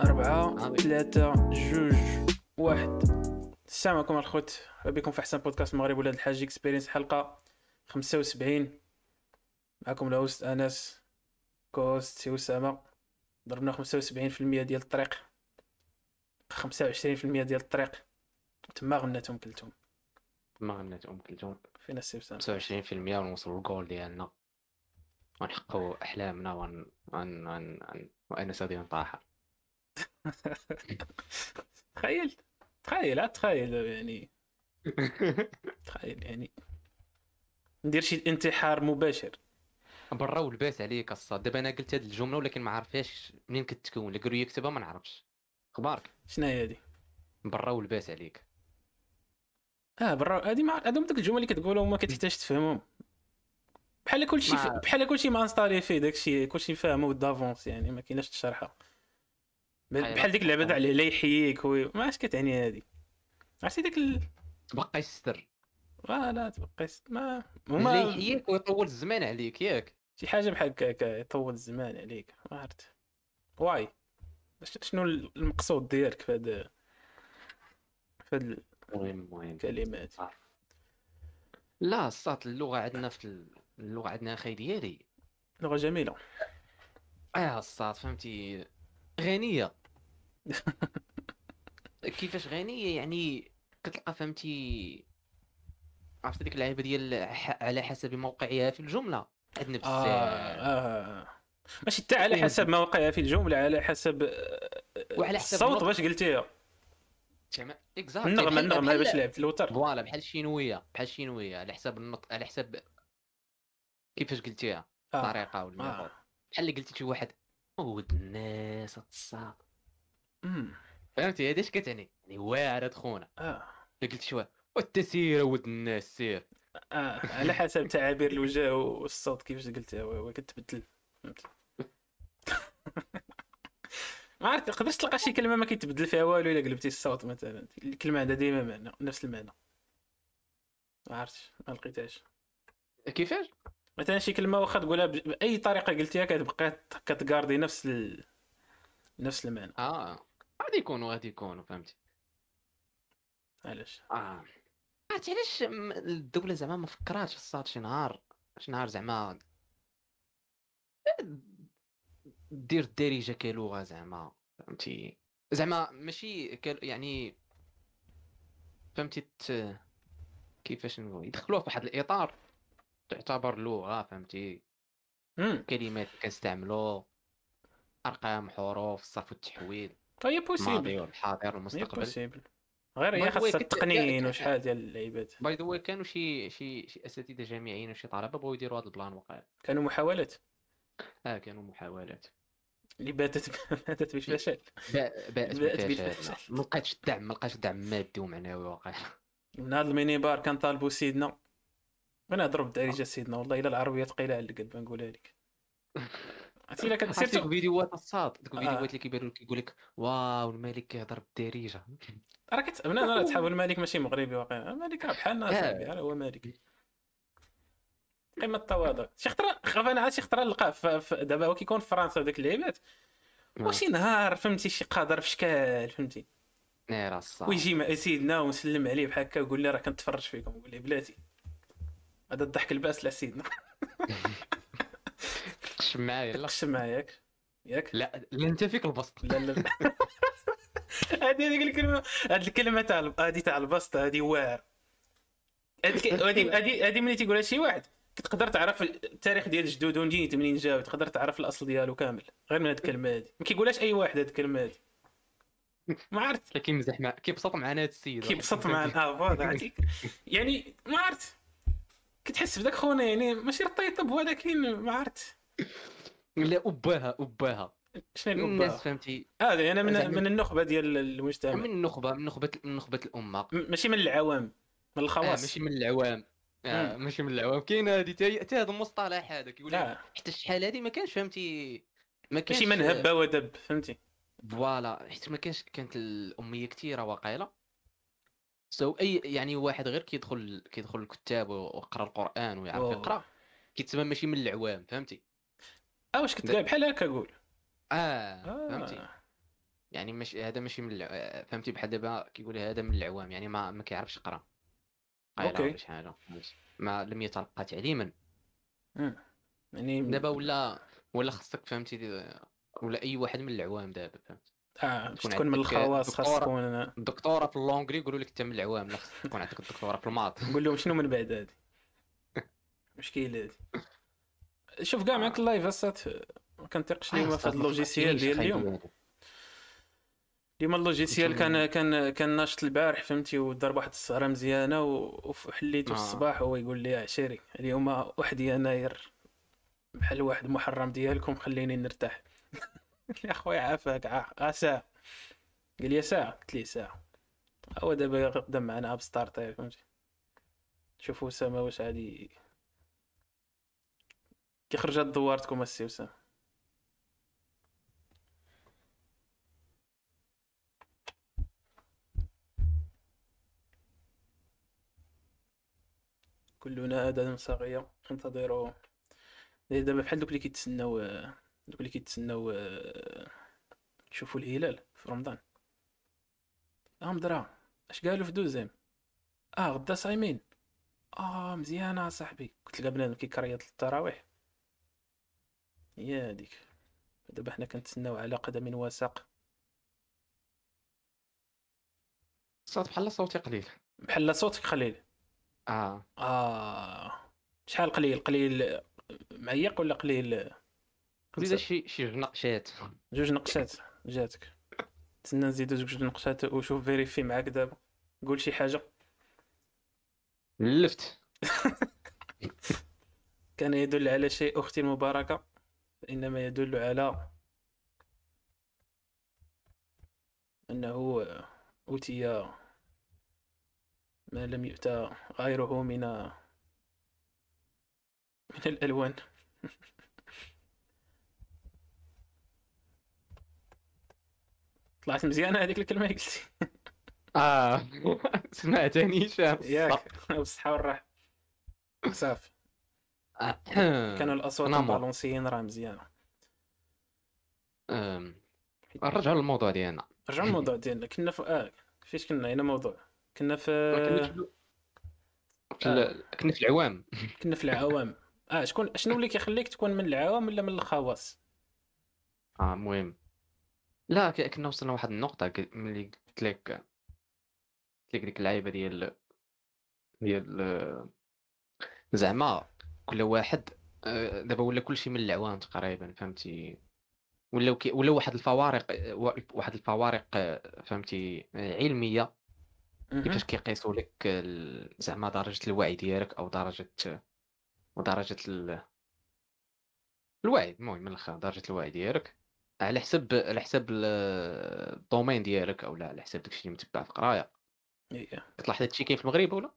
أربعة. ثلاثة جوج واحد. السلام عليكم الخوت بكم في أحسن بودكاست المغرب ولاد الحاج. Experience حلقة خمسة وسبعين. معكم ال host أنس co-host سي أسامة. ضربنا خمسة وسبعين في المية ديال الطريق. خمسة وعشرين في المية ديال الطريق. تما غنات أم كلثوم. ما غنات ام كلثوم فين السي أسامة؟ 25% ونوصلوا للجول ديالنا. ونحققوا أحلامنا ون ون ون ون وأنا سادي نطاحر تخيل تخيل تخيل يعني. تخيل يعني. ندير شي انتحار مباشر. برا ولباس عليك الصاد. دابا أنا قلت هاد الجملة ولكن ما عرفهاش منين كتكون. اللي قالوا يكتبها ما نعرفش. أخبارك؟ شنو هي هادي؟ برا ولباس عليك. آه برا هادي مع دوك الجمل اللي كتقولهم ما كتحتاج تفهمهم. بحال كلشي بحال كلشي ما انستالي فيه داكشي كلشي فاهمو دافونس يعني ما كايناش تشرحها بحال ديك اللعبة تاع لا يحييك وي- ما عرفتش كتعني هادي. عرفتي داك ال... تبقى يستر. آه لا تبقى يست- ما هما يحييك ويطول الزمان عليك ياك. شي حاجة بحال هكاك يطول الزمان عليك. ما عرفت. واي. شنو المقصود ديالك في هاد في هاد الكلمات؟ لا الصاد اللغة عندنا في ال- اللغة عندنا أخي ديالي. لغة جميلة. آه الصاد فهمتي؟ غنية. كيفاش غنية يعني كتلقى فهمتي عرفتي ديك اللعيبة ديال على حسب موقعها في الجملة عندنا آه, بزاف آه. ماشي حتى على حسب موقعها في الجملة على حسب آه، وعلى حسب الصوت. باش قلتيها exact النغمة النغمة باش لعبت الوتر voilà بحال الشينوية بحال الشينوية على حسب النطق على حسب كيفاش قلتيها آه. وال method آه. بحال اللي قلتي شي واحد ود الناس أمم. فهمتي هادي اش كتعني يعني واعر هاد خونا. آه. اللي قلت واحد والتسير ود الناس سير آه. على حسب تعابير الوجه والصوت كيفاش قلتها كتبدل. فهمتي ما عرفت تقدرش تلقى شي كلمة ما كيتبدل فيها والو إلا قلبتي الصوت مثلا. الكلمة عندها ديما معنى نفس المعنى. ما عرفتش ما لقيتهاش. كيفاش؟ مثلا شي كلمة واخا تقولها بأي طريقة قلتيها كتبقى كتكاردي نفس ال... نفس المعنى. آه. غادي يكونوا غادي يكونوا فهمتي؟ علاش آه. عرفتي علاش الدولة زعما ما فكراتش الصاد شي نهار شي نهار زعما دير الدارجة كلغة زعما فهمتي؟ زعما ماشي كل... يعني فهمتي ت... كيفاش نقول يدخلوها في واحد الإطار تعتبر لغة فهمتي؟ كلمات كنستعملو أرقام حروف الصرف والتحويل طيب الماضي بوسيبل والحاضر والمستقبل غير هي خاصها كا- وشحال ديال اللعيبات by the way كانوا شي شي شي أساتذة جامعيين وشي طلبة بغاو يديروا هذا البلان وقع كانوا محاولات آه كانوا محاولات اللي باتت باتت بالفشل با- بات بات بالفشل. ما لقيتش الدعم ما لقيتش دعم مادي ومعنوي واقع من هذا المنبر كنطالبوا سيدنا. أنا نضرب الدارجه سيدنا والله إلا العربية ثقيلة على القلب نقولها لك. عرفتي إلا كان surtout ديك الفيديوهات الصاد ديك آه. الفيديوهات اللي كيبانوا كيقول لك wow الملك كيهضر بالدارجة. راه كت أنا تحاول الملك ماشي مغربي واقع الملك راه بحالنا آه. صاحبي راه هو مالك قمة التواضع. شي خطرة خاف أنا عاد شي خطرة نلقاه دابا هو كيكون في فرنسا وداك اللعيبات. وشي نهار فهمتي شي قادر في شكال فهمتي. نير الصاد ويجي مع سيدنا ونسلم عليه بحال هكا ويقول لي راه كنتفرج فيكم. نقول ليه بلاتي. هذا الضحك الباس لا سيدنا تقش معايا لا قشم معايا ياك؟ ياك؟ لا لا انت فيك البسط. لا لا هذه هذيك الكلمة هذه الكلمة تاع هذه تاع البسط هذه واعر. هذه هذه هذه ملي تيقولها شي واحد. كتقدر تعرف التاريخ ديال جدودو نجيت منين جاو تقدر تعرف الأصل ديالو كامل. غير من هذه الكلمة هذه ما كيقولهاش أي واحد هذه الكلمة هذه ما عرفت. كيمزح مع كيبسط معنا هذا السيد. كيبسط مع آه فوالا يعني ما عرفت. كتحس بداك خونا يعني ماشي رطيطب ولكن ما عرفت. لا أباها أباها. شنو الناس فهمتي. هذا أنا من من النخبة ديال المجتمع. من النخبة من نخبة من نخبة الأمة. ماشي من العوام من آه الخواص. ماشي من العوام. آه. ماشي من العوام. كاين هذه تا تا هذا المصطلح هذا كيقول لك لا حتى الشحال هذه ما كانش فهمتي. ما كانش ماشي من هب ودب فهمتي. voilà حيت ما كانش كانت الأمية كثيره واقيلا. so أي يعني واحد غير كيدخل كيدخل الكتاب ويقرأ القرآن ويعرف. يقرأ كيتسمى ماشي من العوام فهمتي. آه واش كنت قايل بحال هكا قول. آه فهمتي. يعني مش هذا ماشي من الع... فهمتي بحال دابا كيقول هذا من العوام يعني ما ما كيعرفش يقرا. حاجة فهمتي؟ ما لم يتلقى تعليما. مم. يعني دابا ولا ولا خصك فهمتي ولا أي واحد من العوام دابا فهمت. آه باش تكون من الخواص خاص دكتورة. تكون الدكتوره في اللونغري يقولوا لك انت من العوام لا خصك تكون عندك الدكتوره في الماط نقول لهم شنو من بعد هادي؟ مشكل هادي. شوف كاع معاك ال live اصات ما كنثقش اليوم في هاد ال logiciel ديال اليوم. اليوم ال logiciel كان كان كان ناشط البارح فهمتي ودار واحد السهرة مزيانة وحليته آه. في الصباح وهو يقول لي عشيري اليوم 1 يناير بحال واحد محرم ديالكم خليني نرتاح. قلت لي اخويا عافاك ع- آه ساعة. قال لي ساعة. قلت ليه ساعة؟ هو دابا يقدم معنا بستارت فهمتي. شوفوا اسامه واش غادي كيخرج هاد دوارتكم السي اسامه كلنا آدم صاغية انتظروا. دابا بحال دوك اللي كيتسناو دوك اللي كيتسناو يشوفوا الهلال في رمضان. آه مدرا اش قالوا في دوزيام؟ آه غدا صايمين. آه مزيانة صاحبي. قلت لك بنادم كيكريط للتراويح هي هاديك. دابا حنا كنتسناو على قدم وساق. صوت بحال صوتي قليل. بحال صوتك قليل. آه. آه. شحال قليل؟ قليل معيق ولا قليل زيد شي شي نقشات. جوج نقشات جاتك. تسنى نزيدو جوج نقشات وشوف فيريفي معاك دابا. قول شي حاجة. لفت كان يدل على شيء أختي المباركة. إنما يدل على أنه أوتي ما لم يؤتى غيره من من الألوان. طلعت مزيانة هذيك الكلمة اللي قلتي. آه. سمعتني شاف ياك. بالصحه والراحه صافي كانوا الأصوات نعم. البالونسيين راه مزيانه نرجعوا للموضوع ديالنا. رجعوا للموضوع ديالنا. كنا في آه فاش كنا هنا موضوع. كنا في ال- كنا في العوام. كنا في العوام. آه شكون شنو اللي كيخليك تكون من العوام ولا من الخواص؟ آه المهم. لا كنا وصلنا لواحد النقطة ك- ملي قلت لك قلت لك ديك اللعيبة ديال ديال زعما كل واحد آه، دابا ولا كلشي من العوام تقريبا فهمتي ولاو كي ولا واحد الفوارق واحد الفوارق آه، فهمتي آه، علمية مهم. كيفاش كيقيسوا لك زعما درجة الوعي ديالك أو درجة ودرجة ال... الوعي المهم من الآخر درجة الوعي ديالك على حسب على حسب ال- الدومين ديالك أو لا على حسب داكشي اللي متبع في القراية إيه. كتلاحظ هادشي كاين في المغرب ولا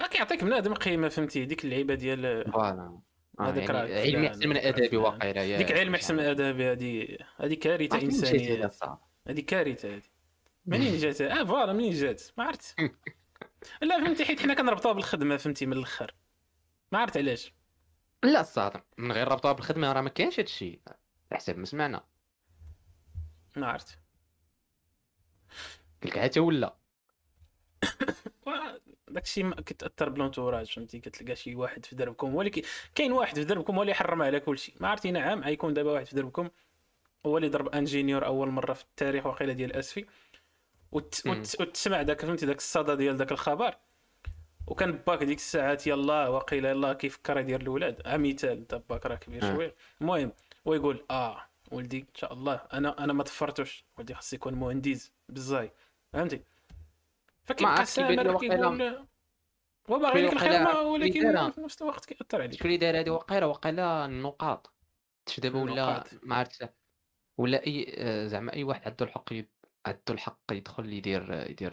راه كيعطيك بنادم قيمه فهمتي ديك اللعيبة ديال voilà. آه هذاك راه يعني علمي فلان، احسن من راه ادبي. واقيلا ديك علم شي احسن من. ادبي هذه هذه كارثة هذا إنسانية؟ هذه كارثة هذه منين جات آه voilà منين جات؟ ما عرفت. لا فهمتي حيت حنا كنربطوها بالخدمة فهمتي من الأخر. ما عرفت علاش. لا الصراحة من غير ربطها بالخدمة راه ما كاينش هادشي. على حسب ما سمعنا. ما عرفت. قلت لك حتى ولا. داكشي كتأثر ب l'entourage فهمتي؟ كتلقى شي واحد في دربكم هو اللي كي... كاين واحد في دربكم هو اللي يحرم على كلشي ما عرفتي نعم غيكون دابا واحد في دربكم هو اللي ضرب ingénieur أول مرة في التاريخ وقيله ديال آسفي. وت... وت... وتسمع داك فهمتي داك الصدى ديال داك الخبر. وكان باك ديك الساعات يلا وقيل يلا كيفكر يدير الاولاد آه مثال باك راه كبير آه. شوية. المهم ويقول آه ولدي إن شاء الله أنا أنا ما طفرتوش ولدي خاص يكون مهندس بزاي فهمتي؟ فكيبقى عرفت كيبان لي سامر وقيلا- كيقول هو باغي لك الخير ولكن. في نفس الوقت كيأثر عليك. شكون اللي دار هذه وقيلة وقيلة النقاط دابا ولا. ما عرفت ولا أي زعما أي واحد عنده الحق عنده الحق يدخل يدير يدير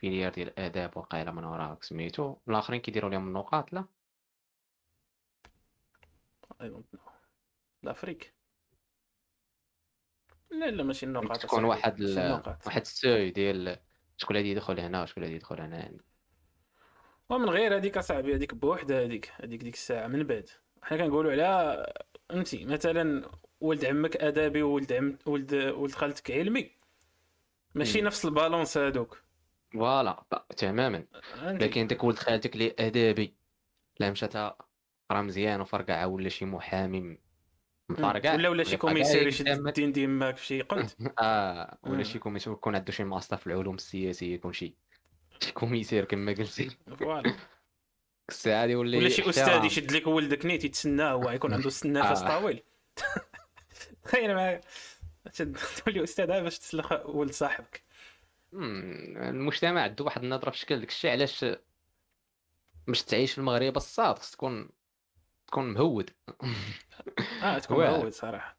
فيليير ديال الاداب وقيلة من وراك سميتو. الآخرين كيديروا لهم النقاط لا؟ know. الافريك لا لا ماشي النقاط تكون. واحد ال- واحد ال seuil ديال شكون اللي يدخل هنا وشكون اللي يدخل هنا يعني. ومن غير هذيك اصاحبي هذيك بوحدها هذيك هذيك ديك الساعة من بعد. حنا كنقولوا على فهمتي مثلا ولد عمك أدبي وولد عم ولد ولد خالتك علمي. ماشي. نفس ال balance هادوك. voilà تماما؟ لكن داك ولد خالتك اللي أدبي لا مشات قرا مزيان وفرقع ولا شي محامي مفرقع ولا ولا شي commissaire يشد الدين ديماك في شي قنت آه ولا مم. شي commissaire يكون عنده شي ماستر في العلوم السياسية يكون شي شي commissaire كما قلتي. voilà. الساعة ولا شي أستاذ. يشد لك ولدك نيت يتسناه هو يكون عنده النفس آه. طويل. تخيل معايا. تولي أستاذ عا باش تسلخ ولد صاحبك. المجتمع عنده واحد النظرة في شكل داكشي علاش باش تعيش في المغرب الصاد خص تكون تكون مهود. آه تكون. معود صراحة.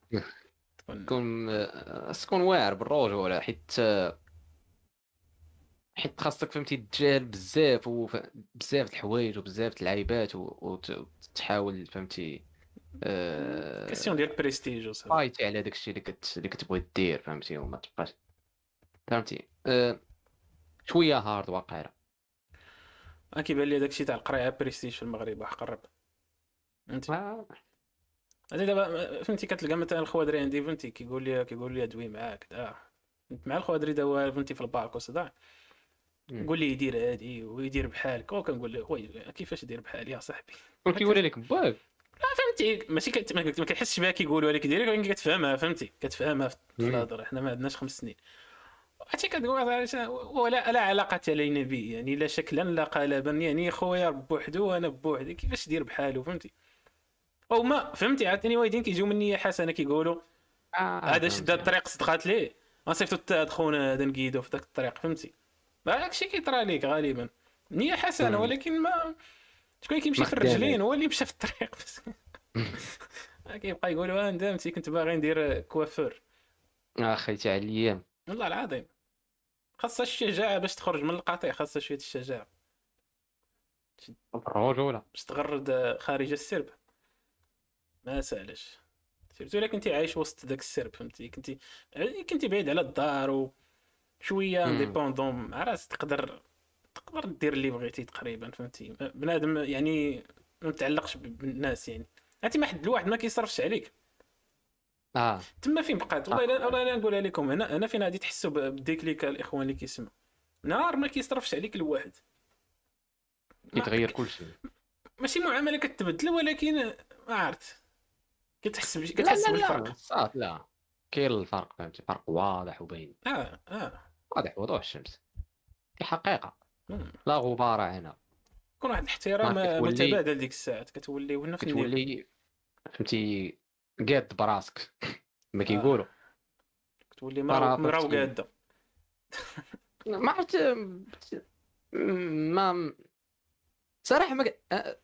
تكون تكون آه، تكون واعر بالرجوله حيت آه، حيت خاصك فهمتي تجاهل بزاف وف... بزاف الحوايج وبزاف وت- وتحاول فهمتي آه، question ديال بريستيج فايتي على داكشي اللي كت... اللي كتبغي دير فهمتي وما تبقاش فهمتي؟ آه، شوية hard واقيلا كيبان لي داكشي تاع القراية بريستيج في المغرب واحد قرب فهمتي آه، هذا دابا فهمتي كتلقى مثلا الخوادري عندي فهمتي كيقول لي كيقول لي دوي معاك كنت مع الخوادري دابا فهمتي في ال parc وصداع مم. يقول لي يدير هادي ويدير بحالك. وكنقول له وي كيفاش يدير بحالي يا صاحبي؟ كيولي لك باك فهمتي. ماشي كت... ما ما كنحسش بها كيقولوا لك direct ولكن كتفهمها فهمتي. كتفهمها في. الهضره حنا ما عندناش خمس سنين. عرفتي كتقول ولا لا علاقة لنا به يعني لا شكلا لا قالبا يعني خويا بوحدو وأنا بوحدي. كيفاش دير بحالو؟ فهمتي. أو ما فهمتي؟ عاوتاني وايدين كيجيو من نيه حسنة كيقولوا. هذا شد الطريق صدقات ليه؟ ما صيفطو حتى هاد خونا هذا نقيدو في ذاك الطريق فهمتي؟ هذاك الشيء كيطرى ليك غالبا. نية حسنة مم. ولكن ما شكون كيمشي في. الرجلين هو اللي مشى في الطريق. بس كيبقى يقول آه ندمتي كنت باغي ندير coiffeur أخي تاع الأيام والله العظيم. خاصها الشجاعة باش تخرج من القطيع خاصها شوية الشجاعة. الرجولة. باش تغرد خارج السرب. ما سألش. سيرتو إلا كنتي عايش وسط داك السرب فهمتي؟ كنتي كنتي بعيد على الدار و شوية مم. indépendant مع رأس تقدر تقدر دير اللي بغيتي تقريبا فهمتي؟ بنادم يعني ما متعلقش بالناس يعني. انت ما حد الواحد ما كيصرفش عليك. آه. تما فين بقات؟ والله لا والله لا نقولها لكم أنا أنا فين غادي تحسوا ب- بالديكليك الإخوان اللي كيسمعوا. نهار ما كيصرفش عليك الواحد. كيتغير كلشي. ماشي معاملة كتبدل ولكن ما عرفت. كتحس بش... لا كتحس لا بالفرق. لا صافي لا. كاين الفرق فهمتي فرق واضح وبين. آه آه. واضح وضوح الشمس. دي حقيقة. مم. لا غبار عنها يكون واحد الاحترام متبادل ديك الساعات كتولي هنا في النيل كتولي فهمتي قاد براسك ما كيقولوا. كتولي مرا. وقاده ما عرفت ما صراحة ما ك-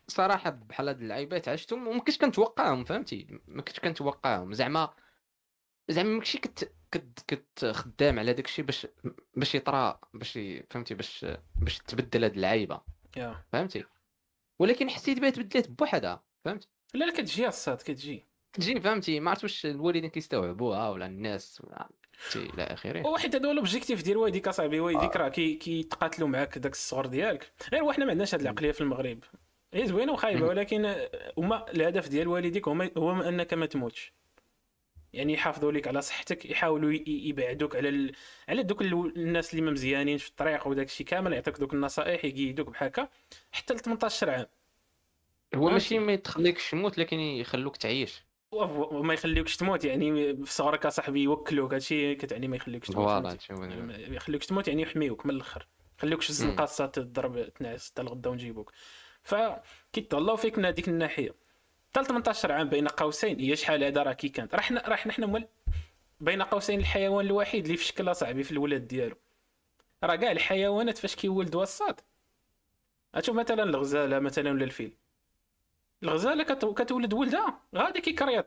صراحة بحال هاد اللعيبات عشتهم وما كنتش كنتوقعهم فهمتي؟ ما كنتش كنتوقعهم. زعما زعما ماشي كنت كنت كنت خدام على داك الشيء باش باش يطرا باش فهمتي؟ باش باش تبدل هاد اللعيبة. يا. فهمتي؟ ولكن حسيت بها تبدلات بوحدها فهمت لا لا كتجي الصاد كتجي. تجي فهمتي؟ ما عرفت واش الوالدين كيستوعبوها ولا الناس ولا إلى آخره. واحد هذا هو ال objectif ديال والديك اصاحبي والديك راه كي كيتقاتلوا معاك داك الصغر ديالك. غير وحنا ما عندناش هاد العقلية في المغرب. هي زوينة وخايبة. ولكن هما الهدف ديال والديك هو أنك ما تموتش. يعني يحافظوا لك على صحتك يحاولوا يبعدوك على ال... على دوك ال- الناس اللي ما مزيانين في الطريق وداك الشيء كامل يعطيك دوك النصائح يقيدوك بحال حتى ل 18 عام هو ماشي ما تخليكش تموت لكن يخلوك تعيش. وما يخليوكش تموت يعني في صغرك اصاحبي يوكلوك هادشي كتعني ما يخليكش تموت. ما يخليوكش تموت يعني يحميوك من الأخر. خليوكش في الزنقه الصاد تضرب تنعس حتى الغدا ونجيبوك. فكيتهلاو فيك من هذيك الناحية. حتى 18 عام بين قوسين هي شحال هذا راه كي كانت؟ راه حنا راه حنا مول بين قوسين الحيوان الوحيد اللي في شكل صاحبي في الولاد ديالو. راه كاع الحيوانات فاش كيولدوا الصاد. أشوف مثلا الغزالة مثلا ولا الفيل. الغزاله كت- كتولد ولدها غادي كيكريط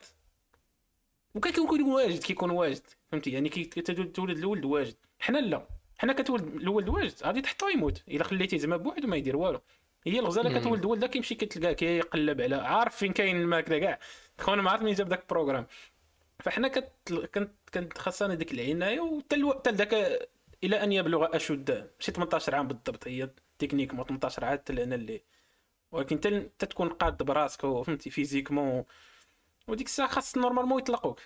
وكيكون واجد كيكون واجد. فهمتي؟ يعني كي كتولد تولد الولد واجد. حنا لا. حنا كتولد الولد واجد. غادي تحطو يموت. إلا خليتيه زعما بوحدو ما يدير والو. هي الغزالة. كتولد ولدها كيمشي كتلقاه كيقلب على عارف فين كاين الماكله كاع. خونا ما عارف مين جاب داك ال programme. فحنا كت كانت كانت خاصنا ديك العناية وحتى الو- ذاك إلى أن يبلغ اشده ماشي 18 عام بالضبط. هي تكنيك 18 عام حتى لهنا اللي ولكن حتى تكون قاد براسك فهمتي physiquement. وديك الساعة خاص normalement يطلقوك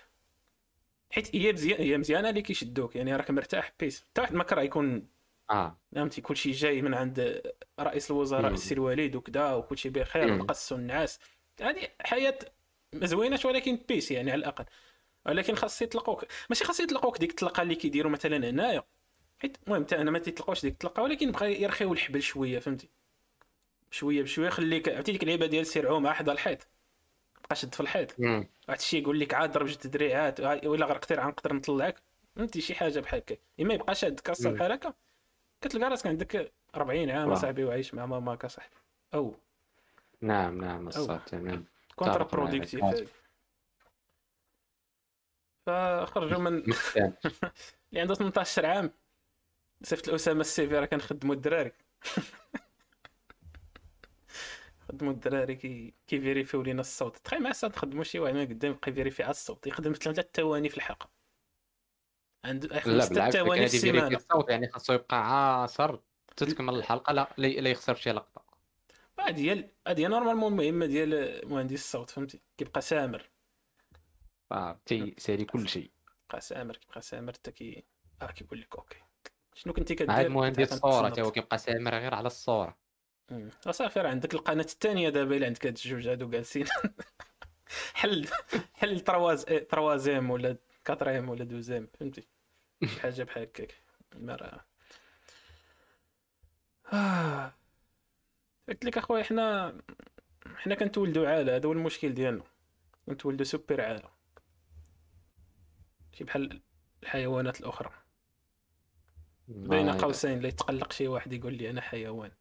حيت هي مزيان هي مزيانة اللي كيشدوك يعني راك مرتاح بيس. حتى واحد ما كره يكون آه. فهمتي كلشي جاي من عند رئيس الوزراء. السي الوليد وكذا وكلشي بخير مم. ونقص النعاس هذه حياة ما زويناش ولكن بيس يعني على الأقل. ولكن خاص يطلقوك ماشي خاص يطلقوك ديك الطلقه اللي كيديروا مثلا هنايا. حيت المهم حتى أنا ما تيطلقوش ديك الطلقه ولكن بغا يرخيو الحبل شوية فهمتي. شوية بشوية خليك عرفتي ديك اللعيبة ديال سير عوم حدا الحيط. بقى شد في الحيط. واحد الشيء يقول لك عاد ضرب جوج تدريعات ولا غرقتي راه نقدر نطلعك. فهمتي؟ شي حاجة بحال هكا. إما يبقى شاد كاسه. بحال هكا. كتلقى راسك عندك 40 عام واه. أصاحبي وعايش مع ماماك اصاحبي أو. نعم نعم الصوت تمام معايا. برودكتيف. فخرجوا من. اللي عنده 18 عام. صيفط الاسامه السيفي راه كنخدموا الدراري. خدموا الدراري كي كيفيريفيو لينا الصوت. تخيل مع الصوت نخدموا شي واحد من قدام يبقى يفيريفي على الصوت يخدم مثلا ثلاث ثواني في الحلقة. عنده بالعكس ثواني في السيمانة. الصوت يعني خاصو يبقى عاصر حتى تكمل الحلقة لا لا يخسر شي لقطة. هادي هي هادي normalement المهمة ديال مهندس الصوت فهمتي؟ كيبقى سامر. آه، تي سالي كل شيء. كيبقى سامر كيبقى سامر حتى كي آه كيقول لك OK. شنو كنتي عاد كدير مهندس كنت الصورة. تا هو كيبقى سامر غير على الصورة. صافي راه عندك القناة الثانية دابا اللي عندك هاد الجوج هادو جالسين. حل بحال trois troisième ولا quatrième ولا deuxième فهمتي؟ حاجة بحال هكاك. ما راه. آه. قلت لك أخويا حنا حنا كنتولدوا عالة هذا هو المشكل ديالنا. كنتولدوا سوبر عالة. شي بحال الحيوانات الأخرى. بين قوسين لا يتقلق شي واحد يقول لي أنا حيوان.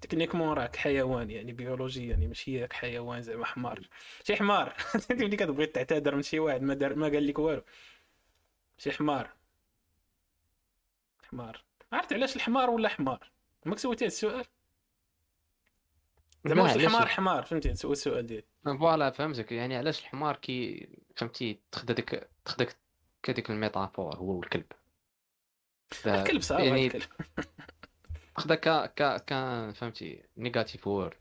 techniquement راك حيوان يعني بيولوجيا يعني ماشي ياك حيوان زعما حمار. شي حمار. أنت ملي كتبغي تعتذر من شي واحد ما دار ما قال لك والو. شي حمار. حمار. عرفت علاش الحمار ولا حمار؟ ماك سولتي هاد السؤال؟ زعما واش الحمار حمار فهمتي؟ هو السؤال ديالي. voilà فهمتك. يعني علاش الحمار كي فهمتي تخدا ديك تخدا كديك ال métaphore هو والكلب. دا- الكلب صعب يعني الكلب. تخدا ك ك ك فهمتي negative word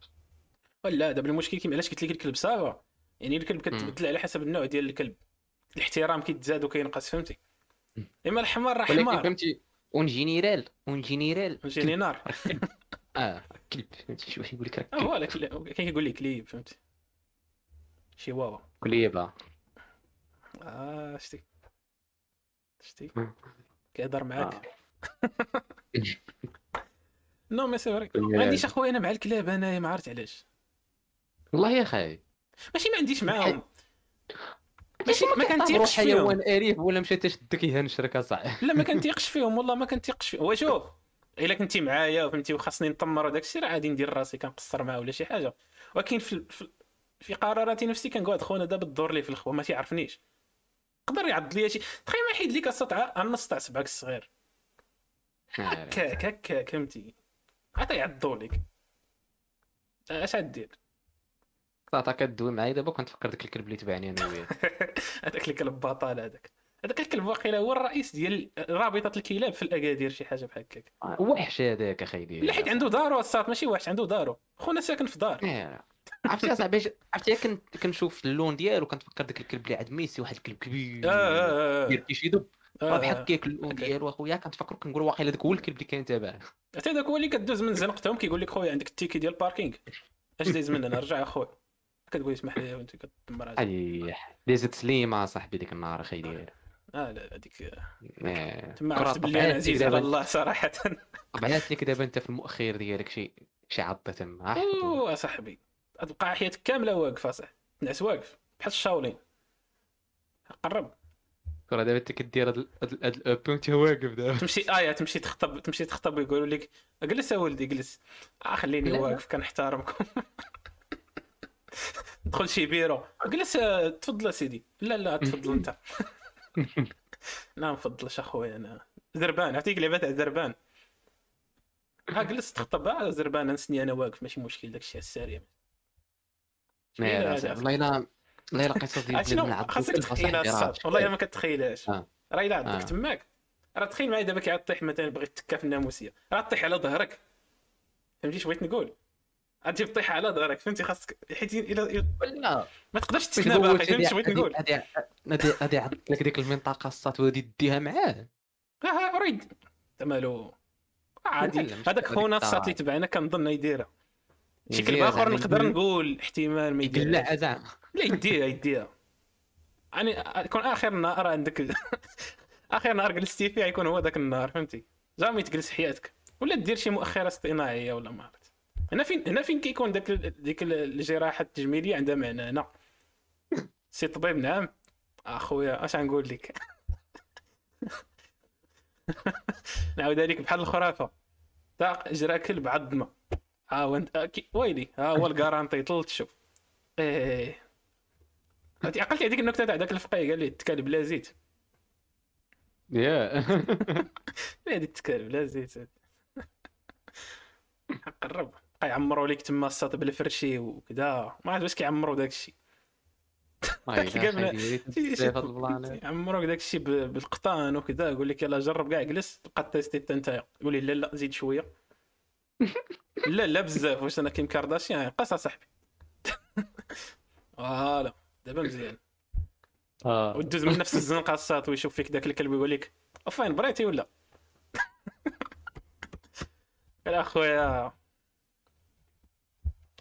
ولا دابا المشكل كيما علاش قلت لك الكلب صعبه يعني الكلب كتبدل على حسب النوع ديال الكلب. الاحترام كيتزاد وكينقص فهمتي. إما الحمار راه حمار. فهمتي en général en général جيني نار آه كلب فهمتي؟ واحد يقول لك آه voilà كل- كاين كيقول لك كليب فهمتي؟ شي واوا كليبة. آه شتي. شتي. كيهضر معاك. آه. non mais c'est vrai. ما عنديش أخويا أنا مع الكلاب انايا ما عرفت علاش. والله يا خاي ماشي ما عنديش معاهم. ماشي ما كنتيقش فيهم. حيوان اليف ولا مشى تشدك يهنشرك اصاحبي لا ما كنتيقش فيهم والله ما كنتيقش فيهم. وشوف إلا كنتي معايا فهمتي وخاصني نطمر وداك الشيء راه غادي ندير راسي كنقصر معاه ولا شي حاجة. ولكن في في, في قراراتي نفسي كنقول خونا دابا الدور لي في الخوا ما تيعرفنيش يقدر يعض لي شي تخيل ما يحيد لك السطع على النص تاع صبعك الصغير هكاك هكاك فهمتي. عطا يعضو لك اش غدير صاتا كدوي معايا دابا كنت فكر داك الكلب اللي تبعني أنا وياه. هذاك الكلب بطال هذاك. هذاك الكلب واقيلا هو الرئيس ديال رابطة الكلاب في الأكادير شي حاجة بحال هكاك. وحش هذاك أخي ديالي لا حيت عنده دارو الصاط ماشي واحد عنده دارو. خونا ساكن في دار إيه. عرفتي اصاحبي عرفتي كنت كنشوف اللون ديالو كنتفكر داك الكلب اللي عند ميسي واحد الكلب كبير. آه آه آه. ديال كيشيدو آه، بحال. كيك اللون. ديالو أخويا كنتفكرو كنقول واقيلا داك هو الكلب اللي كان تابعه حتى داك هو اللي كدوز من زنقتهم كيقول لك خويا عندك ال ticket ديال ال parking. اش دايز من هنا رجع اخويا كتقول اسمح لي وانت كتدمر. اي دازت سليمة صاحبي ديك النهار أخي ديالي. آه لا لا هذيك. تما عرفت بلي أنا عزيز على الله صراحة. طبعات لك دابا أنت في المؤخر ديالك شي شي عضة تما. أوه اصاحبي تبقى حياتك كاملة واقفة صح. تنعس واقف بحال الشاولين. قرب. كرة دابا انت كدير هاد ال- هاد ال- هاد الاب وانت واقف دابا. تمشي آه تمشي تخطب تمشي تخطب ويقولوا لك اجلس يا ولدي اجلس. آه خليني. واقف كنحترمكم دخل شي بيرو. اجلس آه، تفضل سيدي. لا لا تفضل انت. لا نفضلش اخويا أنا زربان. عرفتي لعبه تاع زربان. ها جلس تخطب. آه زربان نسني أنا واقف. ماشي مشكل داك الشيء الساري لا لا صاحبي، والله إلا والله قصص ديال بلاد خاصك تخيلها والله ما كتخيلهاش آه. راه الا عندك آه. تماك. راه تخيل معايا دابا كيعاد طيح مثلا بغيت تكا في الناموسيه راه طيح على ظهرك. فهمتي اش بغيت نقول؟ غتجي طيح على ظهرك. فهمتي خاصك حيت الا ولا ما تقدرش تسنى باقي. فهمتي اش بغيت نقول؟ هادي هادي عطيك لك ديك المنطقة الساط وغادي ديها معاه. ها ها أريد. مالو. عادي. لا، هذاك خونا. الساط اللي تبعنا كنظن يديرها. يديرها آخر نقدر نقول احتمال ما يديرها زعما. لا يديها يديها. يعني يكون آخر نهار عندك. آخر نهار جلستي فيه يكون هو ذاك النهار فهمتي؟ جامي تجلس حياتك. ولا دير شي مؤخرة اصطناعية ولا ما عرفت. هنا فين هنا فين كيكون داك ديك الجراحة التجميلية؟ عندها معنى هنا سي طبيب نعم. أخويا اش غنقول لك؟ نعاود عليك بحال الخرافة. تا جرى كلب عضنا ها هو ويلي ها هو الكارانتي طلت شوف. إيه. عقلتي هذيك النكتة تاع ذاك الفقيه قال لي التكال بلا زيت. يا. لا هذه التكال بلا زيت. قرب بقى يعمروا لك تما الساط بالفرشي وكذا. ما عرفت واش كيعمروا داك الشيء؟ يعمروك داك الشيء بالقطان وكذا. يقول لك يلا جرب كاع جلس تبقى tester حتى انت. يقول لي لا لا زيد شوية. لا لا بزاف. واش أنا كيم كارداشيان؟ قاس صاحبي. voilà. دابا مزيان. آه. ودوز من نفس الزنقة الساط ويشوف فيك داك الكلب ويقول لك فين بريتي ولا؟ قال أخويا.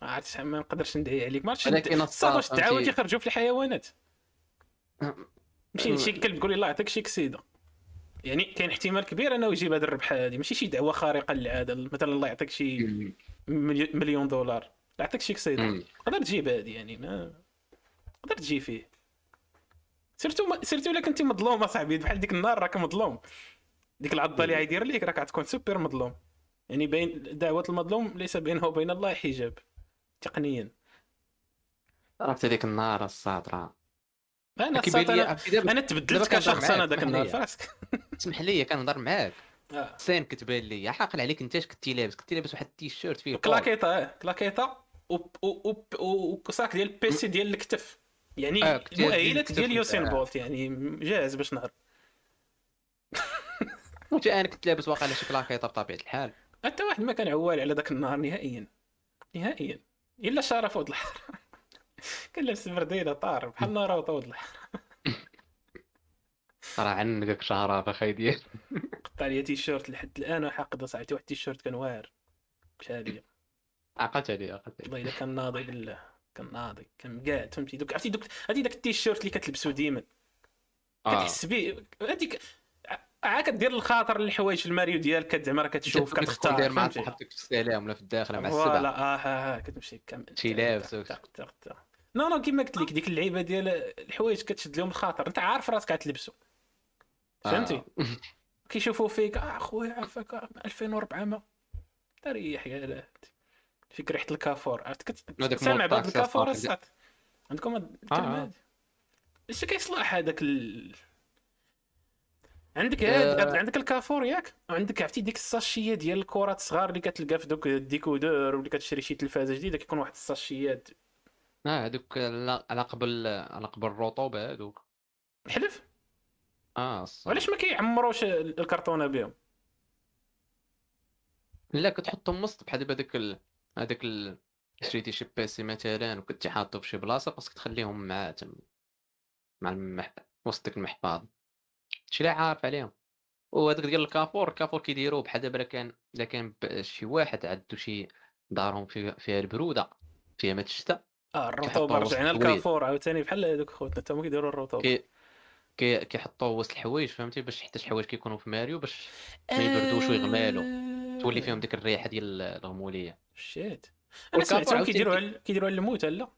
ما عرفتش شحال ما نقدرش ندعي عليك. ما عرفتش ولكن الصاد واش الصاد تعاود فهمتي- يخرجوا في الحيوانات. ماشي أه. شي كلب تقول لي الله يعطيك شي كسيده يعني كاين احتمال كبير أنه يجيب هذه الربحه هذه ماشي شي دعوة خارقة للعادة. مثلا الله يعطيك شي ملي- مليون دولار. الله يعطيك شي كسيده. تقدر تجيب هذه يعني ما تقدر تجي فيه. surtout ما... surtout إلا كنتي مظلوم أصاحبي بحال ديك النهار راك مظلوم. ديك العضة اللي غيدير ليك راك غتكون سوبر مظلوم. يعني بين دعوة المظلوم ليس بينه وبين الله حجاب تقنيا. عرفت هذيك النهار الساط راه أنا لي أنا تبدلت كشخص أنا ذاك النهار. فراسك. اسمح لي كنهضر معاك. آه. سين كتبان لي عاقل عليك أنت اش كنتي لابس؟ كنتي لابس واحد التيشيرت فيه. كلاكيطه آه. كلاكيطه و- و- و- و- وصاك ديال البيسي ديال الكتف. يعني آه، كنت ديال يوسين. بولت يعني جاهز باش وانت أنا كنت لابس واقع على شي كلاكيطه بطبيعة الحال. حتى واحد ما كان عوال على ذاك النهار نهائيا. نهائيا. إلا شرف ود الحر كان لابس برديلة طار بحال ناروتو ود الحر راه عندك شهرة أخي ديال. قطع لي تيشيرت لحد الآن حاقد صاحبتي واحد التيشيرت كان واعر شحال عقلت عليه عقلت عليه. والله إلا كان ناضي بالله. كان ناضي كان قاعد فهمتي؟ دوك عرفتي دوك هذه داك التيشيرت اللي كتلبسو ديما. آه. كتحس به هذيك عا كدير الخاطر الحوايج في الماريو ديالك زعما راه كتشوف كتختار داير مع فهمتي؟ صاحبتك في السلام ولا في الداخله مع فوالا السبع آه ها ها كتمشي كامل شي لابس. نو نو كيما قلت لك ديك اللعيبة ديال الحوايج كتشد لهم الخاطر. انت عارف راسك غتلبسو. فهمتي؟ آه. كيشوفوا فيك آه خويا عافاك آه، 2400 تريح يا لا فيك ريحه الكافور عرفت؟ هذاك كت... سامع مول بعض الكافور عندكم هاد آه. الكلمات إيش كيصلح هذاك ال... عندك آه. هاد... عندك الكافور ياك؟ وعندك عرفتي ديك الساشية ديال الكرات الصغار اللي كتلقى في دوك الديكودور واللي كتشري شي تلفازة جديدة كيكون واحد الساشيات آه هذوك على قبل على قبل الرطوبه هذوك حلف آه الص- وعلاش ما كيعمروش الكرتونة بهم؟ لا كتحطهم وسط بحال دابا داك. هذاك ال... شريتي شي بيسي مثلا وكنتي حاطو في شي بلاصة خاصك تخليهم مع تم... مع المح... وسط ديك المحفظ. شي اللي عارف عليهم. وهذاك ديال الكافور الكافور كيديروه بحال دابا كان إلا كان شي واحد عنده شي دارهم في... فيها البرودة فيها ما الشتاء آه الرطوبه رجعنا. الكافور عاوتاني بحال هذوك خوتنا تما كيديروا الرطوبه كي كي كيحطوه وسط الحوايج فهمتي؟ باش حتى الحوايج كيكونوا في ماريو باش ما يبردوش ويغمالوا تولي فيهم ديك الريحة ديال الغمولية. شتي. أنا سمعتهم عاوتاني كيديروا كي- على الموت لا؟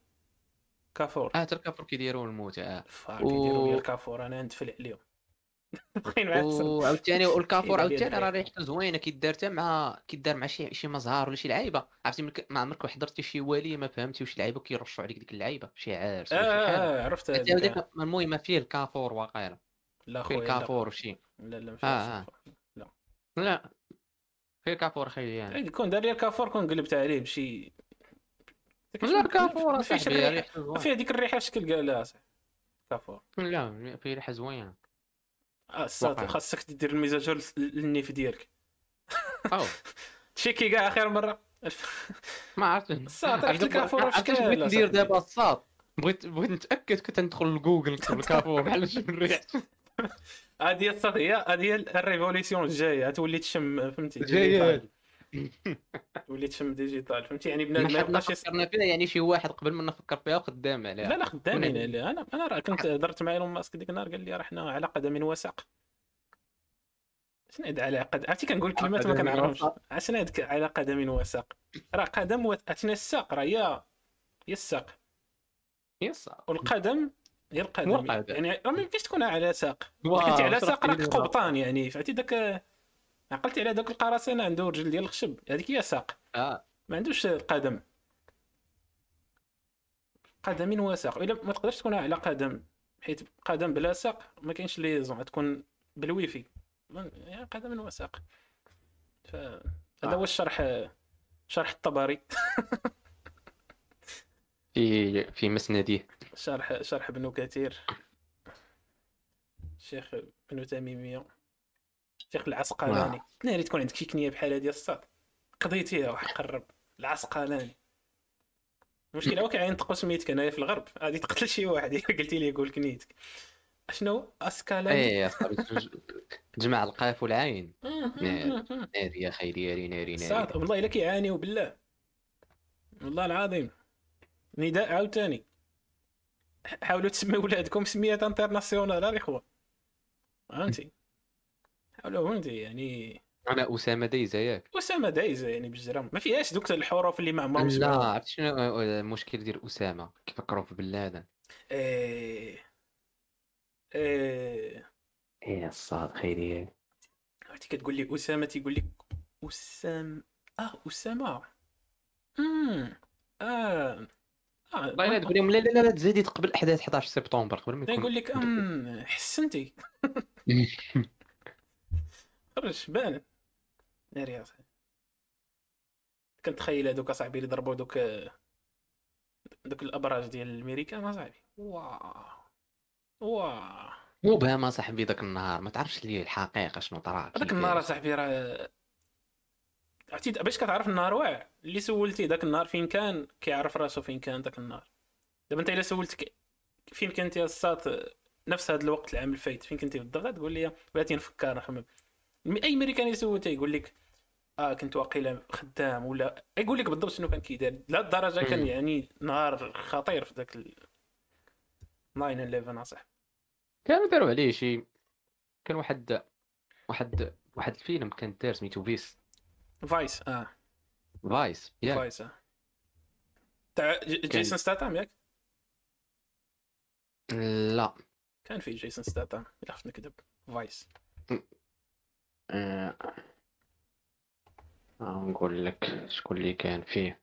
كافور. آه حتى الكافور كيديروا الموت آه. كيديروا و- لي الكافور أنا ندفل عليهم. وعاوتاني والكافور عاوتاني راه. ريحته زوينة كيدار حتى مع كيدار مع شي شي مزهار ولا شي لعيبة. عرفتي ما عمرك حضرتي شي وليمه ما فهمتي واش لعيبة كيرشوا عليك ديك اللعيبة؟ شي آه شي حاجة. آه عرفت هذيك. هذيك المهم فيه الكافور واقيلا. لا خويا لا. الكافور وشي. لا لا مش آه، عارف. لا. فيه الكافور أخي يعني. عيد كون دار لي الكافور كون قلبت عليه بشي لا الكافور ما فيهش اصاحبي الريحه ما فيها ديك الريحة شكل قالها صاحبي كافور. لا فيه ريحة زوينة. آه. خاصك دير ال mise à jour للنيف ديالك. أو. تشيكي كاع آخر مرة. ما عرفتش. الساط عرفت رحت لكافور عرفت في اش بغيت ندير. دابا الساط بغيت بغيت نتأكد كنت ندخل لجوجل نكتب الكافور بحال شي نريح هذه هي الساط هي هذه هي ال révolution الجاية تولي تشم فهمتي؟ جاية digital. تولي تشم digital فهمتي؟ يعني بنادم ما يبقاش فكرنا فيها يعني شي واحد قبل ما نفكر فيها خدام عليها. لا لا خدامين كنا- عليه أنا أنا راه كنت هضرت مع إيلون ماسك ديك النهار قال لي راه حنا على قدم وساق. شنو هاد على قد عرفتي كنقول كلمات ما وساق. عشان هاد على قدم وساق؟ راه قدم و... عرفتي الساق راه هي هي الساق. يس والقدم القدم والقدم. يعني ما يمكنش تكون على ساق؟ كنتي على ساق راك لي قبطان يعني فهمتي داك عقلتي على داك القراصنة عنده رجل ديال الخشب. هذيك هي ساق. آه. ما عندوش قدم. قدم وساق إلا ما تقدرش تكون على قدم حيت قدم بلا ساق ما كاينش liaison. تكون بالويفي. يعني قدم وساق فهذا آه. هو الشرح شرح الطبري. في في مسنديه شرح شرح ابن كثير. الشيخ ابن تيمية الشيخ العسقلاني. ناري تكون عندك شي كنية بحال هادي الساط قضيتيها واحد قرب. العسقلاني. المشكلة هو كيعينطقوا سميتك أنايا في الغرب. غادي تقتل شي واحد. إلا قلتي لي قول كنيتك. أشنو؟ اسكالاني اي يا تجمع القاف والعين. ناري يا خيري ناري ناري. صاد ناري والله إلا كيعانيوا بالله. والله العظيم. نداء عاوتاني. حاولوا تسميو ولادكم سميات انترناسيونال الاخوه فهمتي؟ حاولوا فهمتي يعني. أنا أسامة دايزة ياك. أسامة دايزة يعني بالجرام ما فيهاش دوك الحروف اللي ما عمرهم لا. عرفت شنو؟ المشكل ديال أسامة كيفكروا في بن لادن إيه. إيه. إيه الصاد خيري. عرفتي كتقول لي أسامة تيقول لك أسام آه أسامة. امم آه. الا تقول لهم لا لا لا تزيدي قبل أحداث 11 سبتمبر قبل ما يقول يكون لك أم حسنتي. خرج بان. ناري يا صاحبي كنتخيل هذوك أصاحبي اللي ضربوا دوك دوك الأبراج ديال الميريكان اصاحبي واو. واو. مبهمه صاحبي ذاك النهار ما تعرفش لي الحقيقة شنو طرا كيفاش. النهار أصاحبي راه عرفتي باش كتعرف النهار واعر. اللي سولتي ذاك النهار فين كان كيعرف راسو فين كان ذاك النهار. دابا انت الا سولتك فين كنتي الساط نفس هذا الوقت العام الفايت فين كنتي بالضبط غتقول لي بغيتي نفكر نخمم. أي امريكاني سولته يقول لك آه كنت واقيلا خدام ولا يقول لك بالضبط شنو كان كيدير. لا الدرجة كان. يعني نهار خطير في ذاك ال... 9 11 اصاحبي كانوا داروا عليه شي كان واحد واحد واحد الفيلم كان دار سميتو Vice. Vice آه Vice ياك Vice آه تاع جيسون ستاتام ياك لا كان في جيسون ستاتام الا خفت نكذب Vice نقول لك شكون اللي كان فيه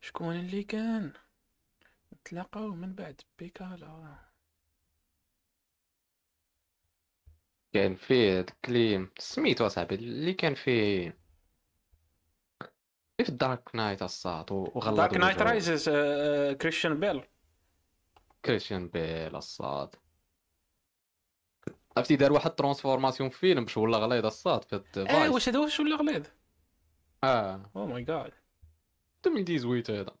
شكون اللي كان تلاقاو من بعد بيكالا كان فيه داك اللي سميتو اصاحبي اللي كان فيه في Dark Knight الساط وغلط Dark Knight Rises كريستيان بيل كريستيان بيل الساط عرفتي دار واحد transformation في فيلم باش ولا غليظ الساط في إيه Vice واش هذا واش ولا غليظ؟ آه. oh my god 2018 هذا.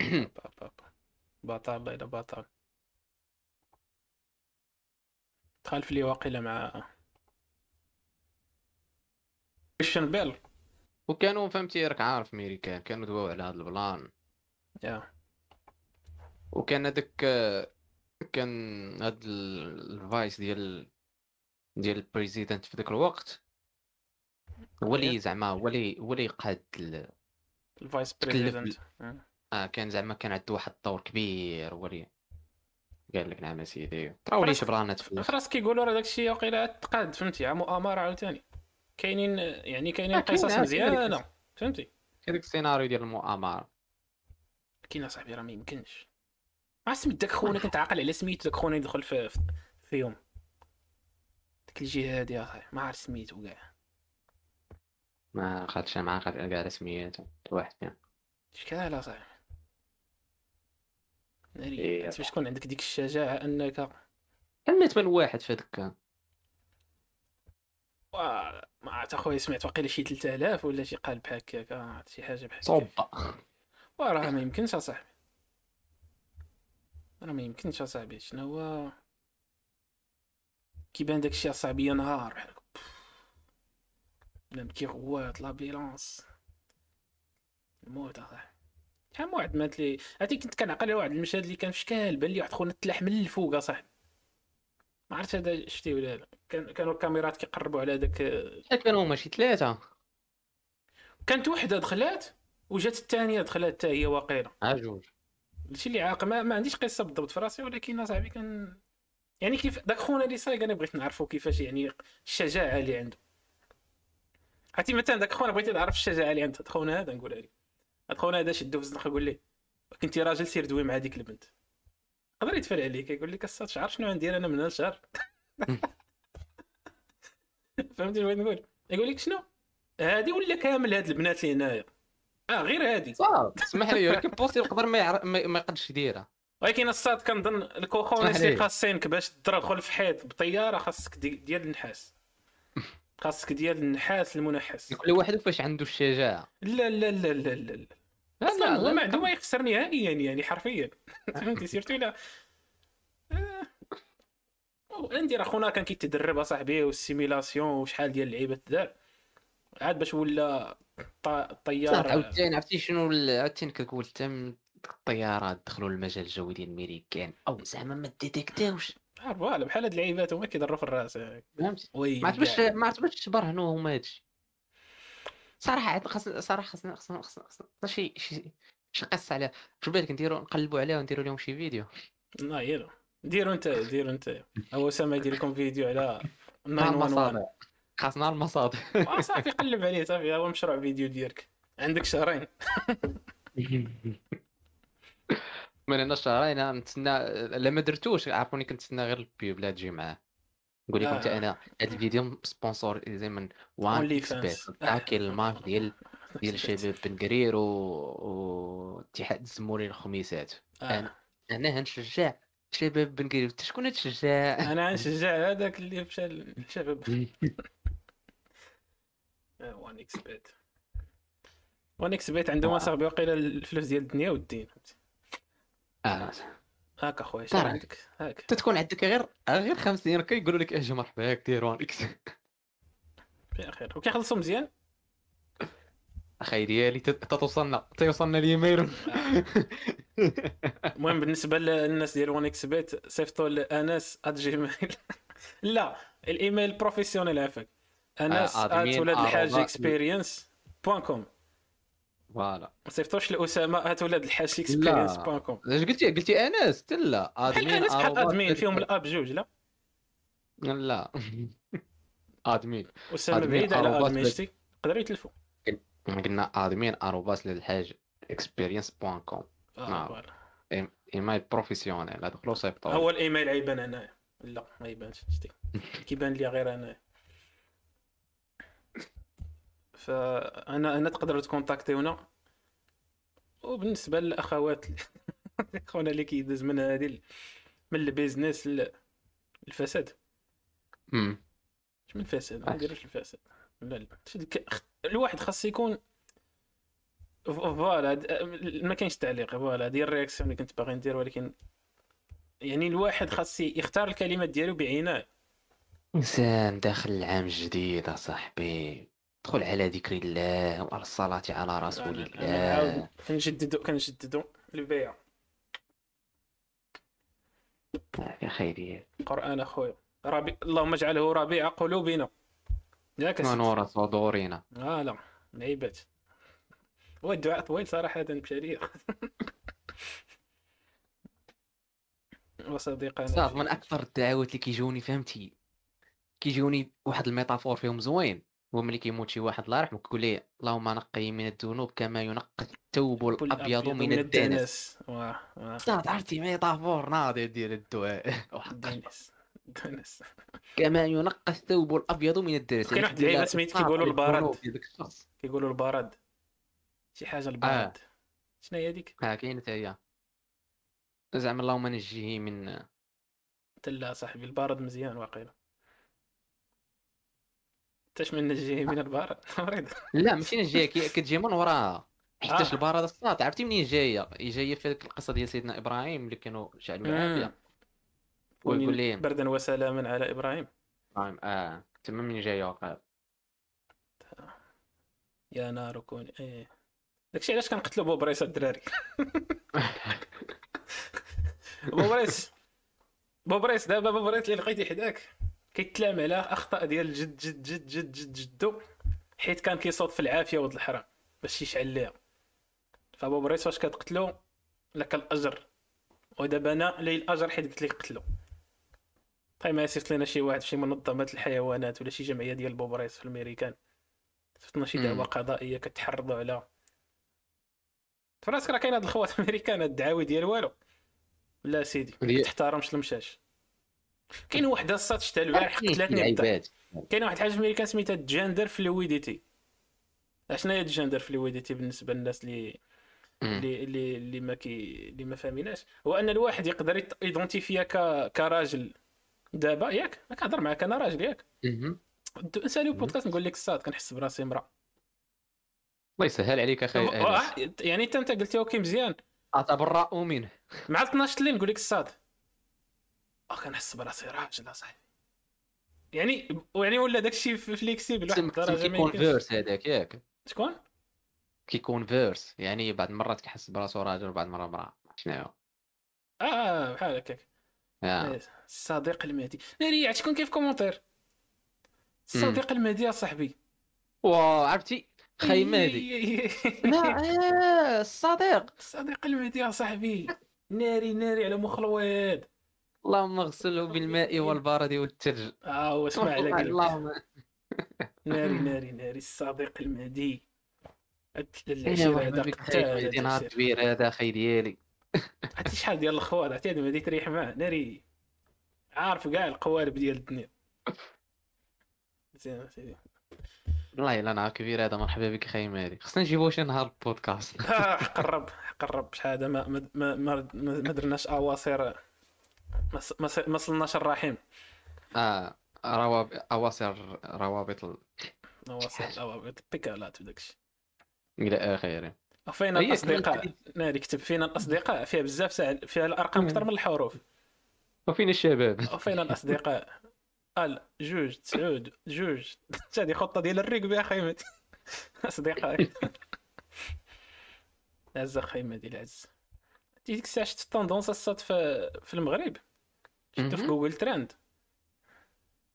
بطل الا بطل تخالف لي واقيلا مع كريستيان بيل وكانوا فهمتي راك عارف ميريكان كانوا دواو على هذا ال plan. يا. وكان هذاك كان هاد ال- ال vice ديال ديال ال president في ذاك الوقت. هو اللي زعما هو اللي هو اللي قاد ال- ال vice president. آه كان زعما كان عنده واحد الدور كبير هو اللي قال لك نعم اسيدي تراو لي شبرانات في الآخر كيقولوا راه داكشي واقيلا تقاد فهمتي؟ مؤامرة عاوتاني. كاينين يعني كاينين كاين قصص مزيانة. فهمتي؟ هذاك السيناريو ديال المؤامرة. كاين أصاحبي راه ما يمكنش. ما سميت داك خونا كنت عاقل على سميتو داك خونا يدخل في في- فيهم داك الجهاد يا أخي ما عرفت سميتو كاع. ما خدش معاه خد كاع رسميات واحد فيهم شكال اصاحبي ناري. إيه. باش تكون عندك ديك الشجاعة أنك كان مات من واحد في هذاك. ما عرفت أخويا سمعت واقيلا شي 3000 ولا شي قالب هكاك آه، شي حاجة بحال هكاك صوبه وراه ما يمكنش أصاحبي. راه ما يمكنش أصاحبي. شنو هو؟ كيبان داكشي أصاحبي نهار بحال هكا. بنادم كيغوت l'ambulance الموت أصاحبي. شحال من واحد مات لي؟ عرفتي كنت كنعقل على واحد المشهد اللي كان في شكال بان لي واحد خونا تلاح من الفوق أصاحبي. ما عرفت هذا شفتي ولا لا. كان كانوا الكاميرات كيقربوا على داك شحال كانوا هما شي ثلاثة. كانت وحدة دخلات وجات الثانية دخلات حتى هي واقيلا. ها جوج. هادشي اللي عاق ما, ما عنديش قصة بالضبط في راسي ولكن أصاحبي كان يعني كيف داك خونا اللي صايق أنا بغيت نعرفو كيفاش يعني الشجاعة اللي عنده. عرفتي مثلا داك خونا بغيتي تعرف الشجاعة اللي عند هاد خونا هذا نقولها لك. خونا هذا شدو في الزنقه قول ليه كنتي راجل سير دوي مع ديك البنت. يقدر يتفل عليك يقول لك الساط شعر شنو غندير أنا من هنا لشهر فهمتي شنو بغيت نقول؟ يقول لك شنو؟ هادي ولا كامل هاد البنات اللي هنايا؟ آه غير هادي. صافي اسمح لي ولكن بوستي يقدر ما يعرف ما يقدرش يديرها. ولكن الساط كنظن ال cojones اسمح اللي لي. خاصينك باش تدخل في حيط بطيارة خاصك دي- ديال النحاس. خاصك ديال النحاس المنحس كل واحد فاش عنده الشجاعة. لا لا لا لا لا لا. أصلا هو ما عنده لا ما يخسر نهائيا يعني حرفيا. فهمتي؟ surtout لا ندير اخونا كان كيتدرب أصاحبي وال simulation وشحال ديال اللعيبات دار عاد باش ولا ط- صافي طيار عاوتاني عرفتي شنو عاوتاني كنقول تم الطيارات دخلوا المجال الجوي ديال الميريكان أو زعما ما ديتيكتاوش. عارف voilà بحال هاد اللعيبات هما كيضروا في الرأس. فهمتي؟ ما عرفتش. باش ما عرفتش باش تبرهنوا هما هادشي. صراحة خاصنا صراحة خاصنا خاصنا خاصنا خاصنا شي شي شي قصه عليها. شو بالك نديروا نقلبوا عليها ونديروا لهم شي فيديو. لا يلا. ديروا انت ديروا انت. هو اسامه يدير لكم فيديو على مع 911 المصادر. خاصنا المصادر. آه، صافي قلب عليه صافي. هو مشروع فيديو ديالك. عندك شهرين. من هنا شهرين نتسنى لا ما درتوش. عرفوني كنتسنى غير ال pub لا تجي معاه. نقول لكم حتى آه. أنا هذا الفيديو sponsorisé من 1xBet fans. تاع كاين الماتش ديال ديال شباب بن قرير و واتحاد الزموري الخميسات آه. أنا أنا غنشجع شباب بن قرير أنت شكون تشجع أنا غنشجع هذاك اللي مشى للشباب 1xBet 1xBet عندهم آه. أصاحبي واقيلا الفلوس ديال الدنيا والدين آه. هاك اخويا شنو تعرف. عندك؟ هاك. تتكون عندك غير غير 50 كيقولوا لك أجي مرحبا ياك دير وان إكس. في خير. وكيخلصوا مزيان؟ أخي ديالي تت- تتوصلنا تيوصلنا الإيميل. المهم بالنسبة للناس ديال 1xBet صيفطوا لانس at Gmail لا ال email professionnel عافاك أنس آه، at admin ولاد الحاج experience point com voilà. ما صيفطوش لأسامة at ولاد الحاج experience point com اش قلتي قلتي آنس حتى لا admin آنس بحال admin فيهم الأب جوج لا؟ لا. admin. أسامة بعيد على admin شتي؟ يقدروا يتلفوا. قلنا admin arobase ولاد الحاج experience point com. email professionnel دخلوا صيفطوا هو الإيميل عيبان أنايا. لا ما يبانش شتي. كيبان لي غير أنايا. فانا أنا تقدروا تكونتاكتيونا وبالنسبة للأخوات خونا اللي كيدوز من هذه من ال business الفساد. مش من الفساد ما. نديروش الفساد. لا لا الواحد خاص يكون voilà ما كاينش تعليق voilà هذه ال réaction اللي كنت باغي ندير ولكن يعني الواحد خاص يختار الكلمات ديالو بعنايه إنسان داخل العام الجديد أصاحبي. دخل على ذكر الله وعلى الصلاة على رسول الله. كنجددو كنجددو البيع. يا خيري القران اخويا ربي اللهم اجعله ربيع قلوبنا. ياك. ونور صدورنا. آه لا. لعيبات هو الدعاء طويل نمشي عليه وصديقنا. صافي من أكثر الدعوات اللي كيجوني فهمتي؟ كيجوني واحد ال métaphore فيهم زوين. هو ملي كيموت شي واحد الله يرحمه كيقول ليه اللهم نقي من الذنوب كما ينقى الثوب الأبيض من الدنس. واه واه. صافي عرفتي métaphore ناضي ديال الدعاء الدنس الدنس كما ينقى الثوب الأبيض من الدنس. كاين واحد اللعيبه سميت كيقولوا البرد. كيقولوا البرد. شي حاجة البرد. شنو هي هذيك؟ ها كاين حتى هي. زعما اللهم نجيه من حتى لا صاحبي البرد مزيان واقيلا. تاش من جاي من البار. لا ماشي كي- كتجي من وراها حيتاش آه. البار هذا الصاد عرفتي منين جاية؟ جاية في هذيك القصة ديال سيدنا إبراهيم اللي كانوا جعلوا العافيه ويقول لي بردا وسلاما على إبراهيم. إبراهيم. آه. تما منين جاية وقع يا نار كوني إيه. داكشي علاش كنقتلوا بوبريس الدراري؟ بوبريس بوبريس دابا بوبريس اللي لقيتي حداك. كيتلام على أخطاء ديال جد جد جد جد جد جدو حيت كان كيصوت في العافية ولد الحرام باش يشعل ليها. فبوبريس فاش كتقتلو؟ لك الأجر. ودابا أنا لي الأجر حيت قلت لك قتلو. طيب ما يصيفط لنا شي واحد في شي منظمه الحيوانات ولا شي جمعية ديال بوبريس في الأمريكان. صيفطنا شي دعوة. قضائية كتحرضوا على. فراسك راه كاين هاد الخوات الأمريكان هاد الدعاوي ديال والو. لا سيدي ما تحترمش المشاش. كاين وحده الصات شتا البارح قتلتني كاين واحد الحاجة في أمريكان سميتها gender fluidity اشنا هي ال gender fluidity بالنسبة للناس اللي. اللي اللي اللي ما كي اللي ما فاهميناش هو أن الواحد يقدر يت- يدونتيفيا ك... كراجل. دابا ياك؟ ما كنهضر معاك أنا راجل ياك. نسالي بودكاست نقول لك الصاد كنحس براسي امراه الله يسهل عليك أخي. واه، يعني انت أنت قلتي ok مزيان. اتبرأ منه. مع 12 الليل نقول لك الصاد. كنحس براسي راجل اصاحبي يعني يعني ولا داكشي flexible واحد الدرجة ما كيكون يمكنش. vers هذاك ياك. شكون؟ كيكون vers يعني بعض المرات كيحس براسو راجل وبعض المرات امراه شنو آه بحال هكاك. آه. إيه، الصديق المهدي. ناري عاد شكون كيف commentaire الصديق المهدي يا صاحبي. وا عرفتي؟ خي مهدي. لا آه، الصديق. الصديق المهدي يا صاحبي. ناري ناري على مخ الواد. اللهم اغسله بالماء والبرد والثلج. آه هو اسمع على قلبك. اللهم. ناري ناري ناري. الصديق المهدي. واحد هذا قتال نهار. كبير هذا أخي ديالي عرفتي شحال ديال الخوات عرفتي هذا مهدي تريح معاه. ناري. عارف كاع القوالب ديال الدنيا. زين سيدي والله إلا نهار كبير هذا مرحبا بك أخي مهدي خصنا نجيبو شي نهار البودكاست. قرب قرب. شحال هذا؟ ما ما ما, ما, ما درناش اواصر ما صلناش الرحيم. آه روابط أواصر روابط ال- أواصر اواصر بيكالات وداكشي إلى آخره. وفين هي الأصدقاء. ناري كتب فينا الأصدقاء. فيها بزاف ساعة فيها الأرقام أكثر من الحروف. وفين الشباب. وفين الأصدقاء. قال جوج تسعود جوج. هذه خطة ديال الركبي أخي. مهدي أصدقائي. عز أخي مهدي العز. ديك الساعة شفت ال tendance الصاد في في المغرب شفتو في. Google Trends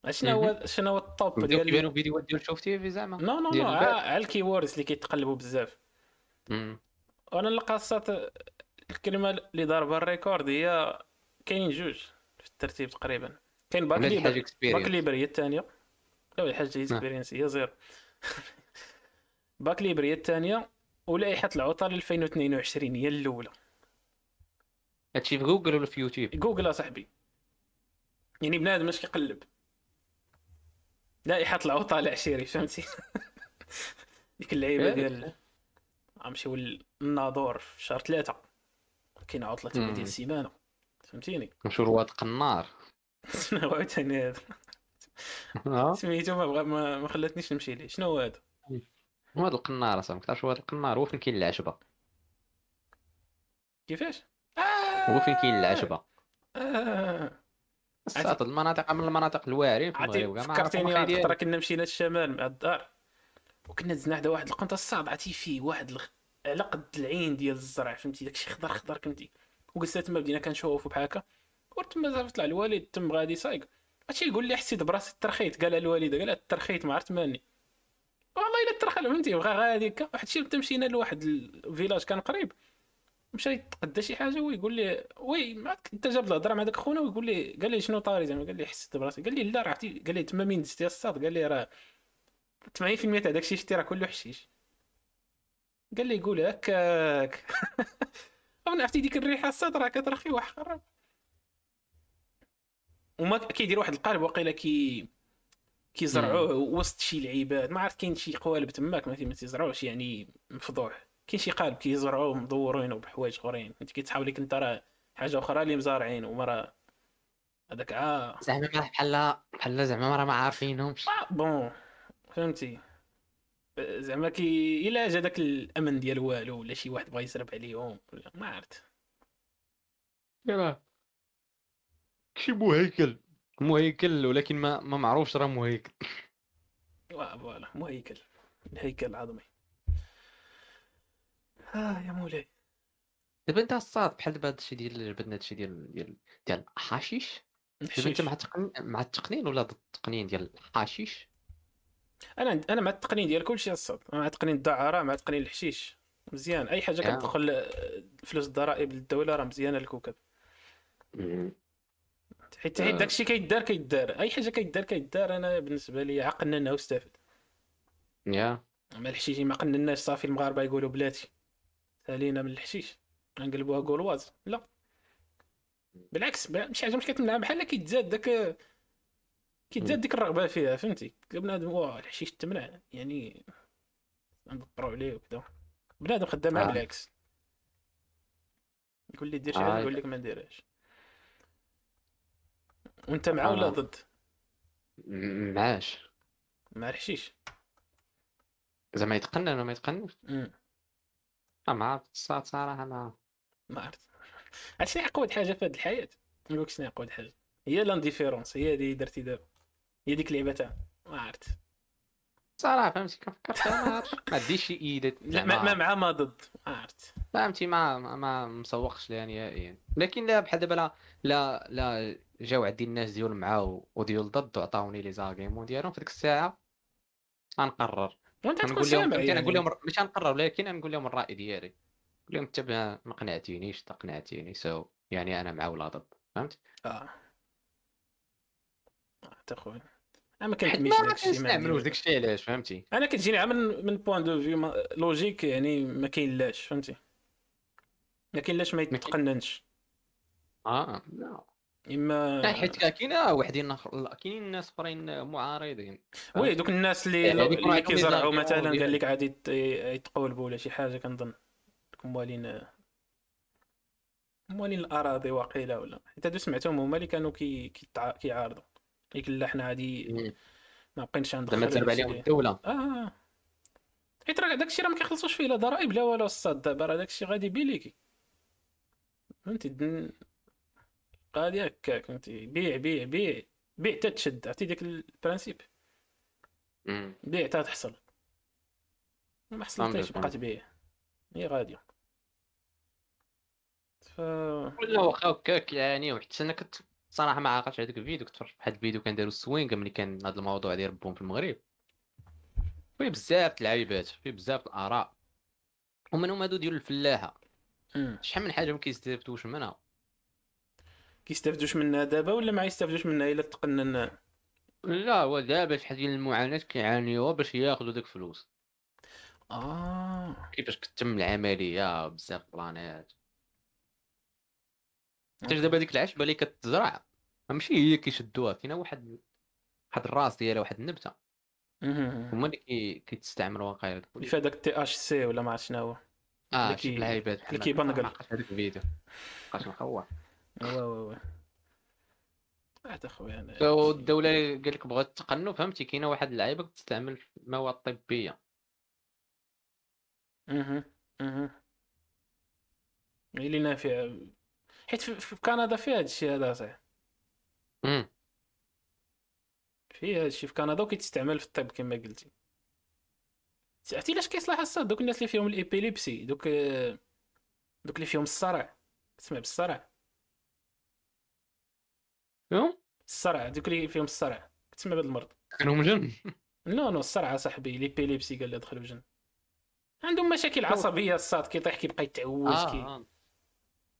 شنو هو شنو هو ال top ديال كيبانوا فيديوهات ديال شفتيه في زعما non non non. على ال keywords اللي كيتقلبوا بزاف. وأنا نلقى الصات الكلمة اللي ضاربه ال record هي كاينين جوج في الترتيب تقريبا كاين bac libre bac libre هي الثانية لا ولاد الحاج experience هي zéro bac libre هي الثانية ولائحه العطل 2022 هي الاولى هادشي في جوجل ولا في YouTube؟ Google اصاحبي يعني بنادم اش كيقلب لائحه العطل عشيري فهمتي؟ ديك اللعيبه إيه. ديال غنمشيو للناظور في شهر ثلاثة. كاين عطلة. ديال السيمانة. فهمتيني؟ نمشيو لواد القنار شنو هو عاوتاني هذا؟ سميتو ما بغا ما, خلاتنيش نمشي ليه. شنو هو هذا؟ واد القنار أصاحبي كتعرف واد القنار؟ هو فين كاين العشبة؟ كيفاش؟ هو فين كاين العشبه آه. الساط المناطق من المناطق الواعرين في المغرب فكرتيني واحد الخطره. كنا مشينا للشمال مع الدار وكنا دزنا حدا واحد القنطة الصاد عرفتي؟ فيه واحد الخ... على قد العين ديال الزرع فهمتي؟ داكشي خضر خضر كنتي وجلسنا تما بدينا كنشوفو بحال هكا ورتما صافي طلع الوالد تم غادي سايق هادشي يقول لي حسيت براسي ترخيت قالها الوالدة قالها ترخيت ما عرفت مالني. والله إلا ترخى فهمتي؟ بغا غادي هكا. واحد الشيء حتى مشينا لواحد ال village كان قريب. مشى يتقدى شي حاجة ويقول لي وي ما أنت جاب الهضرة مع داك خونا ويقول لي قال لي شنو طاري زعما؟ قال لي حسيت براسي قال لي لا راه قال لي تما من دزتي؟ الصاد قال لي راه 80% تاع داكشي شتي راه كله حشيش. قال لي قول هكاك. أنا عرفتي ديك الريحة الصاد راه كترخي وحقر وما كيدير واحد القالب وقيلا كي كيزرعوه وسط شي لعيبات ما عرفت كاين شي قوالب تماك ما ما تيزرعوش يعني مفضوح. كاين شي قالب كيزرعوه مدورين وبحوايج اخرين. انت كيتحاول لك انت راه حاجة أخرى اللي مزارعين وما راه هذاك عا زعما ما بحال بحال زعما راه ما عارفينهمش. آه، بون. فهمتي. زعما كي إلا جا داك الأمن ديال والو ولا شي واحد بغا يسرب عليهم ولا ما عرفت. راه شي مهيكل. مهيكل ولكن ما ما معروفش راه مهيكل. وا- voilà. مهيكل. الهيكل العظمي. آه يا مولاي دابا انت الصاد بحال دابا هادشي ديال جبدنا هادشي ديال ديال ديال الحشيش. دابا انت مع التقنين مع التقنين ولا ضد التقنين ديال الحشيش؟ أنا أنا مع التقنين ديال كلشي الصاد مع تقنين الدعارة مع تقنين الحشيش. مزيان. أي حاجة آه. كتدخل آه، فلوس الضرائب للدولة راه مزيانة للكوكب. حيت حيت آه. داكشي كيدار كيدار. أي حاجة كيدار كيدار. أنا بالنسبة لي عقلنا واستافد يا. أما الحشيش ما قنناش صافي المغاربة يقولوا بلاتي. سالينا من الحشيش. نقلبوها كولواز لا. بالعكس شي حاجة مش كتمنع بحال كيتزاد داك كيتزاد ديك الرغبة فيها فهمتي؟ بنادم واه الحشيش تمنع. يعني نضطروا عليه وكذا بنادم خدامها آه. بالعكس. يقول لي دير شي آه. حاجة يقول لك ما نديرهاش. وانت مع ولا آه. ضد؟ معاش مع الحشيش. زعما يتقنن ولا ما يتقنش مع الصاد صراحة ما ما عرفت. عرفت شنو أقوى حاجة في هذه الحياة؟ نقول لك شنو أقوى حاجة. هي l'indifférence هي اللي درتي دابا. هي ديك اللعبه تاع. ما عرفت. صراحة فهمتي كنفكر فيها ما عرفتش. ما عنديش شي ايدات لا ما, ما مع ما ضد. ما عرفت. فهمتي ما ما, ما مسوقش ليها نهائيا. لكن لا بحال دابا لا لا لا جاو عندي الناس ديال معاه وديال ضد وعطاوني les arguments ديالهم. في ديك الساعة غنقرر وانت تكون سامع فهمتي أنا نقول يعني لهم ماشي غنقرر ولكن نقول لهم الراي ديالي نقول لهم انت ما قنعتينيش انت قنعتيني so يعني أنا مع ولا ضد فهمت؟ آه. تا خويا أنا ما ما داك الشيء ما داك الشيء علاش فهمتي؟ أنا كتجيني من من point de vue logique يعني ما كاين فهمتي؟ ما كاين ما يتقننش. آه لا. إما حيت كاينة وحدين كاينين ناس أخرين معارضين. وي دوك الناس اللي هذيك اللي كيزرعوا مثلا قال لك عادي يت- يتقولبوا ولا شي حاجة كنظن موالين موالين الأراضي واقيلا ولا. حيت هادو سمعتهم هما اللي كانوا كي كيعارضوا. قالك لا حنا غادي ما بقيناش زعما ندخلوا تسرب داكشي عليهم الدولة. آه حيت راه داكشي راه ما كيخلصوش فيه لا ضرائب لا والو الصاد. دابا راه داكشي غادي بيليكي فهمتي؟ غادي هكاك فهمتي؟ بيع بيع بيع بيع حتى تشد عرفتي داك البرانسيب. بيع حتى تحصل. ما فهمت، بقى تبيع هي غادية. ف ولا واخا هكاك يعني وحتى أنا كنت صراحة ما عاقلتش على داك الفيديو كنت فرجت واحد الفيديو كان داروا السوينغ ملي كان هذا الموضوع ديال بوم في المغرب. فيه بزاف د العيبات فيه بزاف د الآراء. ومنهم هادو ديال الفلاحة. شحال من حاجة ما كيستافدوش منها كيستافدوش منها دابا ولا ما يستافدوش منها الا تقنن لا هو دابا شحال ديال المعاناة كيعانيوها باش ياخذوا داك الفلوس آه. كيفاش كتم العملية بزاف بلانات حتى. دابا ديك العشبه اللي كتزرع ماشي هي كيشدوها كاينة واحد واحد الراس ديالها واحد النبتة. هما اللي كي- كيتستعملوا واقيلا اللي فيها داك THC ولا ما عرفت شنو هو. آه شي العيبات اللي عقلتش هذاك الفيديو. بقاش نخوع وا وا وا عاد اخويا أنا. الدولة قال لك بغات تقنوا فهمتي؟ كاينة واحد اللعيبة كتستعمل في المواد الطبيه أها أها. هي اللي نافع. حيت في, في كندا فيها هذا الشيء هذا صحيح. امم فيها هذا الشيء في كندا وكيتستعمل في الطب كما قلتي. عرفتي علاش كيصلح الصاد؟ دوك الناس اللي فيهم ال épilepsie دوك دوك اللي فيهم الصرع. تسمع بالصرع؟ الصرع دوك اللي فيهم الصرع تسمع بهذا المرض. كانوا مجن non non الصرع صاحبي l'épilepsie قال لي دخلوا جن عندهم مشاكل عصبية الصاد كيطيح كيبقى يتعوج آه كي آه.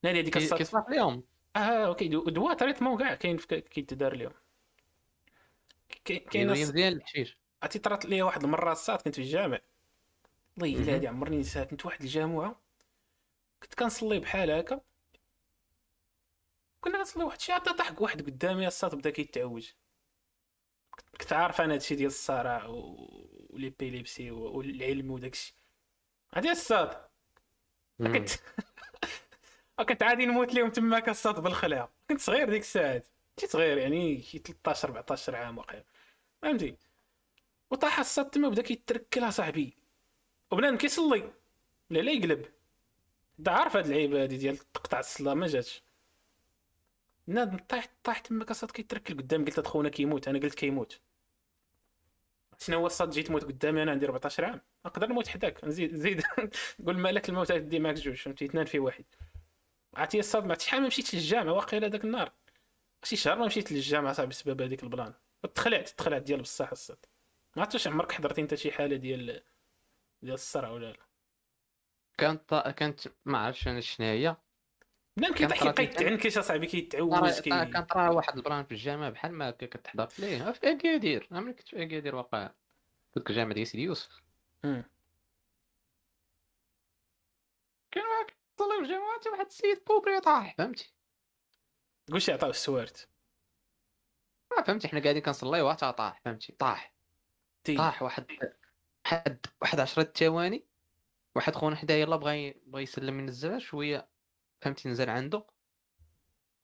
نادي هذيك الصاد. كيصلح لهم آه okay دو- دواء traitement كاع كاين كيتدار لهم كاين مزيان الحشيش. عرفتي طرات لي واحد المرة الصاد كنت في الجامع. مهم. هادي عمرني نساها كنت واحد الجامعة كنت كنصلي بحال هكا. كنا كنصلي واحد الشيء عطى ضحك واحد قدامي الصاد بدا كيتعوج. كنت- عارف أنا هادشي ديال الصرع و- وال épilepsie و- والعلم وداكشي. هادي الصاد مم. كنت كنت عادي نموت لهم تماك الصاد بالخلع كنت صغير ديك الساعات. كنت صغير يعني شي 13 14 عام واقيلا. فهمتي؟ وطاح الصاد تما وبدا كيتركل اصاحبي وبنادم كيصلي. لا لا يقلب. انت عارف هاد اللعيبه هادي ديال تقطع الصلاة؟ ما جاتش. بنادم طاح طاح تما كصاد كيتركل قدام قلت خونا كيموت أنا قلت كيموت. شنو هو الصاد؟ جيت تموت قدامي أنا عندي 14 عام. نقدر نموت حداك نزيد زيد قول مالك الموت غادي معاك جوج فهمتي؟ اثنان في واحد. عرفتي الصاد؟ ما شحال ما مشيتش للجامع واقيلا داك النهار. شي شهر ما مشيت للجامع صاحبي بسبب هذيك ال plan. تخلعت تخلعت ديال بصح الصاد. ما عرفتش عمرك حضرتي أنت شي حالة ديال ديال الصرع ولا لا؟ كانت كانت ما عرفتش أنا شنو هي بنادم كيطيح طراتي كيبقى يتعنكش اصاحبي كيتعوز كي كان طرا واحد ال plan في الجامعة بحال ما كتحضر ليه. في أكادير. أنا ملي كنت في أكادير واقع. كنت الجامعة ديال سيدي يوسف. كان واحد طلع في الجامعة واحد السيد كوبري طاح. فهمتي؟ شي عطاو السوارت. ما فهمتي. حنا قاعدين كنصليو حتى طاح. فهمتي؟ طاح. تي. طاح واحد واحد واحد 10 ثواني. واحد خونا حدايا يلاه بغا ي- بغا يسلم ينزلها شوية فهمتي نزل عنده؟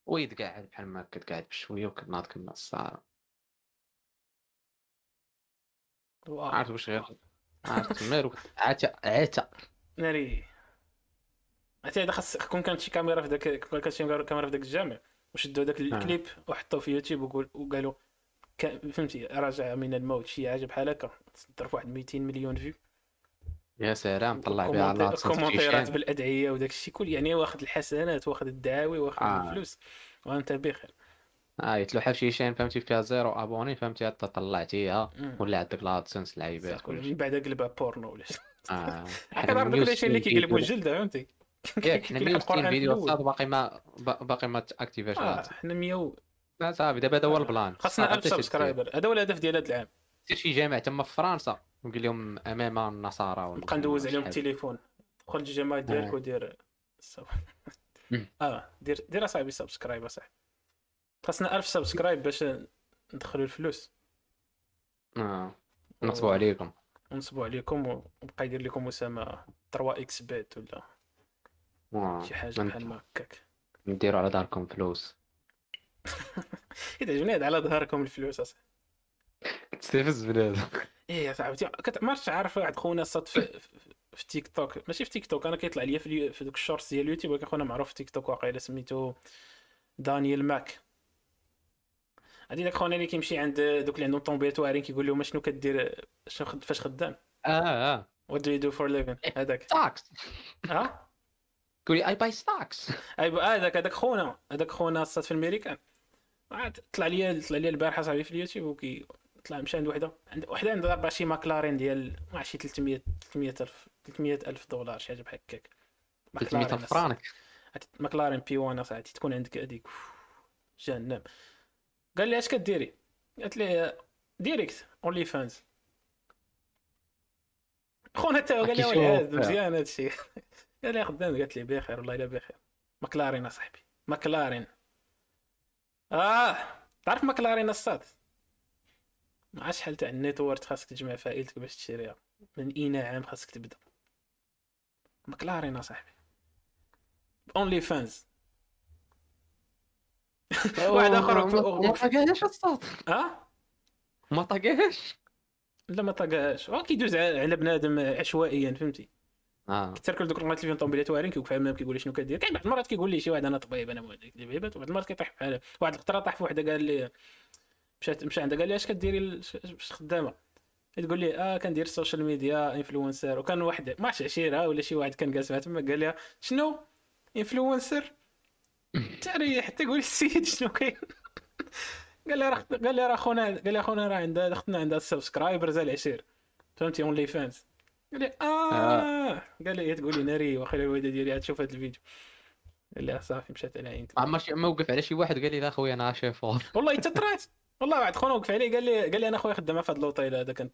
ويتقاعد بحال ما كتقعد بشويه وكتناض كما الصار واو. عرفت واش غير عرفت مالو عتا عتا. ناري. عرفتي هذا خاص كون كانت شي كاميرا في داك كون كانت شي كاميرا في داك الجامع. وشدوا داك الكليب وحطوه في يوتيوب وقول وقالوا فهمتي رجع من الموت شي حاجة بحال هكا. تصدر في واحد 200 مليون view. يا سلام طلع بها على كومونتي- كومونتيرات تصنت بالأدعية وداك الشيء كل يعني واخد الحسنات واخد الدعاوي واخد آه. الفلوس وأنت بخير. آه يتلوحها في شيشان فهمتي؟ فيها زيرو أبوني فهمتي؟ حتى طلعتيها. ولا عندك لادسنس لعيبات كلشي من بعد قلبها بورنو ولا شي. آه. عارف دوك 160 الاشياء اللي كيقلبوا. الجلدة فهمتي؟ ياك حنا كيلحق 160 القرآن في فيديو. صاد باقي ما با- باقي ما تاكتيفاش آه حنا 100 لا صافي دابا هذا هو البلان. خاصنا صافي 1000 حتى شي سبسكرايبر هذا هو الهدف ديال هذا العام. دير شي جامع تما في فرنسا. وقول لهم أمام النصارى نبقى ندوز عليهم. التليفون دخل الجماعه ديالك آه. ودير. آه دير دير أصاحبي subscribe أصاحبي. خاصنا 1000 سبسكرايب باش ندخلوا الفلوس. آه. نصبوا عليكم. ونصبوا عليكم وبقى يدير لكم اسامه 3 xBet ولا. شي حاجة بحال هكاك. نديروا على ظهركم فلوس. إذا عجبني هاد على ظهركم الفلوس أصاحبي. تستفز بنادم. إيه يا صاحبي كت- ما عرفتش عارف واحد خونا صاد في, تيك توك. ماشي في تيك توك أنا كيطلع لي في, اليو- في دوك ال Shorts ديال اليوتيوب ولكن خونا معروف في تيك توك واقيلا سميتو دانيال ماك. هادي داك خونا اللي كيمشي عند دوك اللي عندهم طوموبيلات واعرين كيقول لهم شنو كدير شنو خد- فاش خدام؟ آه آه. what do you do for living هذاك. stocks ها؟ تقولي I buy stocks I هذاك هذاك خونا هذاك خونا صاد في الميريكان طلع لي طلع لي البارحة صاحبي في اليوتيوب وكي طلع مشى عند وحدة عند وحده عندها ضربه شي ماكلارين ديال ما عرفت شي 300 300 الف 300 ألف دولار شي حاجة بحال هكاك. 300 ماكلارين فرانك؟ ماكلارين P1 اصاحبي تكون عندك هذيك جهنم. قال لي أش كديري؟ قالت لي direct OnlyFans خونا حتى قال لي. والعياذ مزيان هذا الشيء قال لي خدام قالت لي بخير والله إلا بخير. ماكلارين اصاحبي ماكلارين. آه تعرف ماكلارين الساط؟ مع شحال تاع ال net worth خاصك تجمع عائلتك باش تشريها. من اين عام خاصك تبدأ. ماكلارين اصاحبي OnlyFans واحد في- ما طاقاش الصوت. آه ما طاقاش لا ما طاقاش هو كيدوز على بنادم عشوائيا فهمتي؟ آه. كتركل دوك الرمات اللي فيهم طوموبيلات واعرين كيوقف امام كيقول لي شنو كدير. كاين بعض المرات كيقول لي شي واحد أنا طبيب أنا مهندس دبيبات وبعض المرات كيطيح بحال واحد الخطره طاح في وحدة قال لي مشات مشى عندها قال لي اش كديري ال- ش- باش خدامة؟ تقول لي آه كندير ال social media influencer وكان واحد ما عرفتش عشيرة ولا شي واحد كان جالس معها تما قال لها شنو؟ influencer تريح تقول السيد شنو كاين؟ قال لي راه قال لي راه خونا قال لي خونا راه عندها اختنا عندها subscribers العشير فهمتي؟ OnlyFans قال لي آه. قال لي تقول لي ناري واخا الوالده ديالي تشوف هذا الفيديو. قال لي آه، صافي مشات على عينتي عمر شي ما وقف على شي واحد قال لي لا خويا أنا شيفور والله حتى طرات. والله واحد خونا وقف علي قال لي قال لي أنا خويا خدامه في هذا الوطيل هذا كان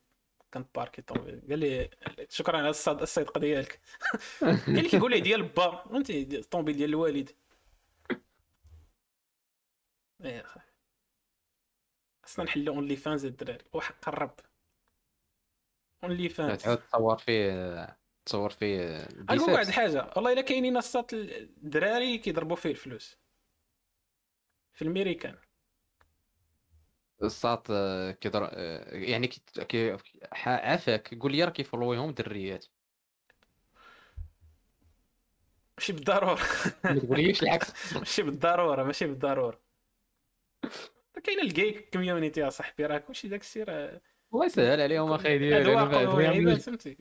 كان باركي طوموبيل قال لي شكرا على الصدقه ديالك قال لي كيقول لي ديال با فهمتي الطوموبيل ديال الوالد. إيه صافي خصنا نحلو OnlyFans الدراري. وحق الرب. Only فانز تعود تصور فيه تصور فيه نقول واحد. الحاجة والله إلا كاينين الساط الدراري كيضربوا فيه الفلوس. في الميريكان الساط آه، كيضر آه، يعني كي عافاك قول لي راه كيفولويهم دريات ماشي بالضرورة. ما تقوليش العكس. ماشي بالضرورة ماشي بالضرورة. كاين ال gay community اصاحبي راه كلشي داك الشيء راه الله يسهل عليهم أخي ديالي أنا فهمتي.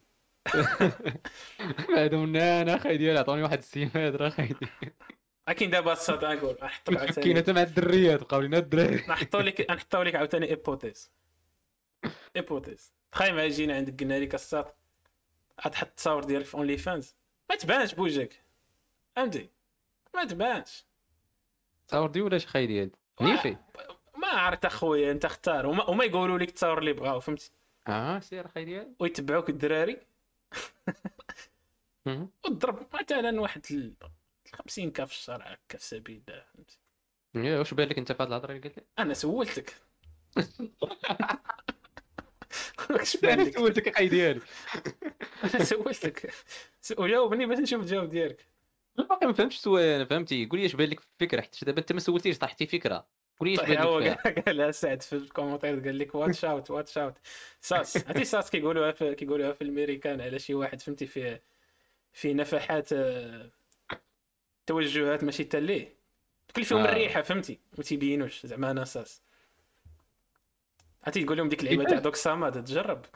بعدهم أنا أخي ديالي عطوني واحد السيماد راه أخي ديالي اكين دابا الساط نقول نحط لك كاين عاوتاني مع الدريات بقاو لينا الدراري. نحطوا لك نحطوا لك عاوتاني hypothèse hypothèse تخيل معايا جينا عندك قلنا لك الساط غتحط التصاور ديالك في OnlyFans ما تبانش بوجهك. فهمتي ما تبانش. تصور دي ولا شي خاي ديال نيفي. ما عرفت أخويا أنت اختار. وما, وما يقولوا لك التصاور اللي بغاو فهمتي؟ آه سير أخي ديالي. ويتبعوك الدراري. مهم. وتضرب مثلا واحد 50 كا في الشهر هكا في سبيل فهمتي؟ واش بان لك انت في هاد الهضرة اللي قلت لي؟ أنا سولتك. واش بان لك سولتك أخي ديالي أنا سولتك. وجاوبني باش نشوف الجواب ديالك. أنا باقي ما فهمتش السؤال فهمتي. قول لي اش بان لك في الفكرة حتى دابا أنت ما سولتيش طاحتي فكرة. قول لي اش طيب بان هو لك قال- قالها سعد في ال commentaire قال لك watch out watch out sus عرفتي sus كيقولوها كيقولوها في الأمريكان على شي واحد فهمتي فيه في نفحات آه، توجهات ماشي تا ليه. كل فيهم آه. الريحة فهمتي؟ ما تيبينوش زعما أنا sus عرفتي تقول لهم ديك اللعيبة؟ تاع دوك ساماد تجرب.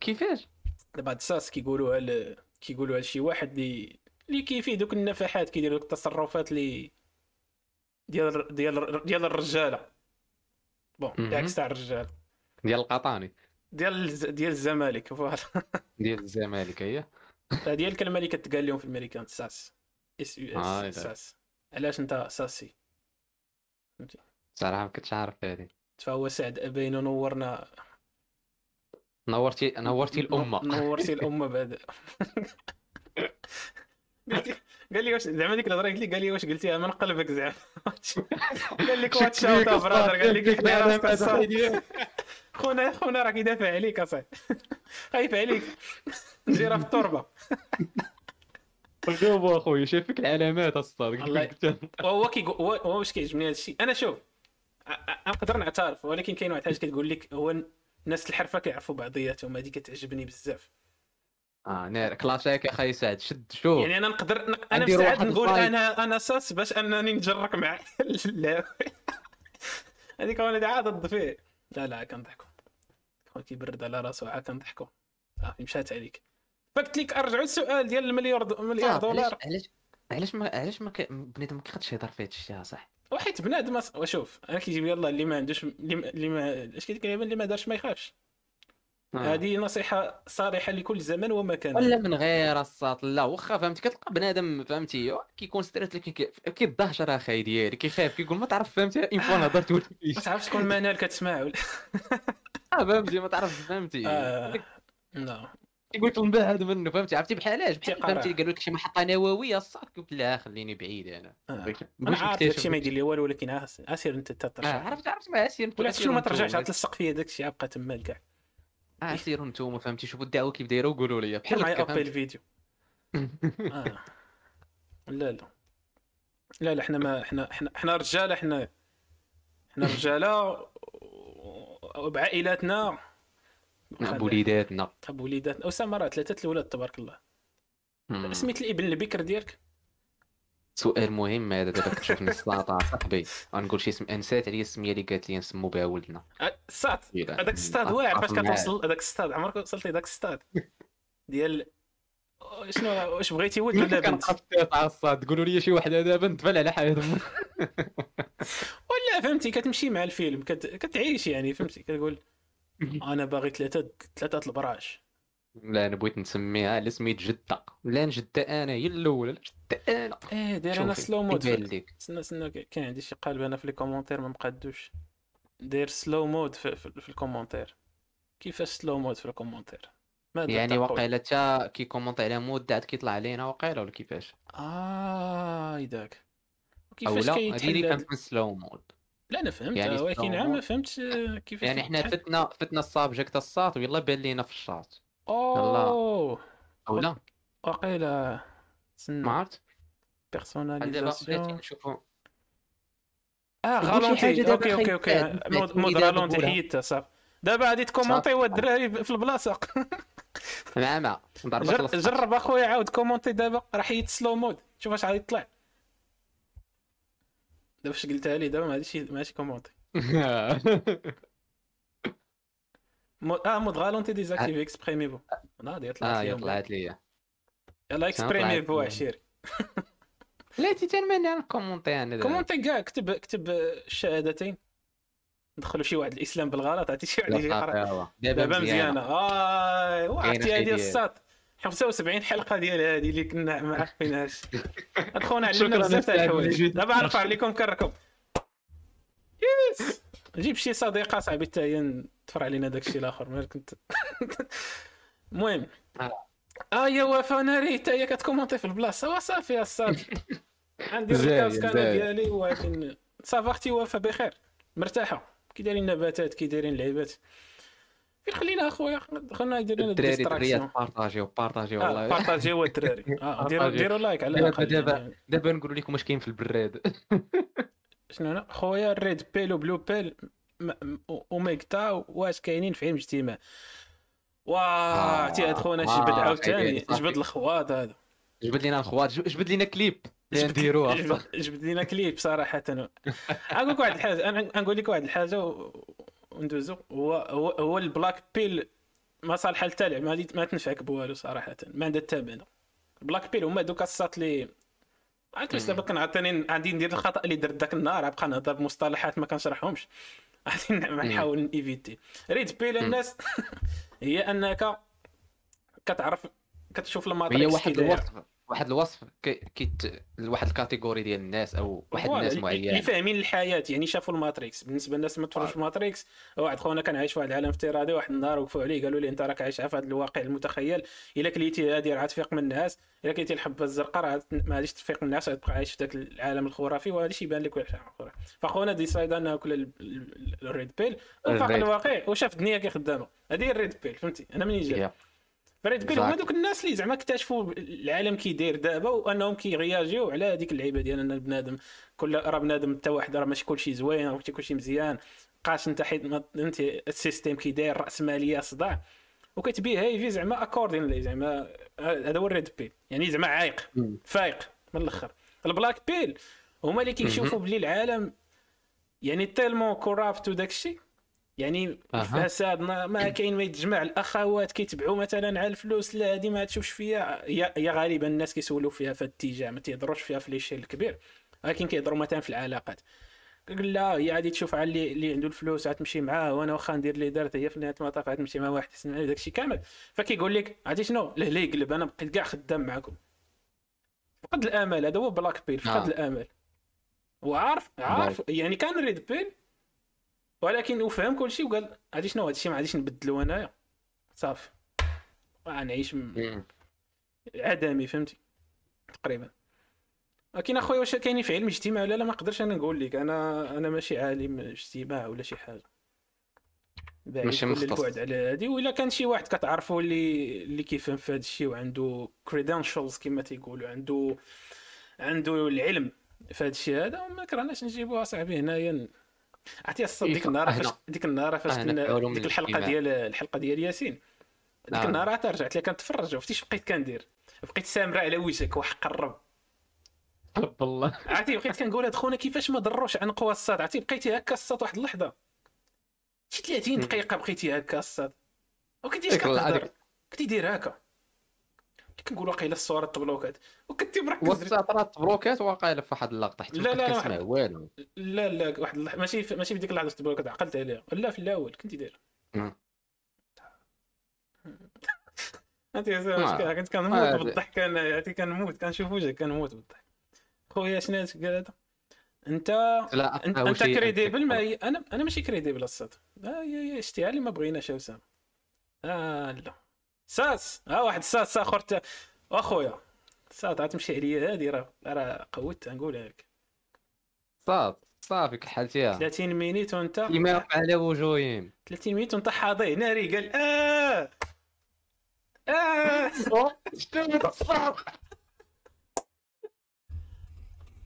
كيفاش؟ دابا هاد sus كيقولوها ل... كيقولوها لشي واحد اللي اللي كيفيه دوك النفحات كيدير دوك التصرفات اللي ديال ديال ديال الرجالة. bon مهم. بالعكس تاع الرجال. ديال القطاني. ديال ديال الزمالك voilà. ديال الزمالك هي هذه هي الكلمة اللي كتقال لهم في الأمريكان sus. S U. S sus. علاش أنت sussy؟ صراحة ما كنتش عارف هذه فهو سعد ابينا نورنا نورتي نورتي الأمة. نورتي الأمة بعد. قال لي واش زعما ديك الهضرة قلت لي قال لي واش قلتيها؟ من قلبك زعما. قال لك واتش أوت برادر. قال لك. خونا خونا راه كيدافع عليك اصاحبي خايف عليك نجي راه في التربه جاوبوا اخويا شافك العلامات كيقول هو هو واش كيعجبني هذا الشيء أنا شوف نقدر نعترف ولكن كاين واحد الحاجة كتقول لك هو الناس الحرفه كيعرفوا بعضياتهم هذه كتعجبني بزاف آه نار كلاشيك يا خي سعد شد شوف يعني أنا نقدر نق- أنا روح نقول. أنا أنا ساس باش انني نجرك مع هذيك وأنا عاد ضد فيه. لا لا كنضحكوا خويا كيبرد على راسو عاد كنضحكوا صافي مشات عليك. فقلت لك ارجعوا السؤال ديال المليار دو... مليار دولار. علاش علاش ما علاش ما ك- بنادم ما كيقدش يهضر في هذا الشيء صح وحيت بنادم وشوف أنا كيجيب يلا اللي ما عندوش اللي ما- اش كيدير اللي ما دارش ما يخافش. آه. هذه نصيحة صريحة لكل زمان ومكان ولا من غير الساط لا واخا فهمتي كتلقى بنادم فهمتي كيكون straight كي- كيضهشر اخاي ديالي كيخاف كيقول ما تعرف فهمتي une fois هضرت ولا ما تعرفش شكون منال كتسمع ولا؟ آه، فهمتي ما تعرف فهمتي. آه، لا كيقول لك نبعد منه فهمتي عرفتي بحالاش بحال. فهمتي قالوا لك شي محطه نوويه الساط قلت لا خليني بعيد أنا. آه. أنا عارف داكشي ما يدير لي والو ولكن عسير أنت آه تترجع عرفت عرفت ما اسير ولا شنو ما ترجعش عاد تلصق فيا داكشي عاد بقى تما كاع آه. سيروا نتوما فهمتي شوفوا الدعوه كيف دايرة وقولوا لي. بحال معايا هكا، ابي الفيديو. آه. لا لا. لا لا حنا ما حنا حنا حنا رجاله حنا حنا رجالة وبعائلاتنا. فهمتي بوليداتنا. بوليداتنا. أسامة راه ثلاثة الولاد تبارك الله. سميت الإبن البكر ديالك؟ سؤال مهم هذا دابا كتشوفني السلطه صاحبي غنقول شي اسم نسات عليا السميه اللي قالت لي نسمو بها ولدنا. آه، الساد إيه، هذاك الستاد واعر فاش. كتوصل هذاك الستاد. عمرك وصلت لذاك الستاد؟ ديال شنو واش بغيتي ولد ولا بنت؟ كنبقى الصاد تقولوا لي شي وحدة دابا نتفل على حياتهم ولا فهمتي كتمشي مع الفيلم كت... كتعيش يعني فهمتي؟ كتقول أنا باغي ثلاثة ثلاثة البراش. لا أنا بغيت نسميها على سميت جدة. لا جدة أنا هي الأولى. لا جدة أنا. إيه داير أنا slow mode استنى استنى كاين عندي شي قالب أنا في les commentaires ما مقادوش داير slow mode في, في, في ال commentaire. كيفاش slow mode في ال commentaire؟ يعني تقول؟ واقيلا حتى كي commenter على mode عاد كيطلع علينا واقيلا ولا كيفاش؟ آه يداك كيفاش هذه كيتحل هاد- كانت من slow mode لا أنا فهمت. يعني ولكن عام ما. فهمتش كيفاش يعني حنا. فتنا فتنا ال subject الساط ويلا بان لينا في الشاط أوه. أو لا وقيلا ما تسنى عرفت personnalisation نشوفوا آه ralenti OK OK OK. mode ralenti. حيدتها صافي دابا غادي ت commenter الدراري في البلاصه جر- الوسط. جرب أخويا عاود commenter دابا. راه حيد slow mode شوف اش غادي يطلع. دابا فاش قلتها لي دابا ما غاديش ماشي commenter مو... آه mode ralenti désactivé exprimez-vous ناضي آه طلعت لي طلعت لي. يلا exprimez-vous. عشيري لا تي تنمني أنا commenter أنا. commenter كاع كتب كتب الشهادتين. ندخلوا شي واحد الإسلام بالغلط عرفتي شي واحد يقرأ. دابا مزيانة. آه كاينة هذه. الساط. 75 حلقة ديال هذه اللي كنا ما عارفينهاش اخونا علمنا بزاف تاع الحوايج. دابا نرفع عليكم كركم يس. جيب شي صديقة صاحبي حتى هي تفرع علينا داك الشيء الآخر ما كنت المهم. آه. آه يا وفاء ناري حتى هي كتكومونتي في البلاصة. وصافي الصاد عندي زايد، الكاس كان زايد. ديالي ولكن صافا أختي وفاء بخير. مرتاحة. كي دايرين النباتات كي دايرين اللعيبات فين خلينا أخويا؟ خلينا ندير لنا الدراري الدراريات بارطاجيو بارطاجيو آه والله. بارطاجيو الدراري. ديروا. ديروا لايك على دابا- الأقل. دابا-. دابا نقول لكم اش كاين في البراد. شنو أنا خويا الريد بيل وبلو بيل اوميغتا واش كاينين في عين اجتماع واه عرفتي هاد خونا آه، جبد آه، عاوتاني. جبد الخواط هذا جبد لينا الخوات جب- جبد لينا كليب. نديروها جبد- لنا كليب صراحة. نقول لك واحد الحاجة أنا نقول لك واحد الحاجة وندوزو. هو هو, هو ال black pill ما صالحه للتالع ما ما تنفعك بوالو صراحة. ما عندها الثمن ال black pill هما دوك الساط اللي عرفت واش دابا كنعطيني عندي ندير الخطأ اللي درت ذاك النهار غنبقى نهضر بمصطلحات ما كنشرحهمش. غادي نحاول نيفيتي red pill الناس. هي أنك كتعرف كتشوف هي ال Matrix واحد كي داير. الوصف واحد الوصف كيتعطى لواحد ال category ديال الناس أو واحد الناس اللي- معين اللي فاهمين الحياة يعني شافوا ال Matrix. بالنسبة للناس ما تفرجوش في ال Matrix واحد خونا كان عايش في واحد العالم افتراضي واحد النهار وقفوا عليه قالوا لي أنت راك عايش في هذا الواقع المتخيل؟ إلا كليتي هادي راه تفيق من الناس إلا كليتي الحبه الزرقاء راه ما غاديش تفيق من الناس غتبقى عايش في ذاك العالم الخرافي وهذا الشيء يبان لك واحد أخرى فخونا decide انه كلا ال- ال- ال red pill وفاق. الواقع وشاف الدنيا كي خدامة. هذه هي ال red pill فهمتي؟ أنا منين جا. ف red pill هما. دوك الناس اللي زعما اكتشفوا العالم كي داير دابا وانهم كيغياجيو على هذيك اللعيبة ديال أن البنادم كل راه بنادم حتى واحد راه ماشي كلشي زوين راه كلشي مزيان. بقاش أنت حيت فهمتي ال système كي داير راسماليه صداع. وكتبيهايفي زعما accordingly زعما هذا هو ال red pill. يعني زعما عايق. فايق من الأخر. ال black pill هما اللي كيشوفوا بلي العالم يعني tellement corrupt وداك الشيء يعني أها. فساد ما, ما كاين ما يتجمع الأخوات كيتبعوا مثلا على الفلوس لا هذه ما تشوفش فيها. يا, غالبا الناس كيسولوا فيها في الاتجاه ما تيهضروش فيها في l'échelle الكبير ولكن كيهضروا مثلا في العلاقات. قال لا هي غادي تشوف على اللي, اللي عنده الفلوس غتمشي معاه وأنا واخا ندير اللي دارت هي في نهاية المطاف غتمشي مع واحد حسن داك الشيء كامل. فكيقول لك عرفتي شنو؟ لا يقلب أنا بقيت كاع خدام معكم فقد الامل هذا هو black pill فقد آه. الامل وعارف عارف يعني كان red pill ولكن وفهم كل شيء وقال هادي شنو هادشي ما غاديش نبدلو انايا صافي. غنعيش م-. عدمي فهمتي؟ تقريبا. ولكن أخويا واش كاينين في علم الاجتماع ولا لا؟ ما نقدرش أنا نقول لك. أنا أنا ماشي عالم اجتماع ولا شي حاجة. ماشي مختص. البعد على هادي. ولا كان شي واحد كتعرفوا اللي اللي كيفهم في هذا الشيء وعنده كريدنشالز كما تيقولوا عنده عنده العلم في هذا الشيء هذا ما كرهناش نجيبوها صاحبي هنايا. عرفتي ديك إيه، النهار هنا. فاش ديك النهار فاش ديك الحلقة. ديال الحلقة ديال ياسين. ديك آه. النهار عاد رجعت لي كنتفرج وفتيش بقيت كندير. بقيت سامرة على وجهك وحق قرب والله عرفتي بقيت كنقول هاد خونا كيفاش ما ضروش عن قوى الصاد. عرفتي بقيتي هكا الصاد واحد اللحظة. شي 30 دقيقة بقيتي هكا الصاد. ديك اللحظة كتهضر ديك- كنتي داير هكا. كنقول واقيلا الصورة تبلوكات وكنتي مركز راه بروكات واقيلا في واحد اللقطه حيت لا، لا، كنت واحد- والو. لا لا واحد. ماشي في... ماشي في ديك اللحظة تبلوكات عقلت عليها. لا في الأول كنتي داير. انت كنت كنموت بالضحك أنا كنموت كنشوف وجهك كنموت بالضحك. خويا شنو قال هذا؟ انت لا انت, انت كريديبل ما هي... أنا أنا ماشي كريديبل الصاد آه يا يا اشتيها اللي ما بغيناش يا اسامه آه لا. ساس. آه واحد ساس آخر تا... أخويا. ساس غتمشي عليا. هادي راه راه قوت نقولها لك. صافي صافي كحلتيها 30 مينيت وانت؟ يوقع على وجوههم 30 مينيت وانت حاضي ناري قال آه! آه!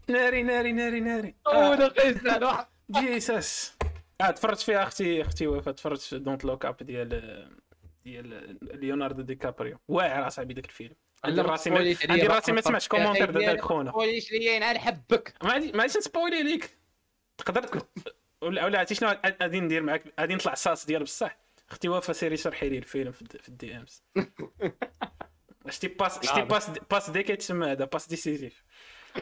ناري ناري ناري ناري. آه. وأنا قيس على واحد جيسس آه تفرجت فيها أختي أختي وفات تفرجت دونت لوك أب ديال ديال ليوناردو دي كابريو. واعر أصاحبي ذاك الفيلم. عندي راسي ما عندي راسي ما سمعتش كومونتير ديال ذاك خونا. وليش ليا ينعل حبك. ما غاديش نسبويلي ليك. تقدر ولا ولا عرفتي شنو غادي ندير معاك؟ غادي نطلع صاص ديال بصح. أختي وفا سيري شرحي لي الفيلم في الد- في الدي امز شتي باس شتي. باس باس دي كيتسمى هذا؟ باس ديسيزيف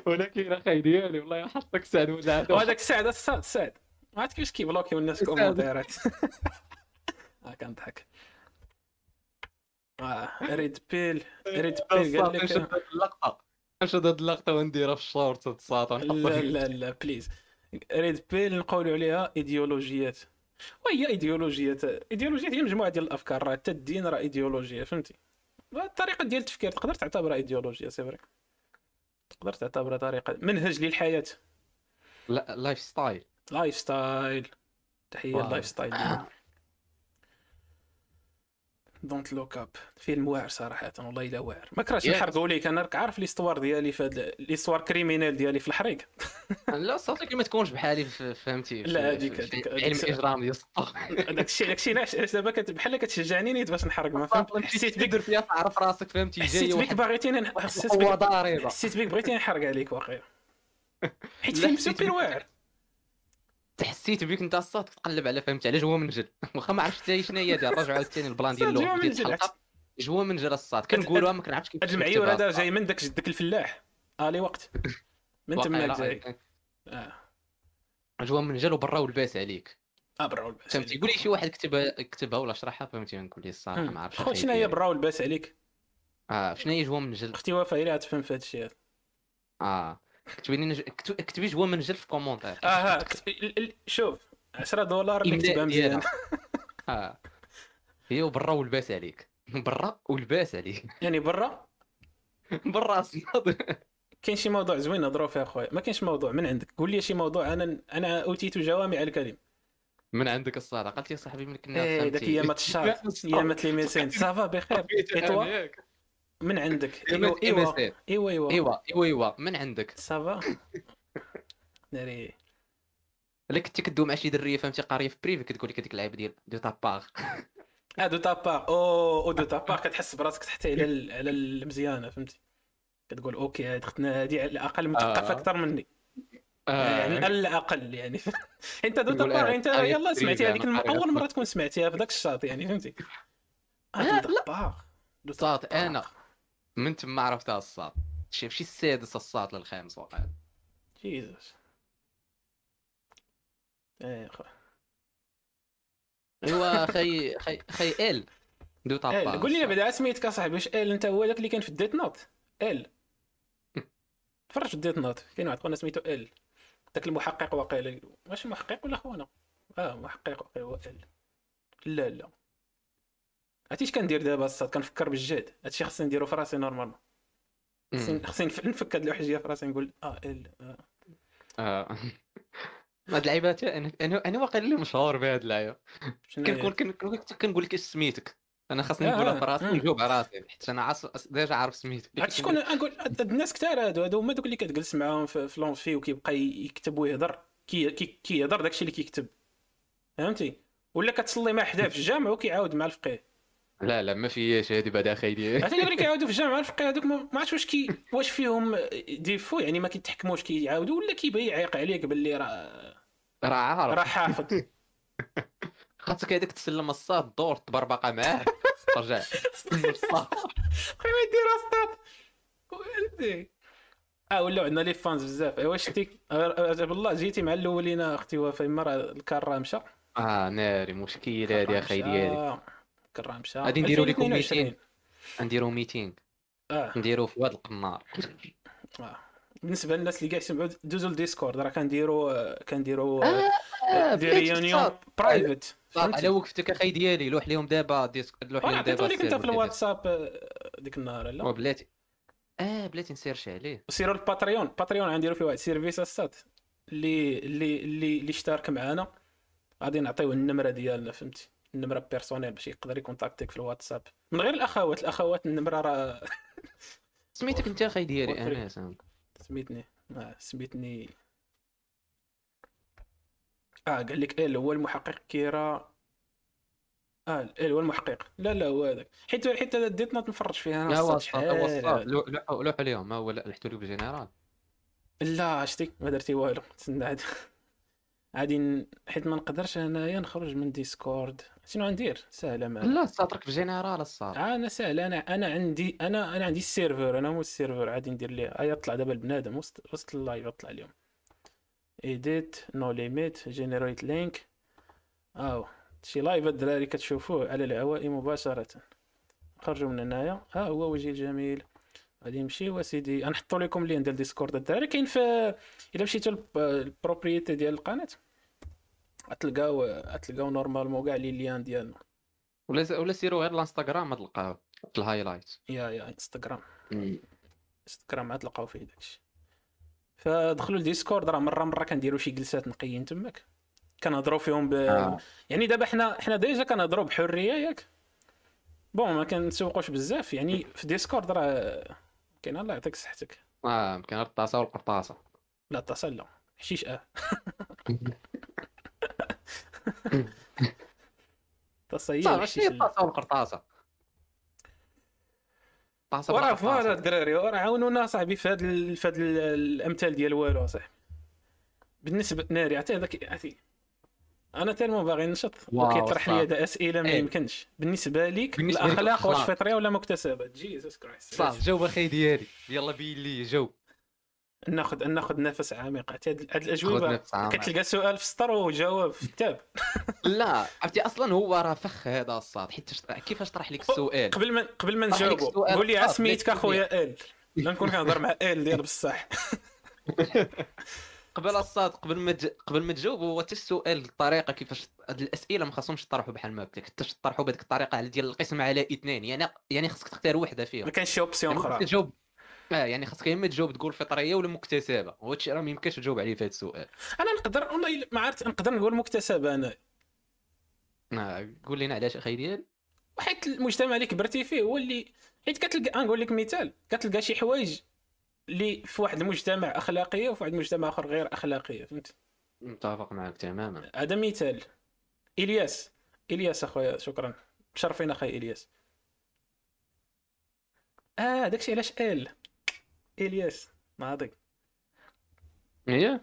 ولكن أخي ديالي والله حطك سعد وزعد وهذاك السعد السعد السعد ما عرفت كيفاش كيبلوكيو الناس كومونتيرات آه كنضحك. آه ريد بيل. ريد بيل قال نشد لك هاد اللقطة؟ نشد هاد اللقطة ونديرها في الشورت الساط لا لا لا please red pill نقولوا عليها إيديولوجيات. وهي ايديولوجيات إيديولوجيات هي مجموعة ديال الأفكار راه حتى الدين راه ايديولوجيا فهمتي؟ الطريقة ديال التفكير تقدر تعتبرها ايديولوجيا c'est vrai تقدر تعتبرها طريقه منهج للحياة. لا lifestyle lifestyle تحية. ال lifestyle دونت لوك اب فيلم واعر صراحة والله إلا واعر. ما كرهتش. نحرقوا ليك أنا راك عارف ليستوار ديالي في هاد ليستوار كريمينال ديالي في الحريق. لا صوتك ما تكونش بحالي فهمتي لا، هذيك- هذيك- علم. الإجرام ديال داك الشيء داك الشيء علاش دابا بحال كتشجعني نيت باش نحرق ما فهمت؟ حسيت بك تقدر فيها تعرف راسك فهمتي حسيت جاي بك نح- حسيت بك بغيتيني نحرق عليك واقيلا. حيت فيلم سوبر واعر. تحسيت بك انت الصوت تقلب على فهمتي؟ على جوا منجل واخا ما عرفتش حتى شنو هي ديال رجعوا عاوتاني ال plan ديال اللغة ديال الحلقة. جوا منجل الصاد كنقولوها ما كنعرفش كيف هاد المعيور هذا جاي من داك جدك الفلاح الي وقت. من تما جاي. آه. جوا منجل وبرا ولباس عليك؟ آه، برا والباس فهمتي. قول لي شي واحد كتبها كتبها ولا شرحها فهمتي؟ نقول لي الصراحة ما عرفتش خويا شنو هي. برا والباس عليك؟ آه شنو هي جوا منجل أختي وفاء هي اللي غتفهم في هذا. الشيء آه. كتبي لي نج... كتب- كتبي جوا منجل في commentaire. آه شوف 10 دولار اللي كتبها مزيان. آه هي وبرا ولباس عليك. برا ولباس عليك. يعني برا؟ برا الصاد كاين شي موضوع زوين نهضروا فيه أخويا. ما كاينش موضوع من عندك. قول لي شي موضوع. أنا أنا أوتيت جوامع الكلم من عندك الصاد قالت لي صاحبي ملي كنا إيه داك ايامات الشهر ايامات لي ميسين. صافا بخير. من عندك؟ ايوا ايوا MSN. ايوا ايوا ايوا ايوا ايوا من عندك؟ صافا ناري. الا كنتي كدوي مع شي درية فهمتي؟ قارية في privé كتقول لك هذيك اللعيبه ديال d'autre part. آه d'autre part أو أو d'autre part كتحس براسك تحت على على المزيانة فهمتي؟ كتقول okay هاد اختنا هادي على الأقل مثقفه آه. أكثر مني. يعني على الأقل يعني. أنت d'autre part آه، أنت يلا سمعتي هذيك أول مرة تكون سمعتيها في ذاك الشاط يعني فهمتي؟ d'autre part دو صاد تابار. أنا من تما عرفتها الصاد. شي شي السادس الصاد للخامس وقع جيزوس. إيه خو ايوا خي خي خي إل. دو إل. تاباغ قول لي بعدا سميتك اصاحبي واش إل أنت هو داك اللي كان في الديت نوت؟ إل. تفرج في الديت نوت. كاين واحد؟ خونا سميتو إل. داك المحقق واقيلا واش محقق ولا خونا آه محقق واقيلا هو إل. لا لا. عرفتي اش كندير دابا الصاد؟ كنفكر بالجهد. هادشي خصني نديرو في راسي normalement. خصني خصني نف- نفك هاد الوحجيه في راسي نقول آه ال آه. آه. هاد اللعيبات أنا أنا واقيلا اللي مشهور بهاد اللعيبة؟ كنقول كن- كن- كنقول لك سميتك. أنا خاصني آه، نقولها في راسي آه. ونجاوب على راسي حيت أنا عارف déjà عارف سميتك. عرفت شكون؟ نقول الناس كثار هادو هادو هما دوك اللي كتجلس معاهم في في l'amphi وكيبقى يكتب ويهضر. كي كي كيهضر داكشي اللي كيكتب. فهمتي؟ ولا كتصلي مع حدا في الجامع وكيعاود مع الفقيه. لا لا ما فياش هادي بعدا خايدي دوك اللي كيعاودوا في الجامع الفقيه هذوك ما عرفتش واش كي واش فيهم défaut يعني ما كيتحكموش كيعاودوا ولا كيبغي يعيق عليك باللي راه راه عارف. راه حافظ. خاصك هذاك تسلم الصاد الدور تبربقه معاه. ترجع الصاد. خويا ما يدير stop. فهمتي آه ولاو عندنا les fans بزاف. ايوا شتي عجب الله جيتي مع الأولين أختي وفاء ما راه الكار راه مشى. آه ناري مشكل هادي أخي ديالي. راه مشى غادي نديرو لكم 2022. ميتين. نديرو meeting آه. نديرو في واد القنار آه. بالنسبة للناس اللي كاع يسمعوا دوزوا ال Discord راه كنديروا كنديروا آه، des بلاتي réunions. private على وقفتك أخي ديالي لوح لهم دابا ديسك لوح لهم دابا عطيتو انت في الواتساب آه، ديك النهار لا؟ وبلاتي آه بلاتي نسيرشي عليه. سيروا ال Patreon. Patreon غنديروا فيه واحد ال service السات اللي اللي اللي اللي اشترك معنا غادي نعطيوه النمرة ديالنا فهمتي؟ النمرة personnel باش يقدر يكونتاكتيك في الواتساب. من غير الأخوات الأخوات النمرة راه سميتك أنت أخي ديالي. أنا سام سميتني. آه، سميتني. آه قال لك ال هو المحقق كيرا. آه ال هو المحقق. لا لا هو هذاك. حيت حيت هذا ديت نوت نفرج فيها أنا لا هو لوح لوح عليهم. هو لحتو لي بجينيرال لا شتي ما درتي والو. تسنى ن- حيت ما نقدرش انايا نخرج من ديسكورد شنو غندير سهلة ما لا راك في جينيرال الصاد آه، أنا سهل. أنا أنا عندي أنا أنا عندي السيرفر. أنا هو السيرفر. عادي ندير ليه. هيا طلع دابا البنادم. وسط وسط اللايف طلع اليوم. ايديت نو ليميت جينيريت لينك اهو شي live الدراري كتشوفوه على الهواء مباشرة. خرجوا من هنايا. ها هو وجه الجميل غادي نمشيو اسيدي غنحطو لكم ال lien ديال Discord الدراري كاين في إلا مشيتو ال propriété ديال القناة غتلقاو غتلقاو normalement كاع les liens ديالنا. ولا ولا سيروا غير الانستغرام تلقاو في ال highlight يا يا انستغرام انستغرام عاد تلقاو فيه داكشي. فدخلوا ال Discord راه مرة مرة كنديروا شي جلسات نقيين تماك. كنهضروا فيهم ب... آه. يعني دابا حنا حنا déjà كنهضروا بحرية ياك. bon ما كنسوقوش بزاف. يعني في Discord راه كاين الله يعطيك صحتك. آه غير الطاسة والقرطاسة. لا اتصل لا. حشيش آه. تصير صافي ماشي. الطاسة والقرطاسة. الطاسه وراه. voilà الدراري وراه عاونونا صاحبي في هاد في هاد ال- الأمثال ديال والو صاحبي. بالنسبة ناري عرفتي هذاك أنا tellement باغي ننشط واو، وكيطرح لي. هذا أسئلة ما إيه. يمكنش. بالنسبة بالنسبة ليك الأخلاق واش. فطرية ولا مكتسبة؟ Jesus Christ صافي جاوب أخي ديالي. يلا بين لي جاوب ناخذ ناخذ نفس عميق. هاد الأجوبة. كتلقى سؤال في السطر وجواب في كتاب لا عرفتي أصلا هو راه فخ هذا الصاد. حيت كيفاش طرح لك السؤال؟ قبل ما قبل ما لك نجاوبو السؤال. قول لي بلاتي أخويا L. لا نكون كنهضر مع L ديال بصح. قبل الصاد قبل ما. قبل ما تجاوب هو حتى السؤال الطريقة كيفاش هاد الأسئلة ما خاصهمش يطرحوا بحال ما قلت لك حتى تطرحوا بهذيك الطريقة ديال القسم على اثنين يعني يعني خصك تختار وحدة فيهم. ما كانش شي option يعني خصك أخرى. تجاوب آه يعني خصك يا إما تجاوب تقول فطرية ولا مكتسبة هو هادشي راه ما يمكنش تجاوب عليه في هذا السؤال. أنا نقدر والله ما عرفت نقدر نقول مكتسبة أنا. آه قول لنا علاش أخي ديال. وحيت المجتمع اللي كبرتي فيه هو اللي حيت كتلقى نقول لك مثال كتلقى شي حوايج اللي في واحد المجتمع اخلاقيه وفي واحد المجتمع آخر غير اخلاقيه فهمت؟ متفق معك تماما. هذا مثال. إلياس. إلياس أخويا شكرا. مشرفين أخي إلياس. آه داكشي علاش آل؟ إلياس. ناضي هي؟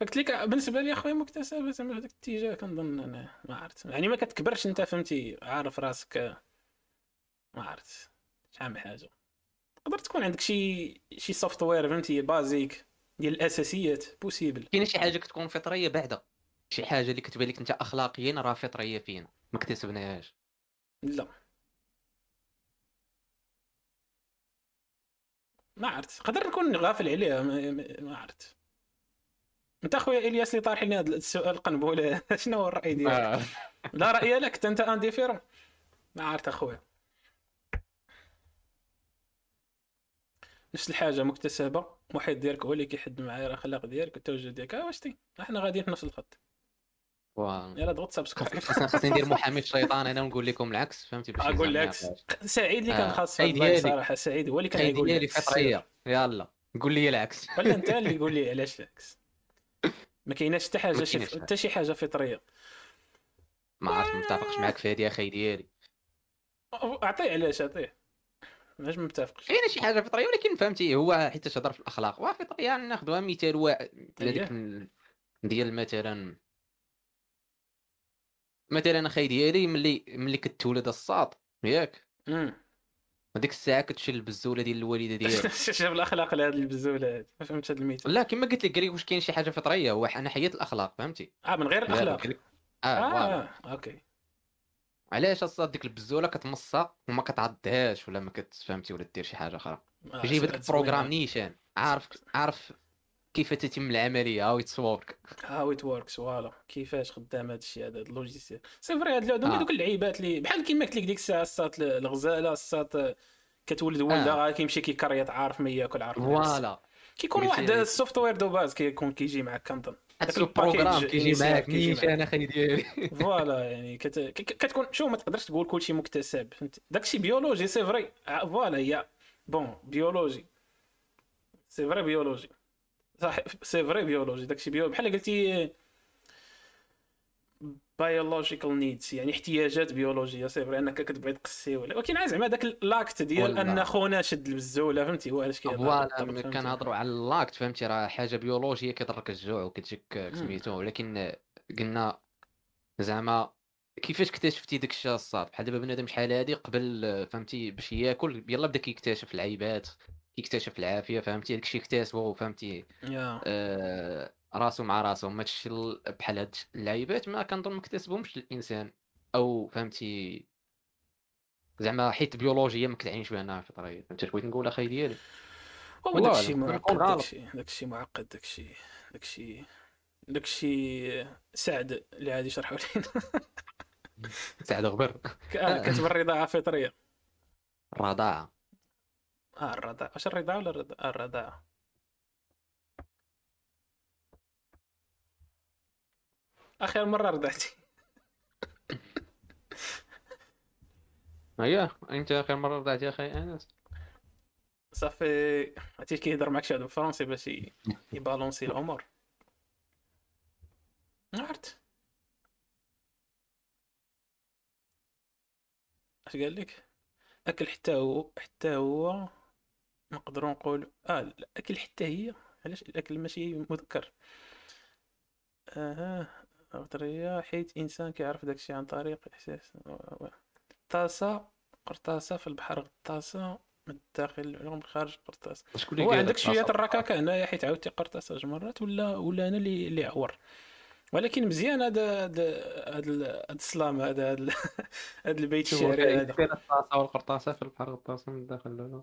فقلت لك بالنسبة لي أخويا مكتسبه زعما هذاك الاتجاه كنظن أنا ما عرفت. يعني ما كتكبرش أنت فهمتي؟ عارف راسك. ما عرفت. شحال من حاجة. تقدر تكون عندك شي شي software فهمتي؟ basique ديال الأساسيات possible كاينة شي حاجة كتكون فطرية بعدا. شي حاجة اللي كتبان لك أنت اخلاقيا راه فطرية فينا ما اكتسبناهاش لا. ما عرفت. قدر نكون غافل عليها ما, ما- عرفت. أنت أخويا إلياس اللي طارح لنا هذا السؤال قنبلة. شنو هو الرأي ديالك؟ آه. لا رأي لك أنت indifférent ما عرفت أخويا. نفس الحاجة مكتسبة المحيط ديالك هو اللي كيحد معايا الاخلاق ديالك والتوجه ديالك واش إحنا غاديين في نفس الخط. و- يلا ضغط subscribe خاصني خاصني ندير محامي الشيطان أنا ونقول لكم العكس فهمتي؟ باش يزعل لك معاك. سعيد اللي كان آه، خاص. صراحة سعيد هو اللي كان يقول لك فطرية. يلا قول لي العكس. ولا انت اللي قول لي علاش العكس؟ ما كايناش حتى حاجة. حتى شي حاجة فطرية. ما عرفت متفقش معاك في هذه أخي ديالي أعطيه علاش أعطيه. علاش ما متفقش كاينة شي حاجة فطرية ولكن فهمتي هو حيت تهضر في الأخلاق. واه فطريه ناخذها مثال واحد أييه. هذيك ال- ديال مثلا مثلا أخي ديالي ملي ملي كتولد الساط ياك؟ هذيك الساعة كتشيل البزولة ديال الوالدة ديالك. شوف الأخلاق لهاد البزولة هادي ما فهمتش هاد المثال لا كما قلت لك قال واش كاين شي حاجة فطرية هو أنا حيات الأخلاق فهمتي؟ آه من غير لا، الأخلاق. آه. آه okay. علاش الصاد ديك البزولة كتمصها وما كتعضهاش ولا ما كتفهمتي ولا دير شي حاجة أخرى آه، سؤال لك programme زوين. نيشان عارف عارف كيف تتم العملية how it's work how it works voilà كيفاش خدام هذا الشيء هذا ال logiciel c'est vrai هاد هادو آه. دوك اللعيبات اللي بحال كيما قلت لك ديك الساعة الساط الغزالة الساط كتولد ولده آه. كيمشي كيكريط عارف ما ياكل عارف. voilà كيكون واحد ال software de base كيكون كيجي معك كنظن هذاك ال programme كيجي معاك كيجي نيشان أخي ديالي voilà يعني كت... كتكون شو ما تقدرش تقول كلشي مكتسب فهمتي داكشي بيولوجي c'est vrai آه، voilà هي bon biologie. c'est vrai biologie. صح c'est vrai biologie. داكشي بيو بحال قلتي biological needs يعني احتياجات بيولوجية c'est vrai أنك كتبغي تقسي ولا. ولكن زعما داك l'acte ديال أن خونا شد البزوله فهمتي؟ هو علاش كيهضر voilà ملي؟ كنهضروا على ال l'acte فهمتي؟ راه حاجة بيولوجية كيضرك الجوع وكتجيك سميتو. ولكن قلنا زعما كيفاش اكتشفتي داك الشيء الصاد بحال دابا بنادم شحال هادي قبل فهمتي؟ باش ياكل يلا بدا كيكتشف العيبات كيكتشف العافية فهمتي؟ داكشي اكتسبه فهمتي؟ يا. آه راسو مع راسو ماشي ال- بحال هاد اللعيبات ما كنظن ما اكتسبهمش الإنسان. أو فهمتي زعما حيت بيولوجيا ما كتعنيش بها انها فطريه فهمتي بغيت نقول أخي ديالي؟ هو داكشي معقد. داكشي داكشي معقد داكشي داكشي داكشي سعد اللي غادي يشرحوا لينا. سعد غبر. ك- آه، كتب الرضاعة فطريه الرضاعة. آه الرضاعة. واش الرضاعة ولا الرضاعة آه، الرضاعه آخر مرة رضعتي هيا أنت آخر مرة رضعتي أخي؟ انس صافي عرفتي كيهضر معك شي واحد بالفرنسي باش يبالونسي الأمور. عرفت. أش قال لك؟ أكل حتى هو حتى هو نقدروا نقول آه الأكل حتى هي علاش الأكل ماشي مذكر؟ آه. فطرية حيت إنسان كيعرف داكشي عن طريق إحساس. طاسة قرطاسة في البحر غطاسة من الداخل العلوم من الخارج قرطاسة. هو عندك أصلاً؟ الركاكة هنايا حيت عاودتي قرطاسة جوج مرات ولا ولا أنا اللي اللي عور. ولكن مزيان هذا هذا هذا السلام هذا هذا البيت الشعري هذا. الطاسة والقرطاسة في البحر غطاسه من الداخل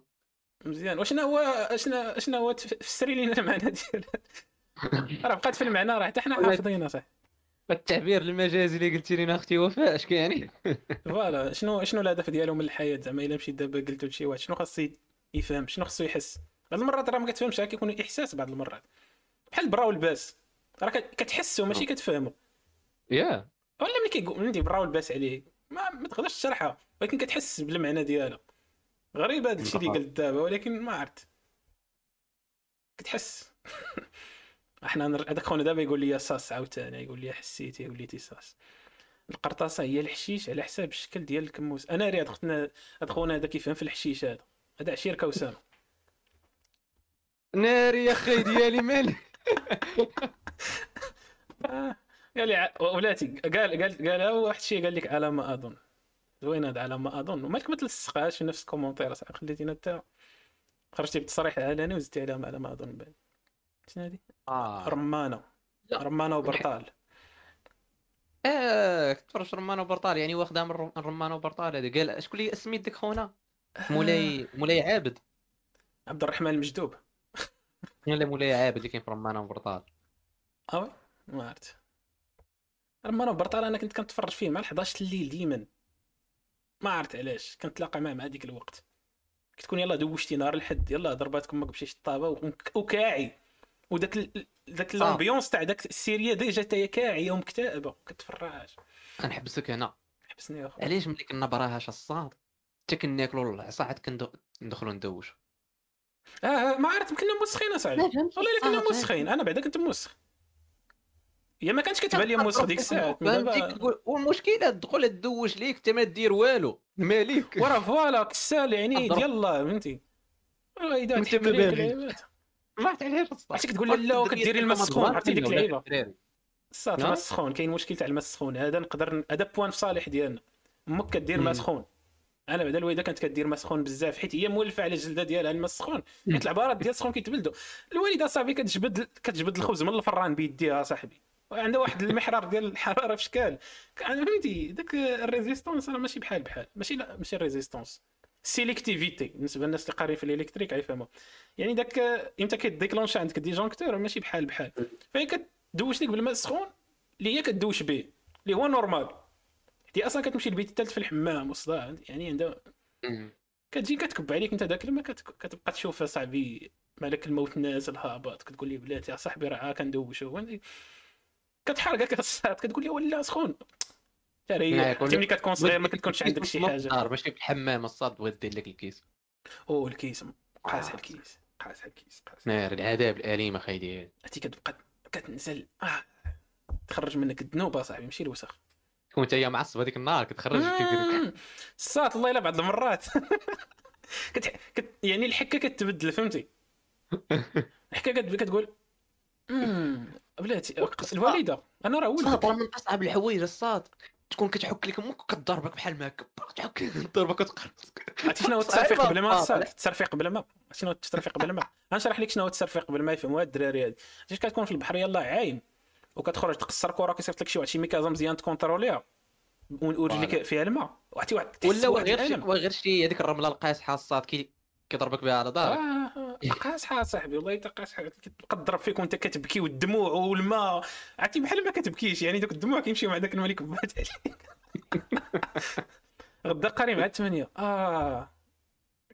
مزيان. وشنا هو شنا شنا هو فسري لينا المعنى ديال راه بقات في المعنى راه حتى حنا حافظينها صح التعبير المجازي اللي قلتي لنا أختي وفاء اش كاين voilà شنو شنو الهدف ديالو من الحياة؟ زعما إلا مشيت دابا قلتو لشي واحد شنو خاص يفهم؟ شنو خاصو يحس؟ بعض المرات راه ما كتفهمش راه كيكون إحساس بعض المرات. بحال البرا والباس راه كت- كتحسو ماشي كتفهمو. يا. ولا ملي كيقول ملي براو الباس عليه ما, ما تقدرش تشرحها ولكن كتحس بالمعنى ديالها. غريب هذا الشيء اللي قلت دابا ولكن ما عرفت. كتحس. إحنا هذاك خونا دابا يقول لي صاص عاوتاني يقول لي حسيتي لي صاص. القرطاسة هي الحشيش على حساب الشكل ديال الكموس أنا راه هاد خونا هاد خونا هذا كيفهم في الحشيش هذا. هذا عشير كوسان ناري يا أخي ديالي مالي. قال لي ولاتي قال قال قال واحد الشيء قال لك على ما أظن. زوين هذا على ما أظن. ومالك ما تلصقهاش في نفس ال commentaire صح خليتينا انت خرجتي بتصريح علني وزدتي عليها على ما أظن بعد شنو هادي آه. رمانة. لا. رمانة وبرطال آه تفرج رمانة وبرطال يعني واخدها من الر- الرمانه وبرطال هذا قال شكون اللي سميت ديك خونا مولاي مولاي عابد. عبد الرحمن المجدوب. ولا مولاي عابد اللي كاين في رمانة وبرطال oui؟ ما عرفت. رمانة وبرطال أنا كنت كنتفرج فيه مع 11 الليل ديما. ما عرفت علاش. كنتلاقى معاه مع ديك الوقت. كتكون يلا دوشتي نهار الحد يلا ضربات أمك بشي وك- وكاعي. وداك ذاك صح. ال ambiance تاع داك ال série déjà حتى هي كاعيه ومكتئبه كتفرج. غنحبسك هنا حبسني يا خويا علاش ملي كنا براها الصاد حتى كناكلوا العصا عاد كندخلوا ندوشوا آه آه، ما عرفت كنا موسخين اصاحبي والله إلا كنا موسخين أنا بعدا كنت موسخ يا ما كانش كتبان لي موسخ ديك كتقول والمشكلة تدخل تدوش ليك انت ما دير والو. مالك؟ ورا voilà كسال يعني. ديال الله فهمتي. تحك ما ما عرفت علاش الصاد عرفتي كتقول لا وكديري الماء السخون عرفتي ديك اللعيبة. الصاد نعم. الماء السخون كاين مشكل تاع الماء السخون هذا نقدر هذا point في صالح ديالنا. أمك كدير ماء. سخون أنا بعدا الوالدة كانت كدير ماء سخون بزاف حيت هي مولفة على الجلدة ديالها الماء السخون حيت العبارات ديال السخون كيتبلدوا الوالدة صاحبي كتجبد كتجبد الخبز من الفران بيديها صاحبي. وعندها واحد المحرار ديال الحرارة في شكال. فهمتي. داك ال résistance راه ماشي بحال بحال. ماشي لا ماشي ال résistance. sélectivité بالنسبة للناس اللي قاريين في ال électrique غيفهموا يعني داك إمتى كي déclenche عندك disjoncteur ماشي بحال بحال. فهي كتدوش لك بالماء السخون اللي هي كدوش به اللي هو normal. هي أصلا كتمشي للبيت الثالث في الحمام والصداع يعني عندها كتجي كتكب عليك أنت داك الماء كت- كتبقى تشوف صاحبي مالك الموت نازل هابط كتقول لي بلاتي يا صاحبي راه كندوشو. كتحرقك الصاد كتقول لي ولا سخون. ريح يقول حتى ملي كتكون صغير ما كتكونش عندك شي حاجة. ماشي في الحمام الصاد دير لك الكيس. أو الكيس قاصح الكيس قاصح الكيس قاصح نار العذاب الاليم أخي. ديالي عرفتي كتبقى كتنزل. آه. تخرج منك الذنوب أصاحبي ماشي الوسخ. تكون أنت هي معصب هذيك النهار كتخرج. الصات الله إلا بعض المرات. كت... كت... يعني الحكة كتبدل فهمتي؟ الحكة كت... كتقول مم، بلاتي الوالدة. أنا راه صاد ولدك من أصعب الحوايج الصاد. تكون كتحك لك أمك وكتضربك بحال ما هكا. تحك لك تضربك وتقرب. عرفتي شنو هو التصرفيق قبل ما التصرفيق قبل ما شنو هو التصرفيق قبل ما غنشرح لك شنو هو التصرفيق قبل ما يفهموها الدراري هادي. عرفتي كتكون في البحر؟ يلاه عايم وكتخرج تقصر كره كيصيفط لك شي واحد شي ميكازا مزيان ت contrôler يها ورجليك فيها الماء. واحد ولا غير شي. غير شي هذيك الرملة القاصحه الصاد كي كيضربك بها على ظهرك قاصحه صاحبي والله حتى قاصحه كتبقى تضرب فيك وانت كتبكي والدموع والماء. عرفتي بحال ما كتبكيش يعني دوك الدموع كيمشيو مع داك الماء اللي كبات عليك غدا قاري مع الثمانية. آه.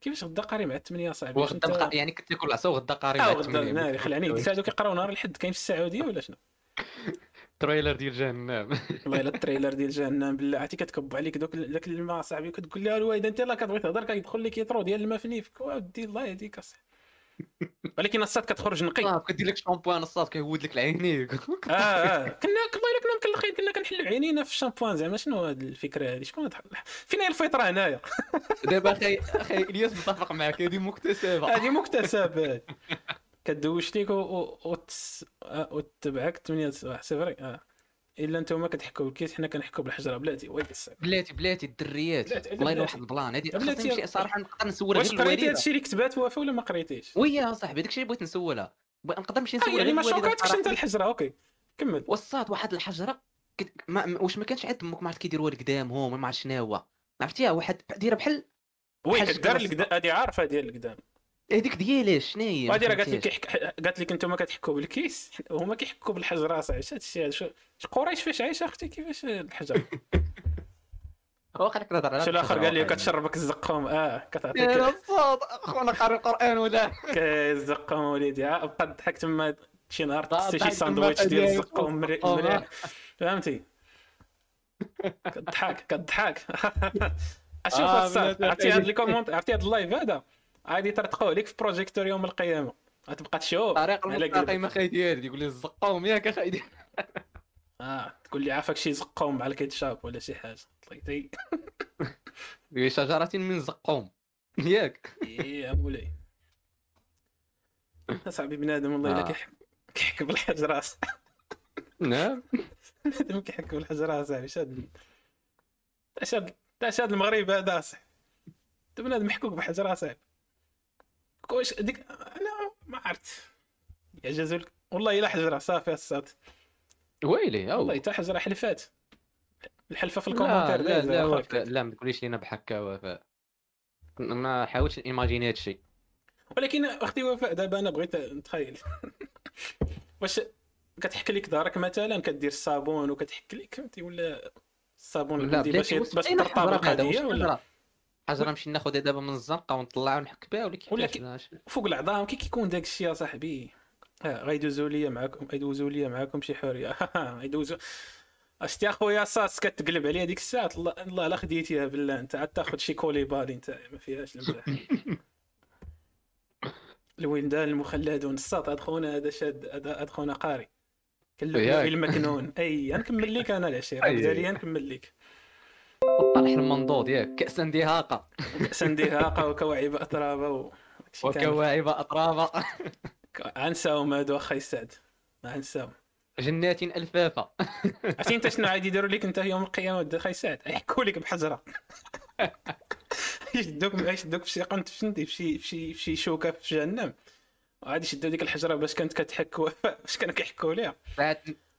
كيفاش غدا قاري مع الثمانية صاحبي؟ وغدا أنت- يعني كنت تاكل العصا وغدا قاري مع غدا الثمانية. ناري خلعني. قلت هادو كيقراو نهار الحد كاين في السعودية ولا شنو؟ trailer ديال جهنم. والله إلا ال trailer ديال جهنم بالله. عرفتي كتكب عليك دوك داك الماء صاحبي كتقول لها الوالدة أنت لا كتبغي تهضر كيدخل لك يطرو ديال الماء في نيفك. ودي الله يهديك اصاحبي ولكن الصاد كتخرج نقي. صاد كدير لك شامبوان الصاد كيهود لك العينيك آه آه. كنا والله الا كنا مكلخين كنا كنحلوا عينينا في الشامبوان زعما. شنو هاد الفكرة هادي؟ شكون فين هي الفطره هنايا؟ دابا أخي أخي إلياس متفق معك هذه مكتسبة. هادي مكتسبات كدوش ليك آه، وتتبعك 8 صفر آه. إلا نتوما كتحكوا بالكيس حنا كنحكوا بالحجرة. بلاتي بلاتي بلاتي الدريات. والله إلا. واحد البلان. هذه بلاتي، خاصني نمشي صراحة نقدر نسول واش غير قريتي الوالدة. هادشي اللي كتبات وافا ولا ما قريتيش؟ ويا صاحبي داكشي اللي بغيت نسولها. نقدر نمشي آه نسول يعني ما شوكاتكش أنت. الحجرة أوكي. كمل. وصات واحد الحجرة كت- ما واش ما كانش عند أمك ما عرفت كيديروها لقدامهم ما عرفت شنو هو. عرفتيها؟ واحد دايره بحال وي كده القدام. هادي عارفة ديال القدام. هذيك ديالاش شنو هي وهادي راه قالت لك. قالت لك أنتم كتحكوا بالكيس. هما كيحكوا بالحجره صاحبي اش هادشي هذا شو قريش فاش عايشة أختي؟ كيفاش الحجره واخا لك نهضر على شو الآخر قال لي. كتشربك الزقوم. آه يا كتعطيك الصاد خونا قاري القرآن ولا؟ الزقوم وليدي. ها بقى ضحك تما شي نهار تستي شي ساندويتش ديال الزقوم مريح. فهمتي؟ كضحك كضحك أشوف آه، عرفتي هاد أخي. ال comment عرفتي هاد ال live هذا؟ غادي ترتقوا عليك في projecteur يوم القيامة. غتبقى تشوف طريق المستقيم أخي ديالي يقول لي الزقوم ياك أخي. ديالي آه تقول لي عافاك شي زقوم مع الكيتشاب ولا شي حاجة. طليتي هي شجرة من زقوم ياك. يا مولاي اصاحبي بنادم والله إلا آه. كيحك كيحك بالحجرة. نعم. بنادم كيحك بالحجرة اصاحبي شاد شاد شاد المغرب هذا اصاحبي أنت بنادم محكوك بحجرة اصاحبي واش ديك أنا ما عرفت. يعجزوا لك والله إلا حجره صافي الصاد ويلي أو والله حتى حجره حلفات الحلفة في لا الكومنتير لا لا وفاء لا ما تقوليش لينا بحكا وفاء ما حاولتش إيماجيني هادشي ولكن أختي وفاء دابا أنا بغيت نتخيل. واش كتحك لك دارك مثلا؟ كدير الصابون وكتحك لك فهمتي؟ ولا الصابون لا باش باش ترطب هذا؟ القضية ولا؟ حجره نمشي ناخذها دابا من الزنقة ونطلعها ونحك بها ولا كيفاش؟ كي- فوق العظام كي كيكون داك الشيء يا صاحبي. آه غيدوزوا لي معاكم غيدوزوا لي معاكم شي حرية. غيدوزوا أشتي أخويا صاص كتقلب عليا ديك الساعة الله الله لا خديتيها بالله. أنت عاد تاخذ شي كولي بالي أنت ما فيهاش المزاح الولدان المخلدون الساط هاد خونا هذا شاد هذا هاد خونا قاري. كاللؤلؤ ياك. المكنون أي نكمل لك أنا العشيرة. بدا لي نكمل لك. الطرح المنضود ياك كاسا دهاقه سندهاقه وكواعب اترابه و... وكواعب أطرابة. عنساهم هادو سعد ما عنساهم جنات ألفافة. عرفتي انت شنو عاد يديروا لك أنت يوم القيامة أخي سعد يحكوا لك بحجره يشدوك يشدوك في شي قنت فهمتي في شي في شي في شي شوكة في جهنم. وعاد يشدوا ديك الحجرة باش كانت كتحك باش كانوا كيحكوا ليها.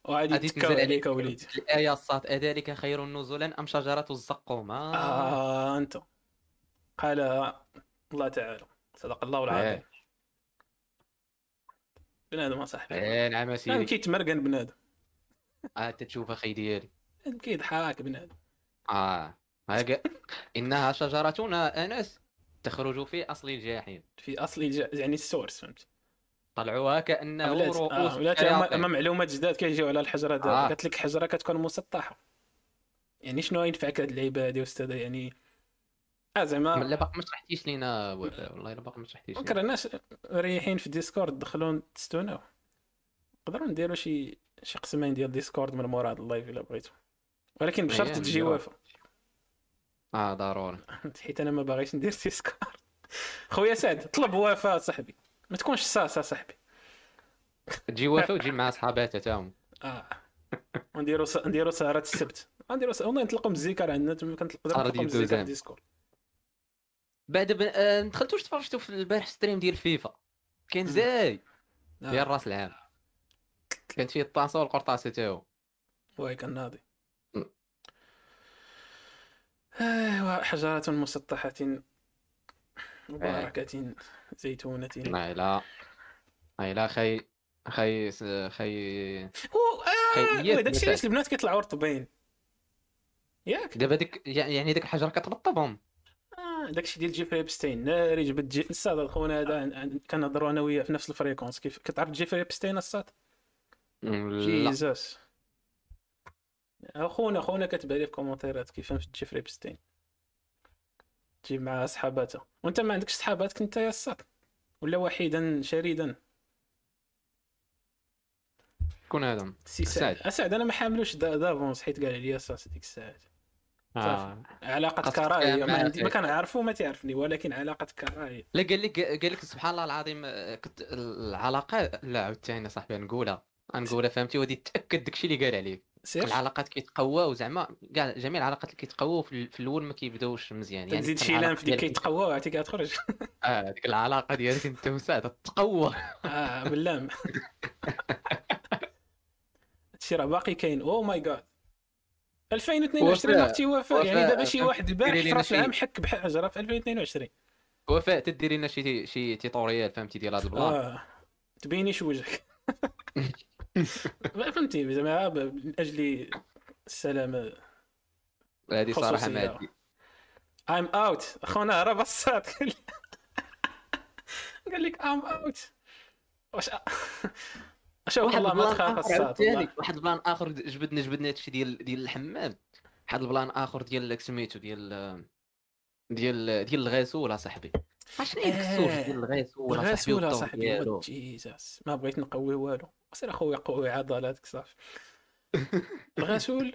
وعاد غادي يتكاو عليك اوليدي الآية الصاد أذلك خير نزلا أم شجرة الزقوم؟ آه. آه أنت. قال الله تعالى. صدق الله العظيم. إيه. بنادم اصاحبي إيه نعم سيدي. كيتمرقن بنادم. عاد تشوف أخي ديالي. كيضحك بنادم. آه. هاك إنها شجرتنا أنس تخرج في أصل الجحيم. في أصل الج- يعني السورس فهمتي طلعوها كأنه رؤوس آه ولات اما الشياطين. أما معلومات جداد كيجيو على الحجرة آه. قالت لك حجره كتكون مسطحة. يعني شنو ينفعك هاد اللعيبه هادي أستاذ يعني آه زعما لا باقي ما شرحتيش لينا والله الا باقي ما شرحتيش فكر الناس ريحين في ديسكورد دخلوا تستوناو. نقدروا نديروا شي شي قسمين ديال ديسكورد من مورا هاد اللايف إلا بغيتو. ولكن بشرط تجي. وافا آه ضروري. حيت أنا ما باغيش ندير تيسكار خويا سعد طلب وافا صاحبي. ما تكونش صاصه صاحبي. تجي وفا وتجي مع صحاباتها تاهم. آه. ونديرو س... نديرو سهرة السبت. غنديرو س... والله نطلقوا من الزيكار عندنا تما كنطلقوا دوزان. ديسكورد بعد ب... آه... دخلتوا واش تفرجتوا في البارح ستريم ديال فيفا. كان زاي. آه. ديال راس العام. كانت فيه الطاسة والقرطاسة تا هو واي كان ناضي. ايوا حجرات مسطحة مباركة. زيتونة لا لا اي لا خي خي خي هو آه مثلا. علاش البنات كيطلعوا رطبين ياك. دابا ديك يعني ديك الحجره كترطبهم آه داكشي ديال جيفري ابستين ناري جبت جي... الصاد خونا هذا كنهضروا أنا وياه في نفس ال fréquence. كيف كتعرف جيفري ابستين الصاد؟ م، لا. Jesus. أخونا أخونا كتب لي في كومونتيرات كيفاش جيفري ابستين تجيب مع صحاباته وانت ما عندكش صحاباتك انت يا الصاد ولا وحيدا شريدا. شكون هذا. سي سعد. سعد اسعد أنا ما حاملوش d'a- d'avance حيت قال عليا صاص ديك الساعة آه. علاقة كراهية. ما عندي ما. كنعرفو ما تعرفني ولكن علاقة كراهية. لا قال لك قال لك سبحان الله العظيم آه، كنت العلاقة لا عاوتاني صاحبي نقولها. نقولها فهمتي؟ ودي تأكد داكشي اللي قال عليك سير؟ العلاقات كيتقواو زعما كاع جميع العلاقات اللي كيتقواو في, ال- في الأول ما كيبداوش مزيان. يعني تزيد شي لام في ديك كيتقوى عرفتي كتخرج؟ آه ديك العلاقة ديالك انت وسعد تقوى. آه باللام. هادشي راه باقي كاين. oh my God 2022 وفاء- أختي وفاء يعني دابا شي واحد البارح في راس العام حك بحجره في 2022 وفاء تديري لنا شي شي tutorial فهمتي ديال هذا ال plan آه. تبينيش وجهك. فهمتي زعما من أجل السلامة. هذه صراحة. ما عندي I'm out. اخونا راه بصات قال لي- قال لك I'm out. واش شوف واحد والله ما البلان تخاف الصاد واحد البلان آخر جبدنا جبدنا هادشي ديال ديال الحمام. واحد البلان آخر ديال سميتو ديال ديال ديال الغاسول اصاحبي ديك السوج آه، ديال الغاسول اصاحبي الغسول والطور صاحبي ديالو. جيزاس ما بغيت نقوي والو. سير اخويا قوي عضلاتك صافي. الغسول.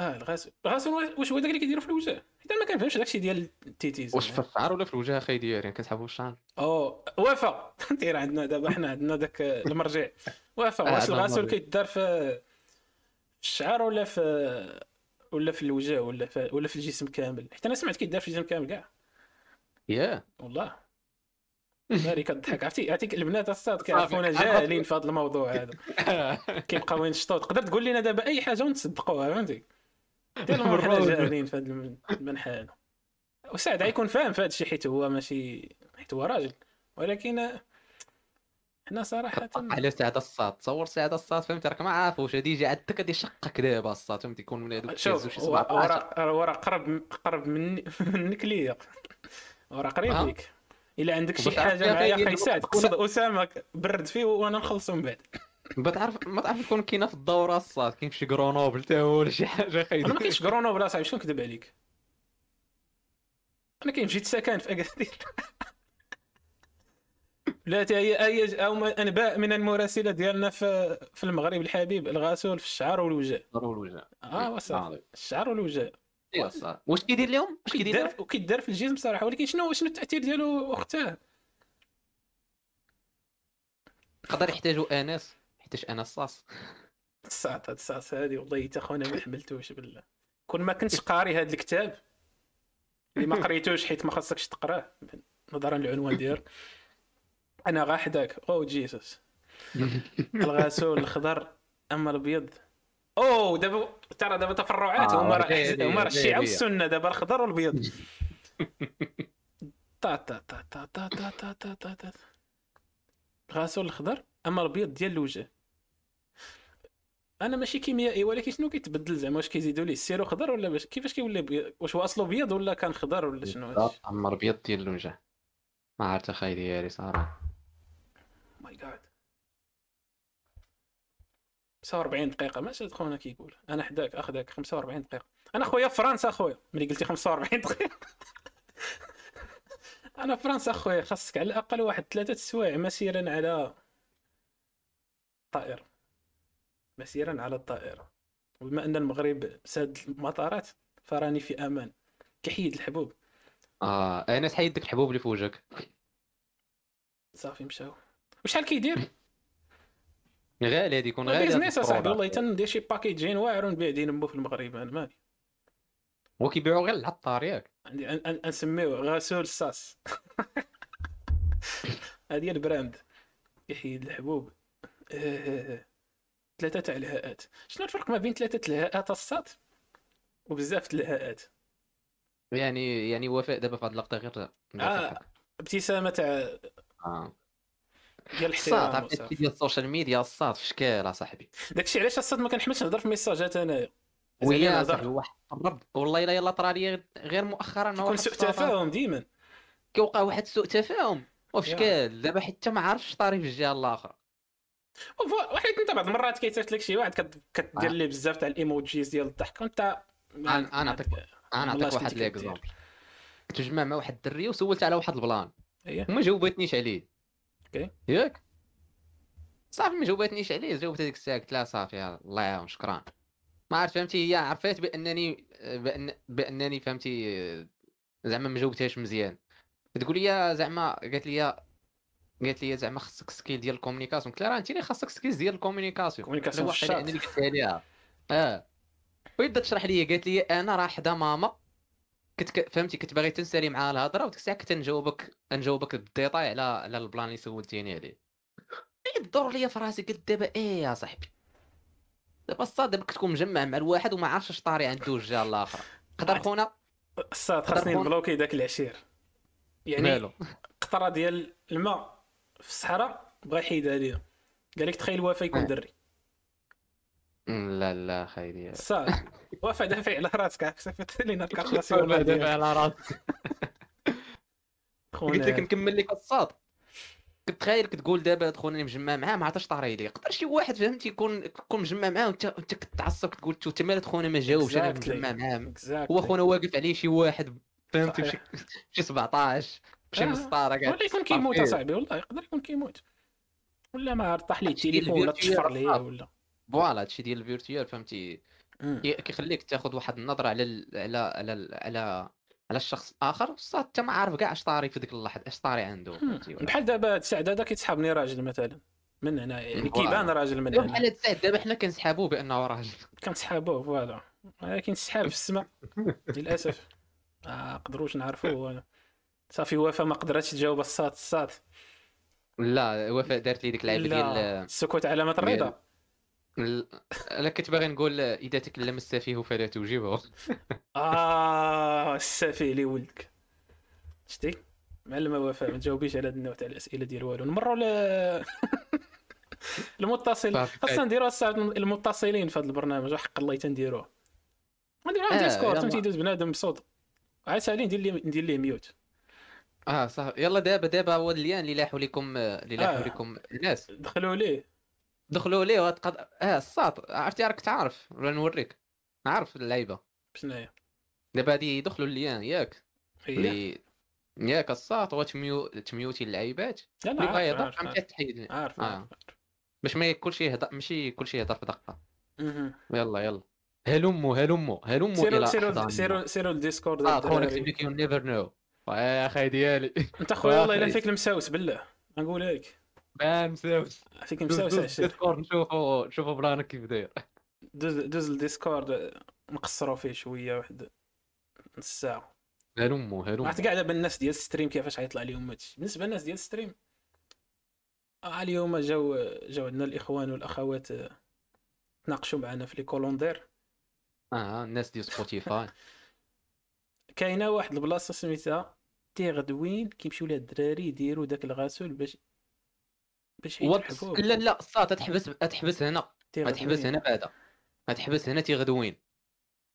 آه الغسول. الغسول واش هو داك اللي كيديروا في الوجه؟ حيت أنا ما كنفهمش داكشي ديال التيتيز واش في الشعر ولا في الوجه أخي ديالي؟ يعني كنسحبوا الشعر أو وافا دير عندنا دابا حنا عندنا داك المرجع. وافا آه، واش الغسول. كيدار في في الشعر ولا في ولا في الوجه ولا في ولا في الجسم كامل؟ حيت أنا سمعت كيدار في الجسم كامل كاع. ياه. والله. مالي كضحك عرفتي عرفتي البنات الصاد كيعرفونا. جاهلين في هذا الموضوع هذا. كيبقاو ينشطوا تقدر تقول لنا دابا أي حاجة ونصدقوها فهمتي؟ دير المهم حنا. جاهلين في هذا المنحى هذا. وسعد غيكون فاهم في هذا الشيء حيت هو ماشي حيت هو راجل. ولكن حنا صراحة على سعد الصاد تصور سعد الصاد فهمتي؟ راك ما عارفوش. هادي يجي عندك غادي يشقك دابا الصاد فهمتي؟ يكون من هذوك شوف هو 17 ورا ورا قرب قرب مني منك ليا. ورا قريب أها. ليك. إلا عندك شي حاجة يا معايا أخي خي سعد قصد أسامة برد فيه وأنا نخلصو من بعد. ما تعرف ما تعرف تكون كاينة في الدورة الصاد كاين شي كرونوبل حتى هو ولا شي حاجة أخي أنا ما كاينش كورونا صاحبي شنو نكذب عليك؟ أنا كاين جيت سكن في أكادير. لا هي اي أو أنباء من المراسلة ديالنا في في المغرب الحبيب الغسول في الشعر والوجه ضروري الوجه آه وصافي. الشعر والوجه الصاد. واش كيدير لهم؟ واش كيدير كيدار وكيدار في الجسم صراحة ولكن شنو شنو التأثير ديالو اختاه يقدر يحتاجوا أناس حيتاش أنا الصاص الساعة هاد الساعة هادي والله حتى خونا ما حملتوش بالله. كون ما كنتش قاري هاد الكتاب اللي ما قريتوش حيت ما خاصكش تقراه نظرا للعنوان ديالو أنا غا حداك. أو جيسوس الغسول الخضر أما الابيض أو دابا ترى دابا تفرعات آه، هما راه هما راه هذه. والسنة دابا الخضر والابيض تا تا تا تا تا تا تا تا تا تا الغسول الخضر اما الابيض ديال الوجه أنا ماشي كيميائي ولكن شنو كيتبدل زعما واش كيزيدوا ليه ال sirop خضر ولا باش كيفاش كيولي واش هو اصله بيض ولا كان خضر ولا شنو هادشي عمر بيض ديال الوجه ما عرفت اخاي ديالي صراحة my God 45 دقيقة ماشي خونا كيقول. أنا حداك أخدك 45 دقيقة. أنا خويا في فرنسا خويا ملي قلتي 45 دقيقة. أنا في فرنسا خويا خاصك على الأقل واحد ثلاثة سوايع مسيرا على الطائرة مسيرا على الطائرة وبما أن المغرب ساد المطارات فراني في أمان. كيحيد الحبوب. آه أنا تحيد ديك الحبوب اللي في وجهك. صافي مشاو. وشحال كيدير؟ غالي هذه يكون غالي هاد business أصاحبي. والله تندير شي packaging واعر ونبيع دينامو في المغرب أنا مالي هو كيبيعوا غير العطار ياك. عندي نسميوه غسول الصاص. هذه ال brand. يحيد الحبوب. آه، ثلاثة تاع الهاءات. شنو الفرق ما بين ثلاثة الهاءات الصاد وبزاف الهاءات؟ يعني يعني وفاء دابا في هاد اللقطة غير آه. ابتسامة تاع آه. ديال الساط الاحترام عرفتي. ديال ال social media الساط في شكال أصاحبي. داكشي علاش الساط ما كنحملش نهضر في ميساجات انايا ويا. صاحبي واحد الرب والله إلا يلا طرا لي غير مؤخرا كيكون سوء تفاهم ديما. كيوقع واحد سوء تفاهم. وفي يا. شكال دابا حتى ما عارفش طاري في الجهة الآخرى. واحد انت بعض المرات كيتصيفط لك شي واحد كدير آه. ليه بزاف تاع ال emojis ديال الضحك. وأنت أنا نعطيك أنا نعطيك واحد. l'exemple كنت مجمع مع واحد الدريه وسولت على واحد البلان. وما جاوبتنيش عليه. okay. ياك. صافي ما جاوبتنيش عليه جاوبت هذيك الساعة قلت لها صافي الله يعاون شكرا. ما عرفت فهمتي هي عرفت بأنني بأن بأنني فهمتي زعما ما جاوبتهاش مزيان. تقول لي زعما قالت لي قالت لي زعما خصك skill ديال ال communication. قلت لها راه انت اللي خاصك skill ديال ال communication. communication أنا اللي قلتها ليها آه. ويبدا تشرح لي قالت لي أنا راه حدا ماما. كنت ك... فهمتي كنت باغي تنسالي معاها الهضره وديك الساعة كنت نجاوبك نجاوبك بالديتاي على على البلان اللي سولتيني عليه إيه الدور ليا في راسي قلت دابا. إيه يا صاحبي. دابا الساط دابا كتكون مجمع مع الواحد وما عارفش اش طاري عنده الجهه الاخرى قدر خونا؟ الساط خاصني نبلوكي داك العشير. يعني مالو؟ قطرة ديال الماء في الصحراء بغا يحيدها ليا. قال لك تخيل وفا يكون آه. دري. لا لا خايدي الصاد وفا دافع على راسك عاك صيفط لينا الكالكولاسيون ديالك على راسك قلت لك نكمل لك الصاد كنت تخيل كتقول دابا هاد خونا اللي مجمع معاه ما عرفتش طاري لي يقدر شي واحد فهمتي يكون تكون مجمع معاه وانت انت كتعصب كتقول انت مالك خونا ما جاوبش أنا. مجمع معاه. هو خونا واقف عليه شي واحد فهمتي. بشي شي 17 بشي آه. مسطرة كاع ولا يكون كيموت صافي. اصاحبي والله يقدر يكون كيموت ولا ما عرف طاح ليه التليفون ولا تشفر ليه صافي. ولا voilà هادشي ديال ال virtuel فهمتي؟ كيخليك تاخذ واحد النظرة على ال... على على ال... على على الشخص الآخر الساط انت ما عارف كاع اش طاري في ديك اللحظة اش طاري عنده بحال دابا هاد السعد هذا كيتسحابني راجل مثلا من هنا يعني. كيبان راجل من هنا. بحال هاد الساعة دابا حنا كنسحابوه بأنه راجل. كنسحابوه voilà. ولكن السحاب في السماء للأسف. ما قدروش نعرفوه صافي وفا ما قدرتش تجاوب الصات الصات لا وفاء دارت لي ديك اللعبه ديال السكوت علامة الرضا. ال- أنا كنت باغي نقول إذا تكلم السفيه فلا تجيبه آه السفيه لي ولدك. شتي؟ معلمة وفاء ما تجاوبيش على هذا النوع تاع الأسئلة ديال والو. نمروا ل المتصل. صافي. خاصنا نديروا المتصلين في هذا البرنامج. وحق الله تنديروه. نديروا آه، ديسكورد يلا. فهمتي يدوز بنادم بصوت. عاد سالي ندير ليه ندير ليه mute. آه صح. يلا دابا دابا هو ال lien اللي لاحوا لكم اللي لاحوا آه. لكم الناس. دخلوا ليه. دخلوا ليه وتقد... آه الساط. عرفتي راك تعرف. ولا نوريك. عارف اللعيبة. بشناهي دابا هادي يدخلوا ال lien ياك. اللي ياك الساط. وتميو تميوتي اللعيبات. اللي بغا يهضر فهمتي تحيد. عارف آه. عارف باش ما كلشي يهضر ماشي كلشي يهضر في دقة. يلا يلا. هلموا هلموا سيروا إلى سيروا أحضاننا. سيروا سيروا الديسكورد آه خونا. كتب لك you never know يا أخي ديالي. أنت خويا والله إلا. فيك المساوس بالله. نقولها لك. بان مساوس فيك عشير ديسكورد نشوفوا نشوفوا بلانك كيف داير. دوز دوز الديسكورد نقصروا فيه شوية واحد. نص ساعه هلموا هلموا عرفت كاع دابا الناس ديال ال stream كيفاش غيطلع لهم هادشي. بالنسبة للناس ديال ال stream آه اليوم جاو جاو عندنا الإخوان والأخوات آه، تناقشوا معنا في لي كولوندير آه الناس ديال سبوتيفاي كاينة واحد البلاصة سميتها تي غدوين كيمشيو لها الدراري يديروا داك الغسول باش باش الحبوب لا لا الصات تحبس تحبس هنا. تي تحبس. هنا بعدا. تحبس هنا تي غدوين.